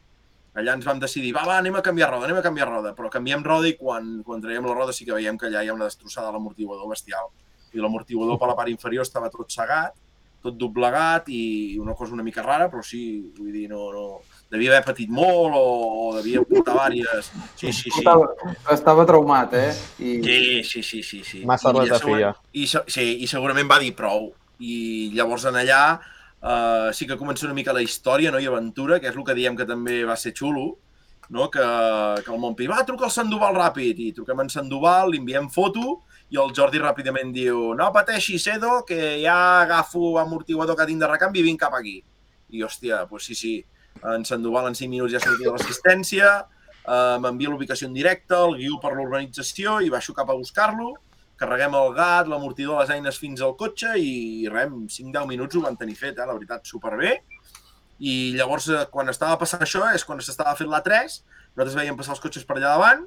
S2: Allà ens vam decidir, va, va, anem a canviar roda, anem a canviar roda. Però canviem roda i quan, quan traiem la roda sí que veiem que allà hi ha una destrossada a l'amortiguador bestial. I l'amortiguador per la part inferior estava tot segat, tot doblegat i una cosa una mica rara, però sí, vull dir, no, no... Devia haver patit molt o, o devia portar vàries... Sí, sí, sí.
S3: Estava, estava traumat, eh? I,
S2: Sí, sí, sí, sí, sí.
S4: Massa
S2: I segurament- I, sí, I segurament va dir prou. I llavors en allà uh, sí que comença una mica la història no? i aventura, que és el que diem que també va ser xulo, no? que, que el Montpi va trucar al Sandoval ràpid i truquem en Sandoval, li enviem foto i el Jordi ràpidament diu no pateixis, Edo, que ja agafo amortiguador que tinc de recanvi i vinc cap aquí. I hòstia, doncs sí, sí, en Sandoval en 5 minuts ja sortia de l'assistència, eh, m'envia l'ubicació en directe, el guiu per l'urbanització i baixo cap a buscar-lo, carreguem el gat, l'amortidor, les eines fins al cotxe i en 5-10 minuts ho van tenir fet, eh, la veritat, superbé. I llavors, eh, quan estava passant això, és quan s'estava fent la 3, nosaltres veiem passar els cotxes per allà davant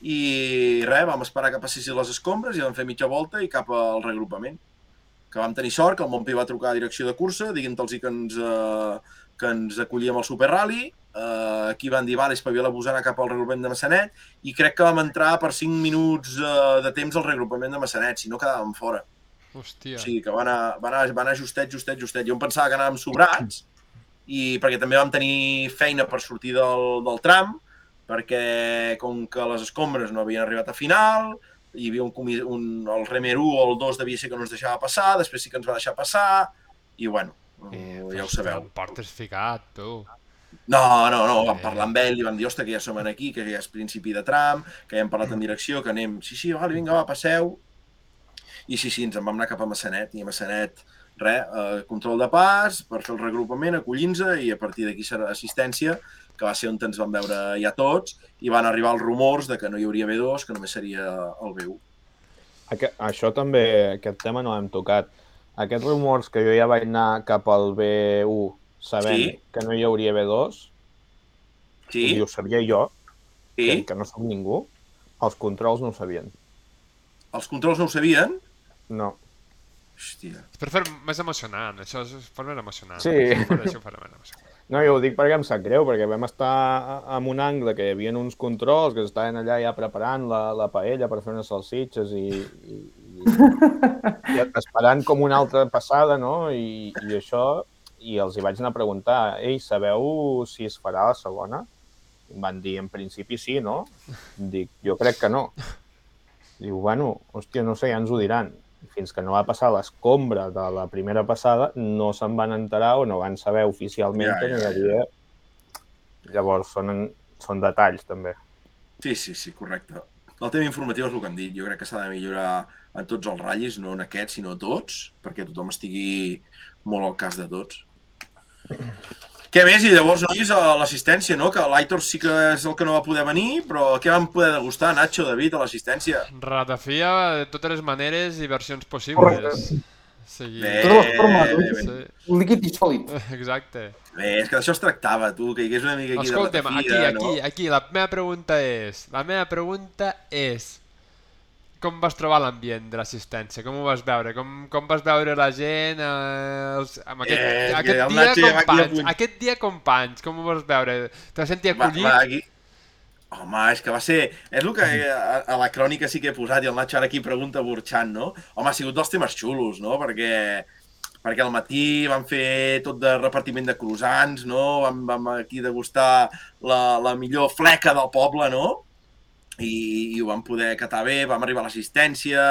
S2: i res, vam esperar que passessin les escombres i vam fer mitja volta i cap al regrupament. que vam tenir sort, que el Montpi va trucar a direcció de cursa, diguent-los que ens, eh, que ens acollíem al Super Rally, eh, aquí van dir, vale, espavila vos anar cap al regrupament de Massanet, i crec que vam entrar per 5 minuts eh, de temps al regrupament de Massanet, si no quedàvem fora.
S1: Hòstia.
S2: O sigui que va anar, va anar, va anar justet, justet, justet. Jo em pensava que anàvem sobrats, i perquè també vam tenir feina per sortir del, del tram, perquè com que les escombres no havien arribat a final, hi havia un, un el Remer 1 o el 2 devia ser que no ens deixava passar, després sí que ens va deixar passar, i bueno, eh, ja ho sabeu.
S1: Em portes ficat, tu.
S2: No, no, no, vam
S1: Eh.
S2: parlar amb ell i vam dir, ostres, que ja som aquí, que ja és principi de tram, que ja hem parlat en direcció, que anem, sí, sí, vale, vinga, va, passeu. I sí, sí, ens en vam anar cap a Massanet, i a Massanet, res, eh, control de pas, per fer el regrupament, acollint-se, i a partir d'aquí serà assistència, que va ser on ens vam veure ja tots, i van arribar els rumors de que no hi hauria B2, que només seria el B1.
S4: Aqu això també, aquest tema no l'hem tocat. Aquests rumors que jo ja vaig anar cap al B1 sabent
S2: Sí.
S4: que no hi hauria B2,
S2: Sí,
S4: i ho sabia jo,
S2: sí.
S4: que, que no som ningú, els controls no ho sabien.
S2: Els controls no ho sabien?
S4: No.
S2: Hòstia.
S1: És per fer més emocionant, això és per més emocionant.
S4: Sí.
S1: Per això ho faré més emocionant. [LAUGHS]
S4: No, jo ho dic perquè em sap greu, perquè vam estar en un angle que hi havia uns controls que estaven allà ja preparant la, la paella per fer unes salsitxes i, i, i, esperant com una altra passada, no? I, i això, i els hi vaig anar a preguntar, ei, sabeu si es farà la segona? I em van dir, en principi sí, no? Dic, jo crec que no. Diu, bueno, hòstia, no sé, ja ens ho diran. Fins que no va passar l'escombra de la primera passada, no se'n van enterar o no van saber oficialment
S2: Ja,
S4: que hi
S2: ja,
S4: havia... Llavors, són, són detalls, també.
S2: Sí, sí, sí, correcte. El tema informatiu és el que hem dit. Jo crec que s'ha de millorar en tots els ratllis, no en aquests, sinó tots, perquè tothom estigui molt al cas de tots. Què més? I llavors, nois, a l'assistència, no? Que l'Aitor sí que és el que no va poder venir, però què vam poder degustar, Nacho, David, a l'assistència?
S1: Ratafia de totes les maneres i versions possibles. Sí.
S2: Bé,
S3: Totes les formes,
S2: bé, bé,
S1: sí.
S3: Líquid i sòlid.
S1: Exacte.
S2: bé, és que d'això es tractava, tu, que hi hagués una mica aquí
S1: Escolta'm,
S2: de
S1: aquí,
S2: ratafia,
S1: aquí,
S2: no?
S1: aquí, la meva pregunta és... La meva pregunta és... Com vas trobar l'ambient de l'assistència? Com ho vas veure? Com, com vas veure la gent? Eh, els, amb aquest,
S2: Eh, que
S1: aquest dia
S2: va aquí
S1: companys,
S2: punt.
S1: aquest dia companys, com ho vas veure? Te vas sentir
S2: Va,
S1: acollit?
S2: va, aquí. Home, és que va ser... És el que a, a la crònica sí que he posat i el Nacho ara aquí pregunta burxant, no? Home, ha sigut dels temes xulos, no? Perquè, perquè al matí vam fer tot de repartiment de croissants, no? Vam, vam aquí degustar la, la millor fleca del poble, no? I, i ho vam poder catar bé, vam arribar a l'assistència,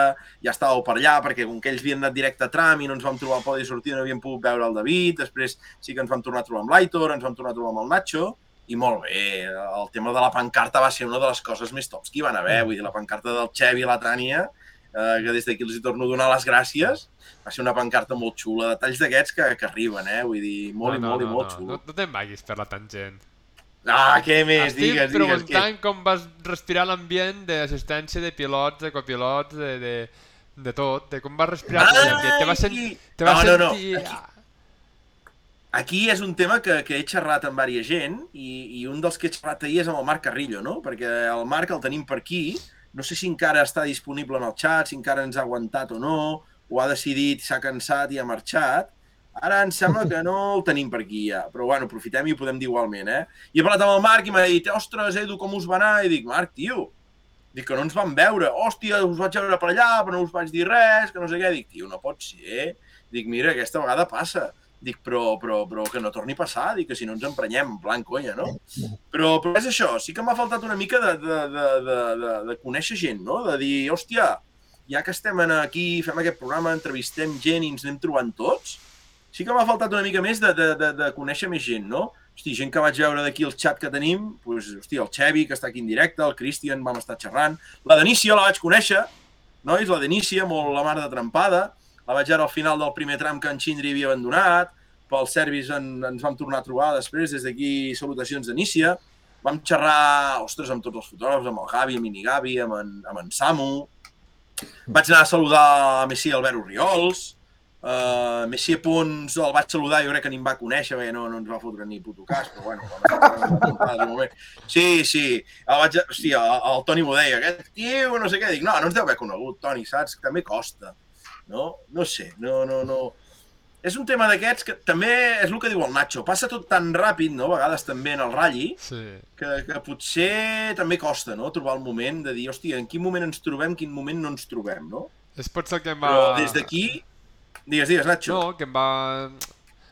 S2: ja estàveu per allà, perquè com que ells havien anat directe a tram i no ens vam trobar al podi de sortida, no havíem pogut veure el David, després sí que ens vam tornar a trobar amb l'Aitor, ens vam tornar a trobar amb el Nacho, i molt bé, el tema de la pancarta va ser una de les coses més tops que hi van haver, vull dir, la pancarta del Xevi i la Tània, eh, que des d'aquí els hi torno a donar les gràcies, va ser una pancarta molt xula, detalls d'aquests que, que arriben, eh? vull dir, molt i molt i molt
S1: no,
S2: xulo.
S1: no, no te'n vagis per la tangent.
S2: Ah, què més?
S1: Estic
S2: Digues, digues.
S1: preguntant
S2: Què?
S1: com vas respirar l'ambient d'assistència de pilots, de copilots, de, de, de tot, de com vas respirar l'ambient. Te vas, sen
S2: Ai!
S1: te vas
S2: No, no, no.
S1: sentir...
S2: Aquí- Aquí és un tema que, que he xerrat amb varia gent i, i un dels que he xerrat ahir és amb el Marc Carrillo, no? Perquè el Marc el tenim per aquí, no sé si encara està disponible en el xat, si encara ens ha aguantat o no, o ha decidit, s'ha cansat i ha marxat. Ara em sembla que no el tenim per aquí ja, però bueno, aprofitem i ho podem dir igualment, eh? I he parlat amb el Marc i m'ha dit, ostres, Edu, com us va anar? I dic, Marc, tio, dic que no ens vam veure. Hòstia, us vaig veure per allà, però no us vaig dir res, que no sé què. Dic, tio, no pot ser. Dic, mira, aquesta vegada passa. Dic, però, però, però que no torni a passar, dic que si no ens emprenyem, en plan conya, no? Però, però és això, sí que m'ha faltat una mica de, de, de, de, de, de conèixer gent, no? De dir, hòstia, ja que estem aquí, fem aquest programa, entrevistem gent i ens anem trobant tots, sí que m'ha faltat una mica més de, de, de, de conèixer més gent, no? Hosti, gent que vaig veure d'aquí el xat que tenim, doncs, hosti, el Xevi, que està aquí en directe, el Cristian, vam estar xerrant, la Denícia la vaig conèixer, nois, la Denícia, molt la mar de trempada, la vaig veure al final del primer tram que en Xindri havia abandonat, pel Servis en, ens vam tornar a trobar després, des d'aquí salutacions d'Anícia, vam xerrar, ostres, amb tots els fotògrafs, amb el Gavi, amb Gavi, amb en, amb en Samu, vaig anar a saludar a Messi Albert Oriols, uh, Messi Pons el vaig saludar, jo crec que ni em va conèixer, perquè no, no ens va fotre ni puto cas, però bueno, estar moment. Sí, sí, el, vaig, hòstia, el, el Toni m'ho deia, aquest tio, no sé què, dic, no, no ens deu haver conegut, Toni, saps? També costa. no? No sé, no, no, no... És un tema d'aquests que també és el que diu el Nacho, passa tot tan ràpid, no? A vegades també en el ratlli,
S1: Sí.
S2: que, que potser també costa, no?, trobar el moment de dir, hòstia, en quin moment ens trobem, en quin moment no ens trobem, no?
S1: És potser que em va...
S2: Però des d'aquí... Digues, digues, Nacho.
S1: No, que em va...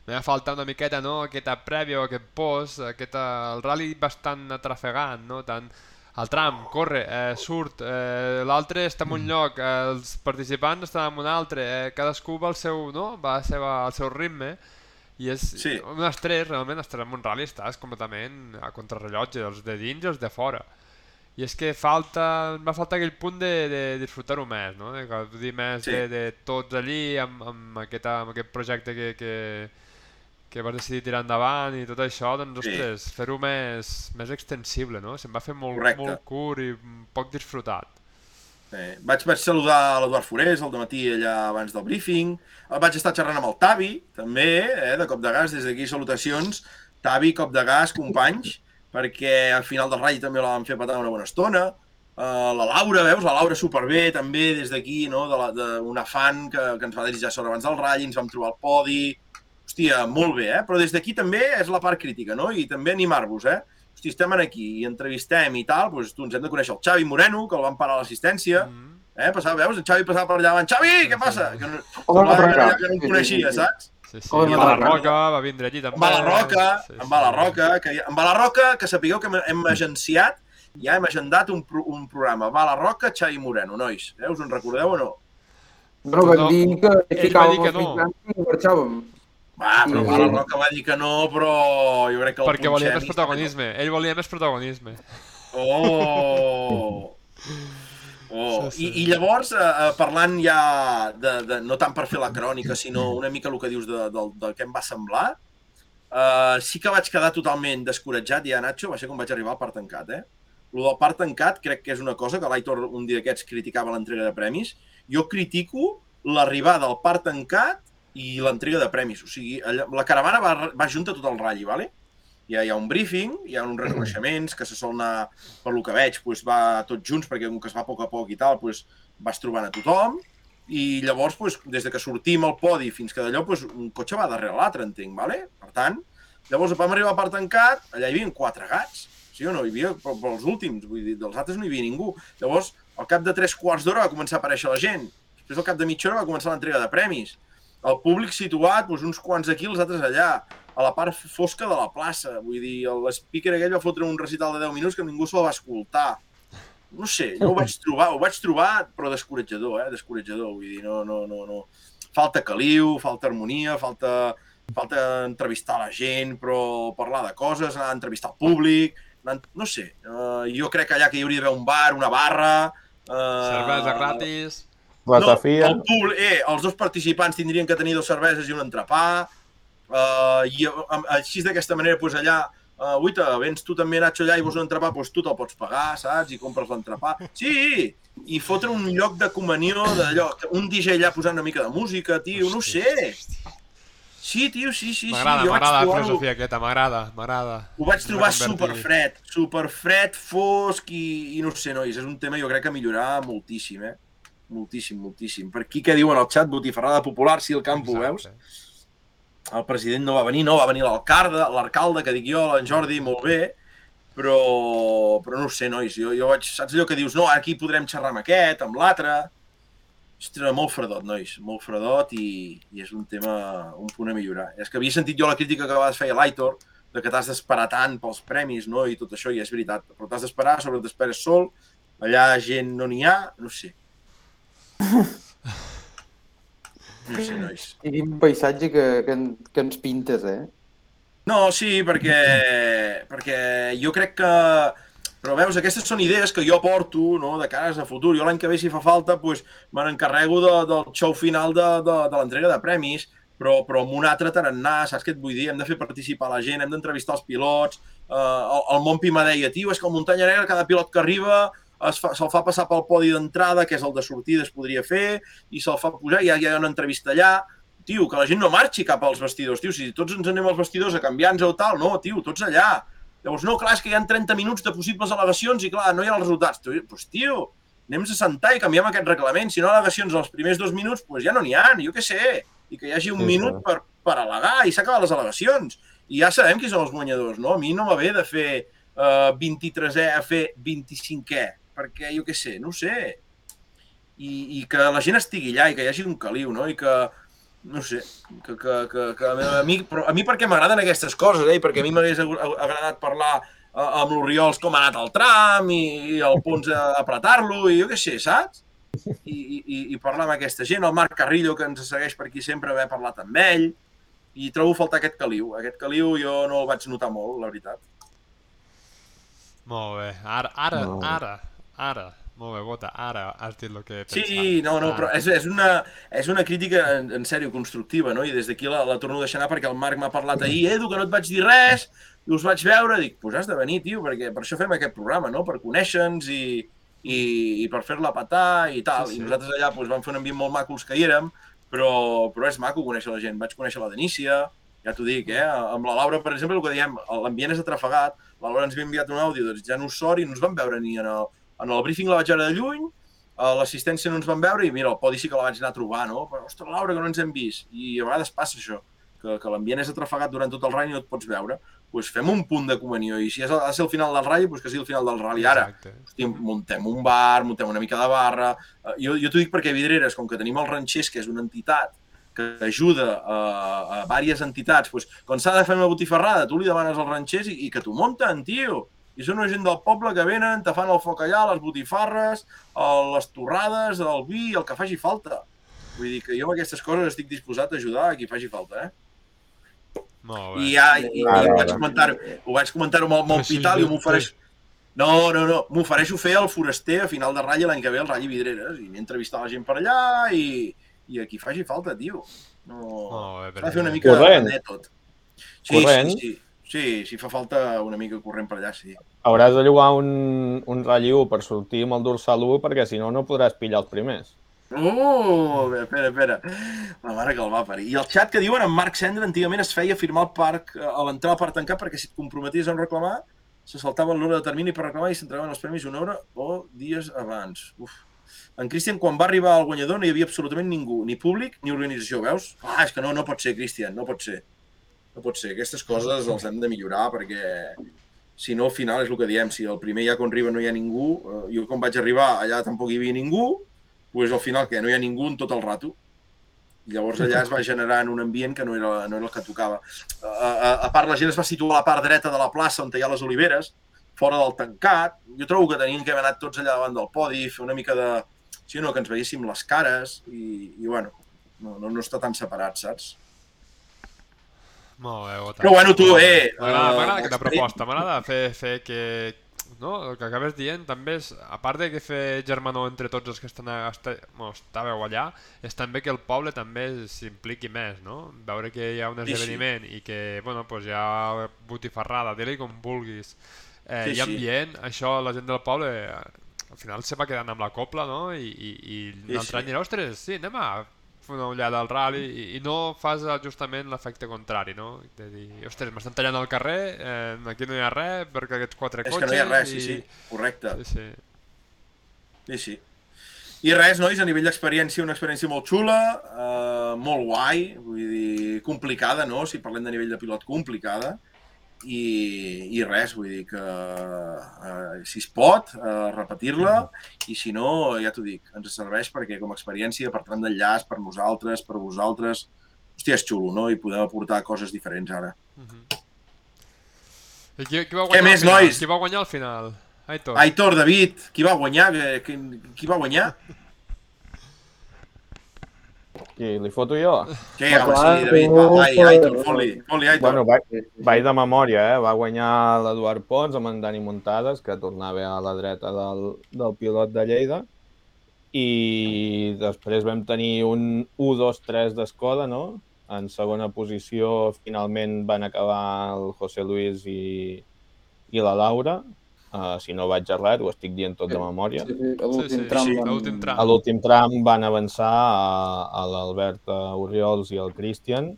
S1: Em va faltar una miqueta, no?, aquesta prèvia, aquest post, aquesta... el rally bastant atrafegant, no?, tant... El tram corre, eh, surt, eh, l'altre està en un lloc, eh, els participants estan en un altre, eh, cadascú va al seu, no? va a seva, al seu ritme, i és
S2: Sí.
S1: un estrès, realment, estar en un rally estàs completament a contrarrellotge, els de dins i els de fora. I és que falta, va faltar aquell punt de, de disfrutar-ho més, no? De gaudir més
S2: Sí.
S1: de, de tots allí, amb, amb, aquesta, amb aquest projecte que, que, que vas decidir tirar endavant i tot això, doncs,
S2: Sí.
S1: ostres, fer-ho més, més extensible, no? Se'm va fer molt,
S2: Correcte.
S1: molt curt i poc disfrutat.
S2: Eh, vaig, vaig saludar a l'Eduard Forés el matí allà abans del briefing. Vaig estar xerrant amb el Tavi, també, eh, de cop de gas, des d'aquí salutacions. Tavi, cop de gas, companys, perquè al final del ratll també la vam fer petar una bona estona. Uh, la Laura, veus? La Laura superbé, també, des d'aquí, no? de la- d'una fan que, que ens va desitjar sort abans del ratll, ens vam trobar al podi. Hòstia, molt bé, eh? Però des d'aquí també és la part crítica, no? I també animar-vos, eh? Hosti, estem aquí i entrevistem i tal, doncs tu ens hem de conèixer el Xavi Moreno, que el van parar a l'assistència,
S1: Mm.
S2: eh? Passava, veus? El Xavi passava per allà davant. Xavi, què passa? Que no,
S3: Home,
S2: semblava
S3: per
S2: que,
S3: allà.
S2: que no
S3: Sí,
S2: em
S3: sí,
S2: coneixia,
S3: sí, sí.
S1: Sí, sí.
S3: Home,
S1: I
S3: Roca.
S1: Va vindre allí també.
S2: Amb la Roca,
S1: Sí,
S2: amb
S1: sí.
S2: la Roca, que, amb la Roca, que sapigueu que hem, hem agenciat, ja hem agendat un, pro, un programa. Va la Roca, Xavi Moreno, nois. Eh? Us en recordeu o no?
S3: Bueno, vam
S1: No,
S3: dir que
S1: ell va
S3: ficàvem
S1: dir que no.
S3: i marxàvem.
S2: Va, però
S3: Sí.
S2: va la Roca va dir que no, però jo crec que el
S1: Perquè volia més protagonisme. Ell volia més protagonisme.
S2: Oh! Oh.
S1: Sí, sí.
S2: I, I llavors, eh, eh, parlant ja, de, de, no tant per fer la crònica, sinó una mica el que dius de, del, del que em va semblar, eh, sí que vaig quedar totalment descoratjat ja, Nacho, va ser com vaig arribar al part tancat, eh? Lo del part tancat crec que és una cosa que l'Aitor un dia d'aquests criticava l'entrega de premis. Jo critico l'arribada al part tancat i l'entrega de premis. O sigui, la caravana va, va junta tot el ratll, ¿vale? Hi ha, hi ha un briefing, hi ha uns reconeixements que se sol anar, per lo que veig, doncs va tots junts, perquè com que es va a poc a poc i tal, doncs vas trobant a tothom, i llavors, doncs, des de que sortim al podi fins que d'allò, doncs, un cotxe va darrere l'altre, entenc, ¿vale? Per tant, llavors vam arribar al part tancat, allà hi havia quatre gats, sí o no? Hi havia pels últims, vull dir, dels altres no hi havia ningú. Llavors, al cap de tres quarts d'hora va començar a aparèixer la gent. Després, al cap de mitja hora, va començar l'entrega de premis. El públic situat, doncs, uns quants aquí, els altres allà, a la part fosca de la plaça. Vull dir, l'speaker aquell va fotre un recital de 10 minuts que ningú se'l va escoltar. No sé, jo ho vaig trobar, ho vaig trobar, però descoratjador, eh? Descoratjador, vull dir, no, no, no, no. Falta caliu, falta harmonia, falta, falta entrevistar la gent, però parlar de coses, anar a entrevistar el públic, anar, no sé, uh, jo crec que allà que hi hauria d'haver un bar, una barra... Uh,
S1: Cervesa gratis.
S2: No, el públic, eh, els dos participants tindrien que tenir dues cerveses i un entrepà. Uh, I amb- així d'aquesta manera, doncs allà, uh, uita, vens tu també, Nacho, allà i vols un entrepà, doncs tu te'l pots pagar, saps? I compres l'entrepà. Sí! I fotre un lloc de comunió d'allò, un DJ allà posant una mica de música, tio, no ho sé. Sí, tio, sí, sí, sí.
S1: M'agrada,
S2: vaig
S1: m'agrada la filosofia aquesta, m'agrada, m'agrada.
S2: ho vaig trobar
S1: Reconvertir.
S2: superfred, superfred, fosc i, i no ho sé, nois, és un tema jo crec que millorar moltíssim, eh? Moltíssim, moltíssim. Per aquí que diuen al xat, botifarrada popular, sí, el campo, veus? El president no va venir, no, va venir l'alcalde, l'alcalde, que dic jo, en Jordi, molt bé, però, però no ho sé, nois, jo, jo vaig, saps allò que dius, no, aquí podrem xerrar amb aquest, amb l'altre... Ostres, molt fredot, nois, molt fredot i, i és un tema, un punt a millorar. És que havia sentit jo la crítica que a vegades feia l'Aitor, de que t'has d'esperar tant pels premis, no?, i tot això, i és veritat, però t'has d'esperar, sobre t'esperes sol, allà gent no n'hi ha, no sé. [LAUGHS] Nois.
S3: I quin paisatge que, que, que ens pintes, eh?
S2: No, sí, perquè, perquè jo crec que... Però veus, aquestes són idees que jo porto no, de cares a futur. Jo l'any que ve, si fa falta, doncs, me n'encarrego de, del show final de, de, de l'entrega de premis, però, però amb un altre tarannà, saps què et vull dir? Hem de fer participar la gent, hem d'entrevistar els pilots. Uh, el, el Montpi me deia, tio, és que el Muntanya Negra, cada pilot que arriba, fa, se'l fa passar pel podi d'entrada, que és el de sortida, es podria fer, i se'l fa pujar, i ja hi ha una entrevista allà, tio, que la gent no marxi cap als vestidors, tio, si tots ens anem als vestidors a canviar-nos o tal, no, tio, tots allà. Llavors, no, clar, és que hi ha 30 minuts de possibles al·legacions i, clar, no hi ha els resultats. Tio, pues, tio, anem a sentar i canviem aquest reglament. Si no al·legacions als primers dos minuts, doncs ja no n'hi ha, jo què sé. I que hi hagi un
S4: Sí,
S2: minut per, per al·legar i s'acaben les al·legacions. I ja sabem qui són els guanyadors, no? A mi no m'ha bé de fer uh, 23è a fer 25è, perquè jo què sé, no ho sé. I, I que la gent estigui allà i que hi hagi un caliu, no? I que, no sé, que, que, que, que a, mi, però a mi perquè m'agraden aquestes coses, eh? Perquè a mi m'hagués ag- agradat parlar eh, amb l'Oriols com ha anat el tram i, i el Pons a apretar-lo i jo què sé, saps? I, i, i- i parlar amb aquesta gent, el Marc Carrillo que ens segueix per aquí sempre haver parlat amb ell i trobo a faltar aquest caliu. Aquest caliu jo no el vaig notar molt, la veritat.
S1: Molt bé. Ara, ara,
S4: No.
S1: ara, ara. Molt bé, Bota, ara has dit el que pensava.
S2: Sí, no, no,
S1: Ara.
S2: però és, és, una, és una crítica en, en sèrio constructiva, no? I des d'aquí la, la torno a deixar anar perquè el Marc m'ha parlat ahir, Edu, que no et vaig dir res, i us vaig veure, dic, pues has de venir, tio, perquè per això fem aquest programa, no? Per conèixer-nos i, i, i per fer-la petar i tal.
S1: Sí, sí.
S2: I nosaltres allà pues, vam fer un ambient molt maco els que hi érem, però, però és maco conèixer la gent. Vaig conèixer la Denícia, ja t'ho dic, eh? Amb la Laura, per exemple, el que diem, l'ambient és atrafegat, la Laura ens havia enviat un àudio desitjant nos sort i no ens vam veure ni en el, en el briefing la vaig veure de lluny, a l'assistència no ens van veure i mira, el podi sí que la vaig anar a trobar, no? Però, ostres, Laura, que no ens hem vist. I a vegades passa això, que, que l'ambient és atrafegat durant tot el ratll i no et pots veure. Doncs pues fem un punt de comunió i si és, ha de ser el final del ratll, doncs que sigui el final del ratll. Ara,
S1: Exacte.
S2: hosti, muntem un bar, muntem una mica de barra... Eh, Jo, jo t'ho dic perquè Vidreres, com que tenim els ranxers, que és una entitat que ajuda a, a diverses entitats, doncs, quan s'ha de fer una botifarrada, tu li demanes als ranxers i, i que t'ho munten, tio. I són una gent del poble que venen, te fan el foc allà, les botifarres, les torrades, el vi, el que faci falta. Vull dir que jo amb aquestes coses estic disposat a ajudar a qui faci falta, eh?
S1: Molt bé.
S2: I ja i, i,
S4: Ara,
S2: ho vaig
S4: ara.
S2: comentar-ho ho vaig comentar-ho amb, el- amb el Pital i m'ofereix... No, no, no, m'ofereixo fer el foraster a final de ratlla l'any que ve al Ratlla Vidreres i entrevistar la gent per allà i, i a qui faci falta, tio. No...
S1: Bé,
S2: S'ha de fer una
S1: perfecte.
S2: mica
S4: Corrent.
S2: net tot. Sí,
S4: Corrent.
S2: sí, sí. Sí, si fa falta una mica corrent per allà, sí.
S4: Hauràs de llogar un, un ratll per sortir amb el dorsal 1 perquè si no, no podràs pillar els primers.
S2: Oh, bé, espera, espera. La mare que el va parir. I el xat que diuen en Marc Cendra antigament es feia firmar el parc eh, a l'entrar al parc tancat perquè si et comprometies a no reclamar se saltava l'hora de termini per reclamar i s'entregaven els premis una hora o dies abans. Uf. En Cristian, quan va arribar al guanyador no hi havia absolutament ningú, ni públic ni organització, veus? Ah, és que no, no pot ser, Cristian, no pot ser. No pot ser. Aquestes coses els hem de millorar perquè si no, al final és el que diem, si el primer ja quan arriba no hi ha ningú, eh, jo quan vaig arribar allà tampoc hi havia ningú, doncs al final que no hi ha ningú en tot el rato. Llavors allà es va generant un ambient que no era, no era el que tocava. A, a, a part, la gent es va situar a la part dreta de la plaça on hi ha les oliveres, fora del tancat. Jo trobo que tenien que haver anat tots allà davant del podi, fer una mica de... Sí, no, que ens veiéssim les cares i, i bueno, no, no, no està tan separat, saps?
S1: Molt bé, Bota.
S2: Però bueno, tu, eh,
S1: M'agrada
S2: eh,
S1: aquesta
S2: experi-
S1: proposta, m'agrada fer, fer que... No, el que acabes dient també és, a part de que fer germanor entre tots els que estan a, esta, bueno, estàveu allà, és també que el poble també s'impliqui més, no? Veure que hi ha un
S2: Sí, sí.
S1: esdeveniment i que, bueno, pues hi ha botifarrada, digue com vulguis, eh,
S2: Sí,
S1: hi ha
S2: sí.
S1: ambient, això la gent del poble eh, al final se va quedant amb la copla, no? I, i, i
S2: Sí,
S1: altre
S2: sí.
S1: any ostres, sí, anem a una ullada al rally i, i no fas justament l'efecte contrari, no? De dir, ostres, m'estan tallant al carrer, eh, aquí no hi ha res, perquè aquests quatre
S2: És
S1: cotxes...
S2: que no hi ha res, sí,
S1: i...
S2: sí, correcte.
S1: Sí, sí.
S2: Sí, sí. I res, nois, a nivell d'experiència, una experiència molt xula, eh, molt guai, vull dir, complicada, no? Si parlem de nivell de pilot, complicada. I, i res, vull dir que eh, si es pot, eh, repetir-la, i si no, ja t'ho dic, ens serveix perquè com a experiència, per tram d'enllaç, per nosaltres, per vosaltres, hòstia, és xulo, no? I podem aportar coses diferents ara.
S1: Mhm. I qui, qui va
S2: Què
S1: guanyar
S2: més,
S1: al final?
S2: nois?
S1: Qui va guanyar al final? Aitor.
S2: Aitor, David, qui va guanyar? Qui, qui va guanyar? [LAUGHS]
S4: Qui li foto jo?
S2: Què, home, sí, David, va, vai, Aitor, fot-li, fot-li, Aitor.
S4: Bueno, vaig, vaig de memòria, eh? Va guanyar l'Eduard Pons amb en Dani Muntades, que tornava a la dreta del, del pilot de Lleida. I després vam tenir un 1-2-3 d'Escoda, no? En segona posició, finalment van acabar el José Luis i, i la Laura. Uh, si no vaig errat, ho estic dient tot de memòria.
S3: Sí, sí, a
S1: Sí,
S3: l'últim
S1: sí,
S3: tram.
S2: sí,
S3: van-
S1: l'últim tram.
S4: Van avançar a, a l'Albert Oriols i el Christian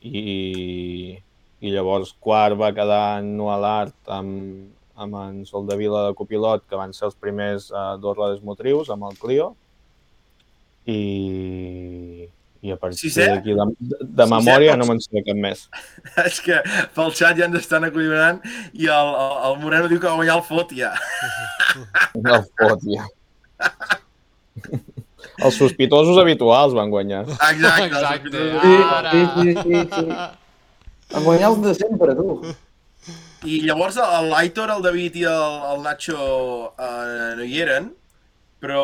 S4: i, i llavors quart va quedar en Noah Lart amb, amb en Soldavila de copilot, que van ser els primers uh, dos rodes motrius, amb el Clio, i, i a partir
S2: Sisè?
S4: d'aquí de, de, de
S2: Sisè,
S4: memòria no me'n sé cap més. [LAUGHS]
S2: És que pel xat ja ens estan acollonant i el, el, el Moreno diu que va guanyar el fot ja.
S4: El fot, ja. [LAUGHS] Els sospitosos habituals van guanyar.
S2: Exacte.
S1: Exacte.
S3: Sí, sí, sí, sí, sí. En guanyar els de sempre, tu.
S2: I llavors l'Aitor, el David i el, el Nacho eh, no hi eren, però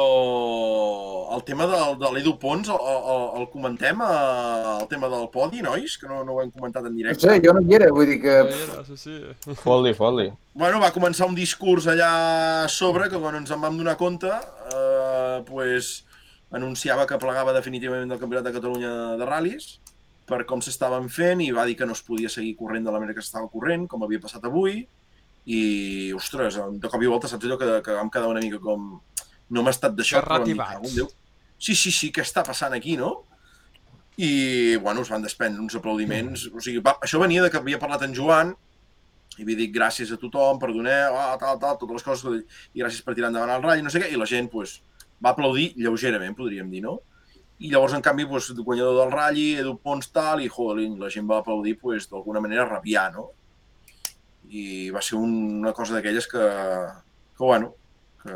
S2: el tema del, de l'Edu Pons el, el, el comentem, eh, el tema del podi, nois, que no, no ho hem comentat en
S3: No
S2: directe.
S3: sé, jo no hi era, vull dir que...
S1: Sí, sí, sí.
S4: Fot-li, fot-li.
S2: Bueno, va començar un discurs allà a sobre que quan ens en vam donar compte, eh, pues, anunciava que plegava definitivament del Campionat de Catalunya de ral·lis per com s'estaven fent i va dir que no es podia seguir corrent de la manera que s'estava corrent, com havia passat avui, i, ostres, de cop i volta saps allò que, que vam quedar una mica com... No m'ha estat d'això, però. "Cago en Déu". Sí, sí, sí, què està passant aquí, no? I, bueno, es van desprendre uns aplaudiments. O sigui, va, això venia de que havia parlat en Joan i havia dit gràcies a tothom, perdoneu, ah, tal, tal, totes les coses, i gràcies per tirar endavant el ratll, no sé què, i la gent pues, va aplaudir lleugerament, podríem dir, no? I llavors, en canvi, pues, el guanyador del ratll, Edu Pons, tal, i joder, la gent va aplaudir pues, d'alguna manera rabiar, no? I va ser un, una cosa d'aquelles que, que, bueno, que,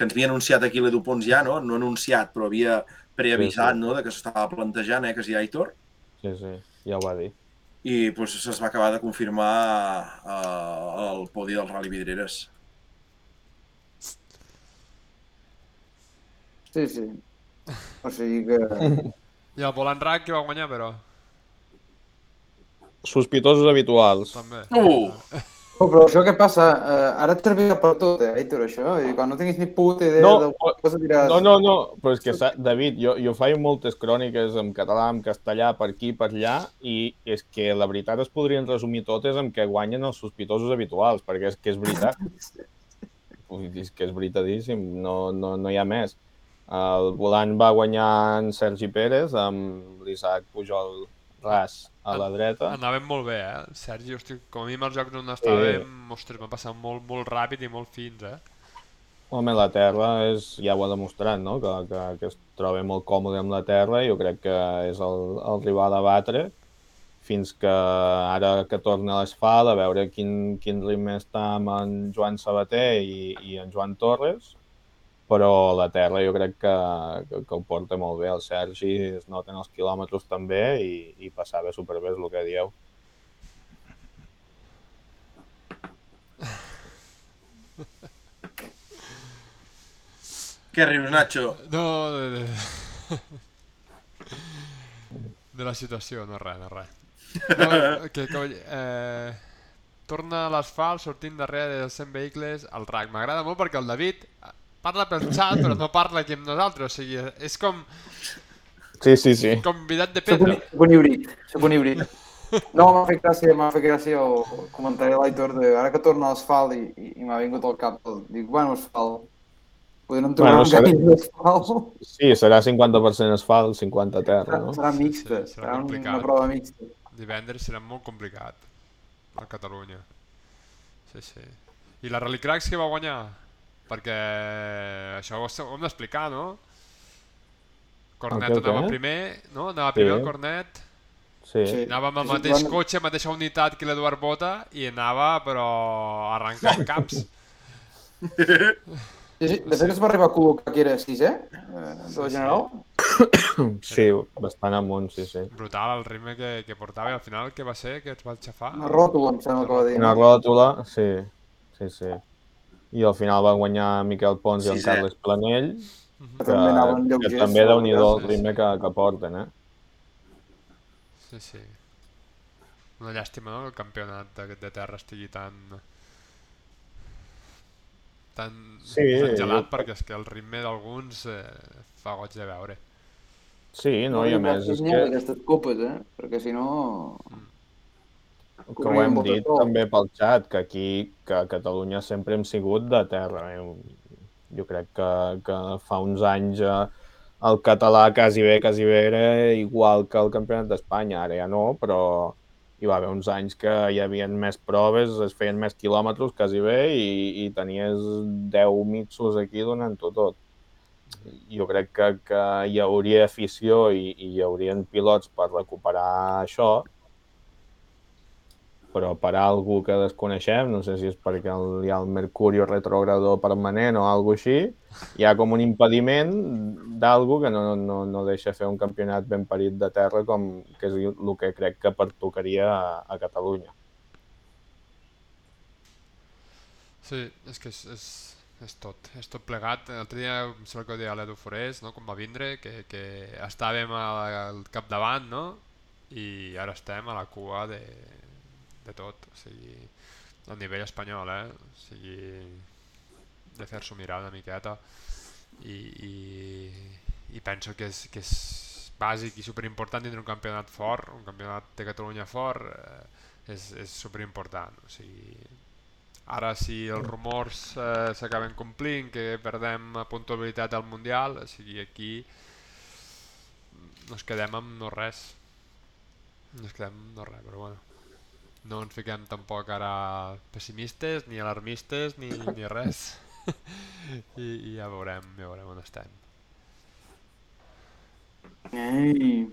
S2: que ens havia anunciat aquí l'Edu Pons ja, no? No anunciat, però havia preavisat,
S4: Sí, sí.
S2: no?, de que s'estava plantejant, eh, que és Aitor
S4: Sí, sí, ja ho va dir.
S2: i pues, es va acabar de confirmar eh, el podi del Rally Vidreres.
S3: Sí, sí. O sigui que... [LAUGHS]
S1: I el volant rack que va guanyar, però.
S4: Sospitosos habituals.
S1: També.
S2: Uh! [LAUGHS]
S3: Oh, però això què passa? Uh, ara et servirà per tot, eh, Aitor, això? I quan no tinguis ni puta idea
S4: No,
S3: del que vas a tirar...
S4: No, no, no, però és que, David, jo, jo faig moltes cròniques en català, en castellà, per aquí, per allà, i és que la veritat es podrien resumir totes amb que guanyen els sospitosos habituals, perquè és que és veritat. [LAUGHS] Ui, és que és veritadíssim, no, no, no hi ha més. El volant va guanyar en Sergi Pérez amb l'Isaac Pujol ras a la dreta.
S1: Anàvem molt bé, eh? Sergi, hosti, com a mínim els jocs on estàvem, ostres, m'ha passat molt, molt ràpid i molt fins, eh?
S4: Home, la terra és, ja ho ha demostrat, no? que, que, que es troba molt còmode amb la terra i jo crec que és el, el rival a batre fins que ara que torna a l'asfalt a veure quin, quin ritme està amb en Joan Sabater i, i en Joan Torres però la terra jo crec que, que, que ho porta molt bé. El Sergi es noten els quilòmetres també i, i passava superbé, és el que dieu.
S2: Què rius, Nacho?
S1: No, de, de... [LAUGHS] de la situació, no res, no res. No, que, que, eh, torna a l'asfalt sortint darrere dels 100 vehicles al RAC. M'agrada molt perquè el David parla pel xat però no parla aquí amb nosaltres, o sigui, és com,
S4: Sí, sí, sí.
S1: com vidat de
S3: un,
S1: pedra.
S3: soc un híbrid, soc un híbrid. No, m'ha fet gràcia, m'ha fet gràcia el comentari de l'Aitor de ara que torna a l'asfalt i, i, i m'ha vingut al cap. Dic, bueno, asfalt. Poder no em trobar
S4: Bueno, serà-
S3: d'asfalt.
S4: Sí, serà 50% asfalt, 50 terra, no?
S3: serà mixta,
S1: Sí, serà
S3: serà un-
S1: complicat.
S3: una prova mixta.
S1: Divendres serà molt complicat a Catalunya. Sí, sí. I la Rally Cracks que va guanyar? Perquè això ho ho hem d'explicar, no? Cornet
S4: el
S1: anava
S4: què?
S1: primer, no? Anava primer
S4: Sí.
S1: el Cornet,
S4: Sí.
S3: Sí.
S1: anava amb el
S3: Sí,
S1: mateix
S3: bueno.
S1: cotxe, mateixa unitat que l'Eduard Bota i anava, però, arrencant caps. [LAUGHS]
S3: Sí, sí. De fet, es va arribar a col·locar que era sisè, eh, de la general.
S4: Sí, bastant amunt, sí, sí.
S1: Brutal el ritme que, que portava i al final què va ser? Que es va xafar?
S3: Una ròtula, em sembla que va dir.
S4: Una ròtula, sí, sí, sí. I al final va guanyar Miquel Pons i en
S2: Sisè.
S4: Carles Planell,
S3: Que
S4: que,
S3: també
S4: que
S3: lleugers.
S4: també déu nhi
S3: a
S4: el ritme que, que porten, eh?
S1: Sí, sí. Una llàstima, no?, que el campionat de, de terra estigui tan... tan,
S4: Sí,
S1: gelat,
S4: jo-
S1: perquè és que el ritme d'alguns eh, fa goig de veure.
S4: Sí, no, i a més és que,
S3: ha d'aquestes copes, eh? Perquè si no...
S4: que ho hem dit també pel xat, que aquí, que a Catalunya sempre hem sigut de terra. Eh? Jo crec que, que fa uns anys eh, el català quasi bé, quasi bé era igual que el campionat d'Espanya, ara ja no, però hi va haver uns anys que hi havia més proves, es feien més quilòmetres quasi bé i, i tenies 10 mitsos aquí donant-ho tot. Jo crec que, que hi hauria afició i, i hi haurien pilots per recuperar això, però per algú que desconeixem, no sé si és perquè hi ha el Mercurio retrogrador permanent o alguna així, hi ha com un impediment d'algú que no, no, no deixa fer un campionat ben parit de terra com que és el que crec que pertocaria a, a Catalunya.
S1: Sí, és que és, és, és tot, és tot plegat. L'altre dia, em sembla que ho deia l'Edu Forés, no? com va vindre, que, que estàvem al capdavant, no? I ara estem a la cua de, de tot, o sigui, a nivell espanyol, eh? O sigui, de fer-s'ho mirar una miqueta. I, i, i penso que és, que és bàsic i superimportant tindre un campionat fort, un campionat de Catalunya fort, eh, és, és superimportant, o sigui, ara si els rumors eh, s'acaben complint, que perdem puntualitat al Mundial, o sigui, aquí nos quedem amb no res, nos quedem amb no res, però bueno no ens fiquem tampoc ara pessimistes, ni alarmistes, ni, ni res. [LAUGHS] I, I ja veurem, ja veurem on estem.
S3: Ei.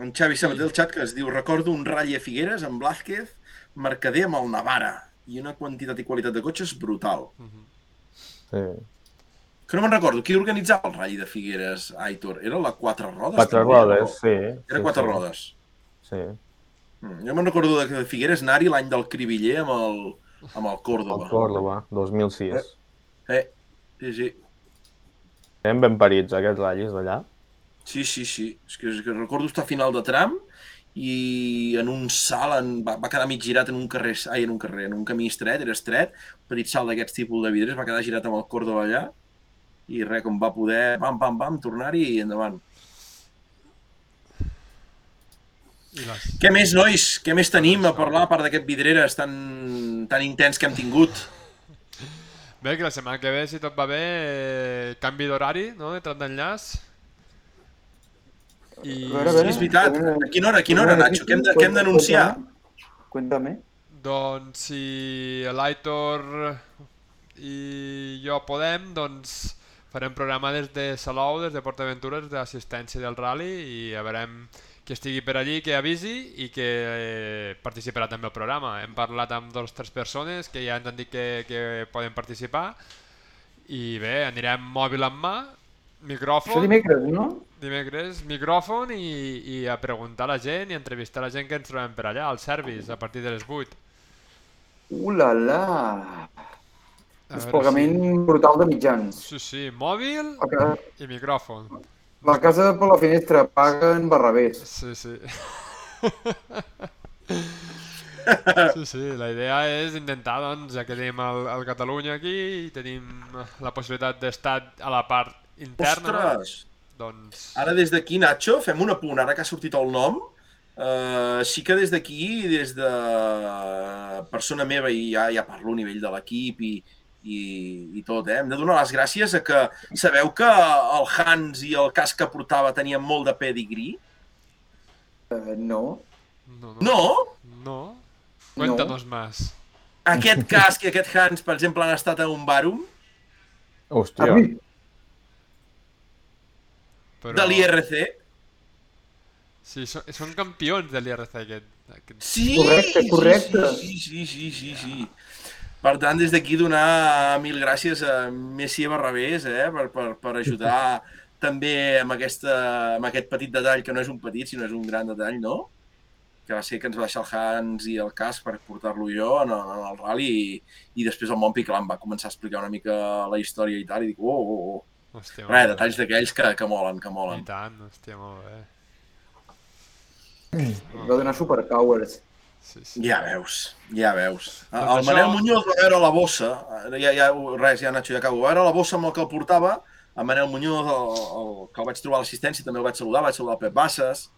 S2: En Xavi Sabater el xat que es diu recordo un ratll a Figueres amb Blázquez, Mercader amb el Navara i una quantitat i qualitat de cotxes brutal.
S1: Uh -huh.
S4: Sí.
S2: Que no me'n recordo, qui organitzava el ratll de Figueres, Aitor? Era la Quatre Rodes?
S4: Quatre
S2: també,
S4: rodes,
S2: o-
S4: sí.
S2: Era
S4: sí,
S2: Quatre
S4: sí.
S2: Rodes.
S4: Sí.
S2: Mm, Jo me'n recordo de Figueres anar-hi l'any del Cribiller amb el, amb el
S4: El
S2: Córdoba.
S4: Córdoba, 2006.
S2: Eh, sí, sí.
S4: Eren ben parits, aquests ratllis d'allà.
S2: Sí, sí, sí. És que, és que recordo estar a final de tram i en un salt en, va, va quedar mig girat en un carrer, ai, en un carrer, en un camí estret, era estret, petit salt d'aquests tipus de vidres, va quedar girat amb el Córdoba allà i res, com va poder, pam, pam, pam, tornar-hi i endavant.
S1: I les...
S2: Què més, nois? Què més tenim a parlar, a part d'aquest vidreres tan, tan intens que hem tingut?
S1: Bé, que la setmana que ve, si tot va bé, eh, canvi d'horari, no?, de tram d'enllaç. I...
S3: A veure, a
S2: Sí,
S3: veure.
S2: és veritat. A quina hora, a quina hora, Nacho? Què hem de- què hem d'anunciar?
S3: Cuéntame.
S1: Doncs si l'Aitor i jo podem, doncs farem programa des de Salou, des de PortAventures, d'assistència del rally i ja veurem qui estigui per allí, que avisi i que eh, participarà també al programa. Hem parlat amb dos o tres persones que ja ens han dit que, que poden participar i bé, anirem mòbil en mà, micròfon...
S3: Això dimecres, no?
S1: Dimecres, micròfon i, i a preguntar a la gent i entrevistar la gent que ens trobem per allà, al service, a partir de les 8.
S3: Uh la la!
S1: A veure
S3: Desplegament brutal de mitjans.
S1: Sí, sí, mòbil
S3: casa,
S1: i micròfon.
S3: La casa per la finestra, paguen barrabés.
S1: Sí, sí. [LAUGHS] Sí, sí, la idea és intentar, doncs, ja que tenim el, el Catalunya aquí i tenim la possibilitat d'estar a la part interna,
S2: Ostres!
S1: doncs...
S2: Ara des d'aquí, Nacho, fem un apunt, ara que ha sortit el nom, eh, sí que des d'aquí, des de persona meva, i ja, ja parlo a nivell de l'equip i, i, i tot, eh? hem de donar les gràcies a que sabeu que el Hans i el casc que portava tenien molt de pedigrí?
S3: Uh, no.
S1: No?
S2: No!
S1: No? Cuéntanos más.
S2: Aquest [LAUGHS] casc i aquest Hans, per exemple, han estat a un Barum
S4: Hòstia,
S3: mi,
S1: Però...
S2: de l'IRC.
S1: Sí, són, són campions de l'IRC aquest. aquest...
S2: Sí,
S3: Correcte, correcte.
S2: Sí, sí, sí, sí, sí. Per tant, des d'aquí donar mil gràcies a Messi Barrabés eh, per, per, per ajudar [LAUGHS] també amb, aquesta, amb aquest petit detall, que no és un petit, sinó és un gran detall, no? Que va ser que ens va deixar el Hans i el casc per portar-lo jo en el, en el rally i, i després el Montpi, que em va començar a explicar una mica la història i tal, i dic, oh, oh, oh.
S1: Hòstia,
S2: Res, detalls d'aquells que, que molen, que
S1: I
S2: molen.
S1: tant, hòstia, molt bé.
S3: va donar superpowers.
S1: Sí, sí.
S2: Ja veus, ja veus.
S1: Doncs
S2: El
S1: això-
S2: Manel Muñoz va veure la bossa, ja, ja, res, ja Nacho, ja acabo, va veure la bossa amb el que el portava, en Manel Muñoz, el, el, que el vaig trobar a l'assistència, també el vaig saludar, vaig saludar el Pep Bassas,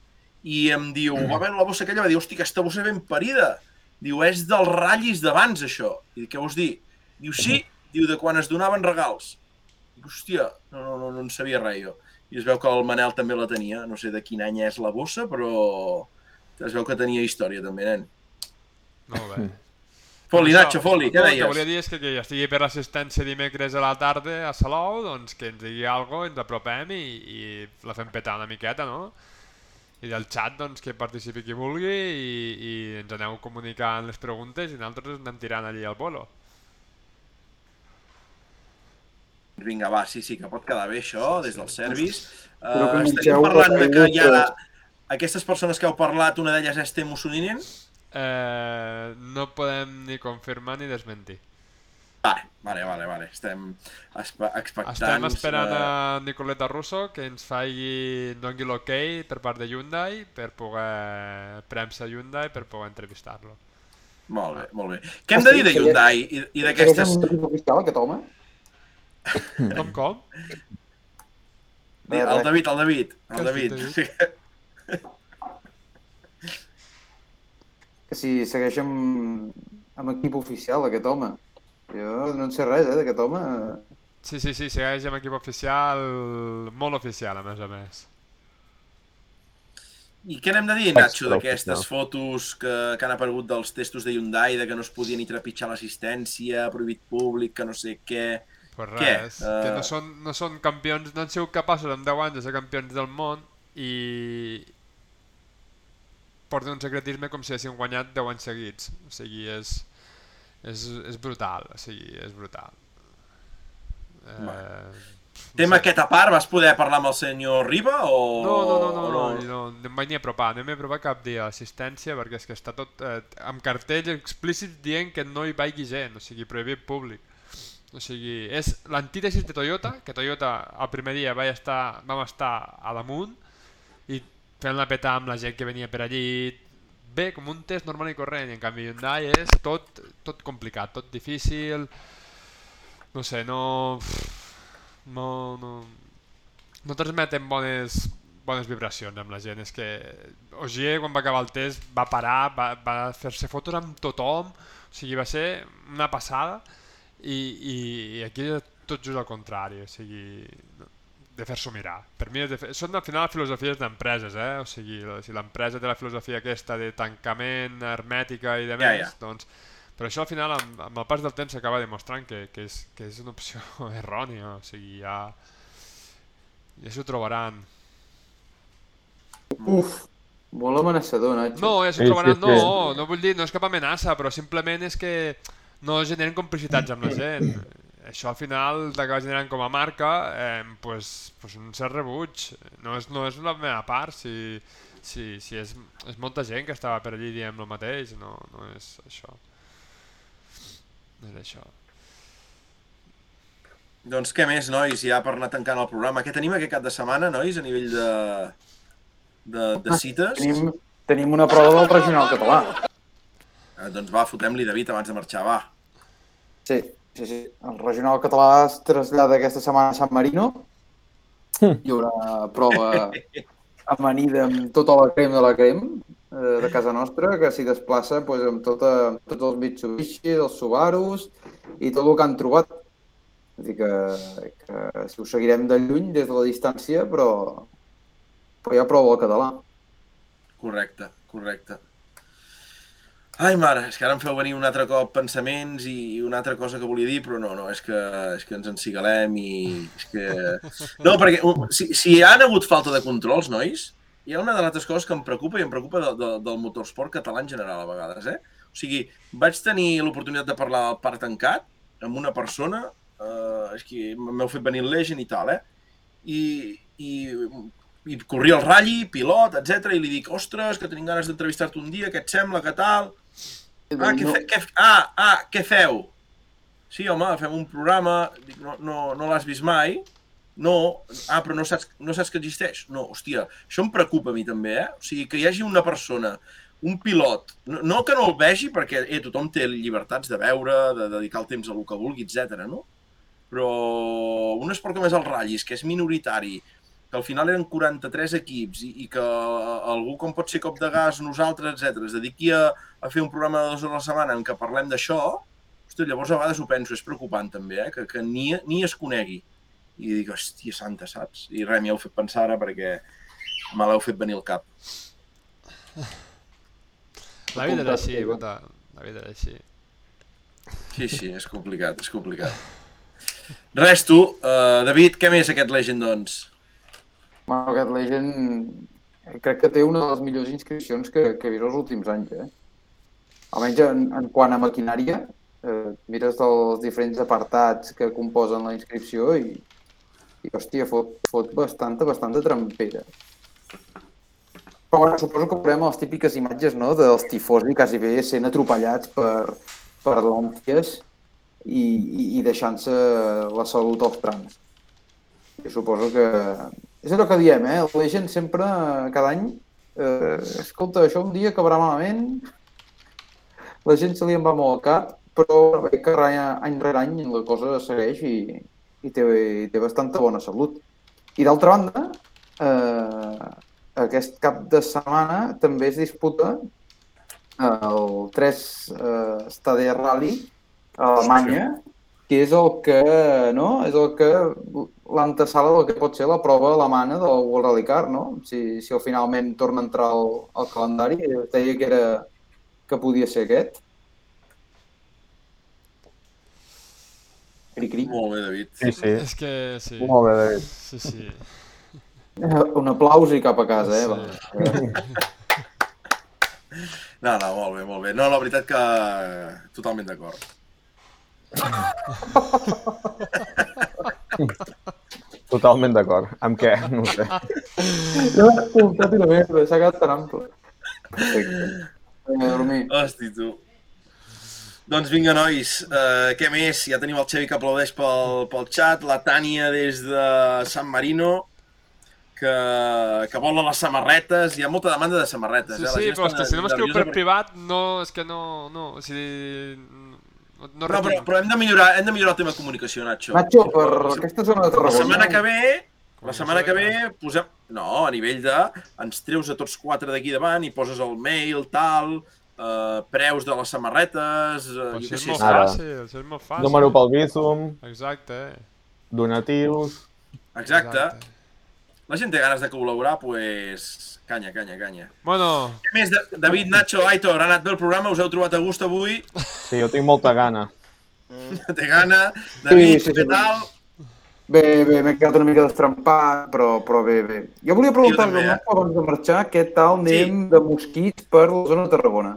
S2: i em diu, va veure la bossa aquella, va dir, hosti, aquesta bossa és ben parida. Diu, és dels ratllis d'abans, això. I què vols dir? Diu, sí, diu, de quan es donaven regals. Dic, hòstia, no, no, no, no en sabia res jo. I es veu que el Manel també la tenia, no sé de quin any és la bossa, però Es veu que tenia història també, nen.
S1: Molt bé. [LAUGHS]
S2: Foli,
S1: Això,
S2: Nacho, Foli, què
S1: no, El que volia
S2: deies?
S1: dir és que qui estigui per l'assistència dimecres a la tarda a Salou, doncs que ens digui alguna cosa, ens apropem i, i la fem petar una miqueta, no? I del xat, doncs, que participi qui vulgui i, i ens aneu comunicant les preguntes i nosaltres anem tirant allí al bolo.
S2: Vinga, va, sí, sí, que pot quedar bé això, des del service. Uh, estaríem
S3: feu
S2: parlant de que hi ha...
S3: preguntes.
S2: Aquestes persones que heu parlat, una d'elles és Temo Suninen?
S1: Eh, no podem ni confirmar ni desmentir.
S2: Vale, vale, vale, vale. Estem expectants.
S1: Estem esperant
S2: eh,
S1: a Nicoleta Russo que ens faci doni l'ok per part de Hyundai per poder premsa Hyundai per poder entrevistar-lo.
S2: Molt bé, molt bé. Què hem de dir de Hyundai i, i d'aquestes...
S3: Aquest home?
S1: Com, com?
S2: El David, el David, el David.
S3: Que [LAUGHS] si segueix amb, amb equip oficial, aquest home. Jo no en sé res, eh, d'aquest home.
S1: Sí, sí, sí, segueix amb equip oficial, molt oficial, a més a més.
S2: I què n'hem de dir, Nacho, d'aquestes fotos que, que han aparegut dels testos de Hyundai, de que no es podia ni trepitjar l'assistència, prohibit públic, que no sé què...
S1: Pues
S2: Què?
S1: res, que
S2: Eh,
S1: no són, no són campions, no han sigut capaços en 10 anys de ser campions del món i porten un secretisme com si haguessin guanyat 10 anys seguits. O sigui, és, és, és brutal, o sigui, és brutal. Eh, no
S2: Tema
S1: sé.
S2: aquest a part, vas poder parlar amb el senyor Riba o...
S1: No, no, no, no, no, no, no em vaig ni apropar, no m'he apropat cap dia a l'assistència perquè és que està tot eh, amb cartells explícits dient que no hi vagi gent, o sigui, prohibit públic. O sigui, és l'antítesis de Toyota, que Toyota el primer dia vaig estar, vam estar a damunt fent-la petar amb la gent que venia per allí, bé, com un test normal i corrent, i en canvi Hyundai és tot, tot complicat, tot difícil, no sé, no... no, no, no transmeten bones, bones vibracions amb la gent. És que Ogier, quan va acabar el test, va parar, va, va fer-se fotos amb tothom, o sigui, va ser una passada. I, i, i aquí tot just al contrari, o sigui, de fer-s'ho mirar. Per mi és de fer... són al final filosofies d'empreses, eh? O sigui, si l'empresa té la filosofia aquesta de tancament, hermètica i de
S2: Ja,
S1: més,
S2: ja.
S1: doncs... Però això al final, amb, amb el pas del temps, s'acaba demostrant que, que, és, que és una opció [LAUGHS] errònia, o sigui, ja... Ja s'ho trobaran.
S3: Uf, molt amenaçador, Nacho.
S1: No, ja s'ho trobaran, no, no vull dir, no és cap amenaça, però simplement és que no generen complicitats amb la gent. Això al final t'acaba generant com a marca eh, pues, pues un cert rebuig. No és, no és la meva part, si, si, si és, és molta gent que estava per allí dient el mateix, no, no és això. No és això.
S2: Doncs què més, nois, ja per anar tancant el programa. Què tenim aquest cap de setmana, nois, a nivell de, de, de cites?
S3: Tenim, tenim una prova del regional català.
S2: Eh, doncs va, fotem-li, David, abans de marxar, va.
S3: Sí, sí, sí. El regional català es trasllada aquesta setmana a San Marino. Hi haurà prova amanida amb tota la crem de la crem eh, de casa nostra, que s'hi desplaça pues, amb, tota, amb tots els Mitsubishi, els Subarus i tot el que han trobat. És dir, que, que si ho seguirem de lluny, des de la distància, però, però ja prova el català.
S2: Correcte, correcte. Ai, mare, és que ara em feu venir un altre cop pensaments i una altra cosa que volia dir, però no, no, és que, és que ens encigalem i... És que... [LAUGHS] No, perquè uh, si, si hi ha hagut falta de controls, nois, hi ha una de les altres coses que em preocupa i em preocupa de, de, del motorsport català en general a vegades, eh? O sigui, vaig tenir l'oportunitat de parlar al parc tancat amb una persona, eh, és que m'heu fet venir el Legend i tal, eh? I, i, i corria el ratlli, pilot, etc i li dic, ostres, que tenim ganes d'entrevistar-te un dia, què et sembla, què tal? Ah, què, fe, què, ah, ah, què feu? Sí, home, fem un programa, dic, no, no, no l'has vist mai? No, ah, però no saps, no saps que existeix? No, hòstia, això em preocupa a mi també, eh? O sigui, que hi hagi una persona, un pilot, no, no que no el vegi, perquè eh, tothom té llibertats de veure, de dedicar el temps a el que vulgui, etc. no? Però un esport com és el ratllis, que és minoritari, que al final eren 43 equips i, i que algú com pot ser cop de gas, nosaltres, etc es dediqui a, a fer un programa de dues hores a la setmana en què parlem d'això, hosti, llavors a vegades ho penso, és preocupant també, eh? que, que ni, ni es conegui. I dic, hòstia santa, saps? I res, m'hi heu fet pensar ara perquè me l'heu fet venir al cap.
S1: La vida
S3: apuntat
S1: així,
S3: que-
S1: bota. La vida és així.
S2: Sí, sí, és complicat, és complicat. Res, tu, uh, David, què més aquest Legend, doncs?
S3: Bueno, aquest Legend crec que té una de les millors inscripcions que, que he vist els últims anys, eh? Almenys en, en quant a maquinària, eh, mires els diferents apartats que composen la inscripció i, i hòstia, fot, fot bastanta, bastanta trampera. Però bueno, suposo que veurem les típiques imatges no, dels tifosi quasi bé sent atropellats per, per lònties i, i, i deixant-se la salut als trams. Jo suposo que... És allò que diem, eh? La gent sempre, cada any, eh, escolta, això un dia acabarà malament, la gent se li en va molt al cap, però bé que any, rere any la cosa segueix i, i té, i té bastanta bona salut. I d'altra banda, eh, aquest cap de setmana també es disputa el 3 eh, Stade Rally a Alemanya, que és el que, no? És el que l'antesala del que pot ser la prova alemana del World Rally Car, no? Si, si al finalment torna a entrar al, al calendari, deia que era que podia ser aquest. Cri, cri.
S2: Molt bé, David.
S4: Sí, sí.
S1: És que sí.
S4: Molt bé, David.
S1: Sí, sí. [LAUGHS]
S3: Un aplaus i cap a casa, eh?
S1: Sí.
S3: Va. [LAUGHS]
S2: No, no, molt bé, molt bé. No, la veritat que totalment d'acord. [LAUGHS]
S4: Totalment d'acord. Amb què? No ho sé.
S3: No l'he escoltat i la merda, s'ha quedat tan ample. Perfecte. Vinga, a dormir.
S2: Hosti, tu. Doncs vinga, nois, uh, què més? Ja tenim el Xevi que aplaudeix pel, pel xat, la Tània des de San Marino, que, que vola les samarretes. Hi ha molta demanda de samarretes.
S1: Sí,
S2: eh? La
S1: sí, però
S2: està
S1: hòstia, si no m'escriu per privat, no, és que no, no, o sigui, no, no
S2: No, però, però hem de millorar, hem de millorar el tema de comunicació, Nacho.
S3: Nacho, per aquesta zona de
S2: La
S3: Tarragona...
S2: setmana que ve, la setmana que ve posem... No, a nivell de... Ens treus a tots quatre d'aquí davant i poses el mail, tal, eh, preus de les samarretes... Eh, jo
S1: si
S2: què
S1: és molt fàcil, si és molt fàcil.
S4: Número pel Bizum,
S1: Exacte.
S4: donatius...
S2: Exacte. La gent té ganes de col·laborar, pues... Canya, canya, canya.
S1: Bueno,
S2: Què més? Da- David, Nacho, Aitor, ha anat bé el programa? Us heu trobat a gust avui?
S4: Sí, jo tinc molta gana. [LAUGHS]
S2: Té gana? David,
S3: sí, sí.
S2: què tal?
S3: Bé, bé, m'he quedat una mica destrempat, però, però bé, bé. Jo volia preguntar
S2: Jo també,
S3: al
S2: eh?
S3: Abans de marxar, què tal anem de mosquits per la zona de Tarragona?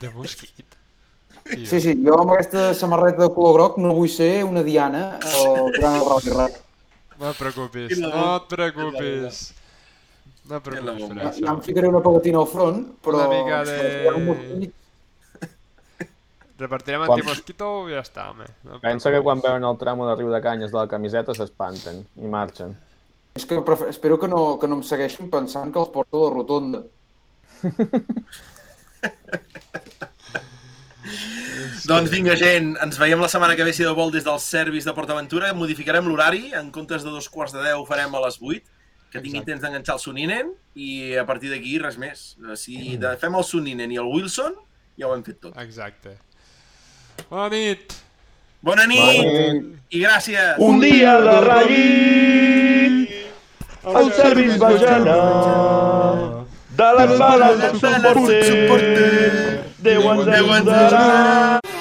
S1: de mosquit.
S3: Sí, sí, jo amb aquesta samarreta de color groc no vull ser una diana al Gran Rally Rack.
S1: No et preocupis, no et preocupis. No et preocupis
S3: Ja em ficaré una pegatina al front, però...
S1: Una mica de- Repartirem
S4: Quan-
S1: antimosquito i ja està, home. No
S4: Pensa que quan veuen el tramo de riu de canyes de la camiseta s'espanten i marxen.
S3: És que prefer... espero que no, que no em segueixin pensant que els porto la rotonda. [LAUGHS]
S2: Doncs vinga, gent, ens veiem la setmana que ve, si de vol, des del Service de PortAventura. Modificarem l'horari, en comptes de dos quarts de deu farem a les 8, que tinguin
S1: Exacte.
S2: temps d'enganxar el Suninen, i a partir d'aquí res més. Si de, fem el Suninen i el Wilson, ja ho hem fet tot.
S1: Exacte. Bona nit!
S2: Bona nit,
S4: Bona nit.
S2: i gràcies!
S6: Un dia de ratlli el serviç va de les bales del porter Déu ens ajudarà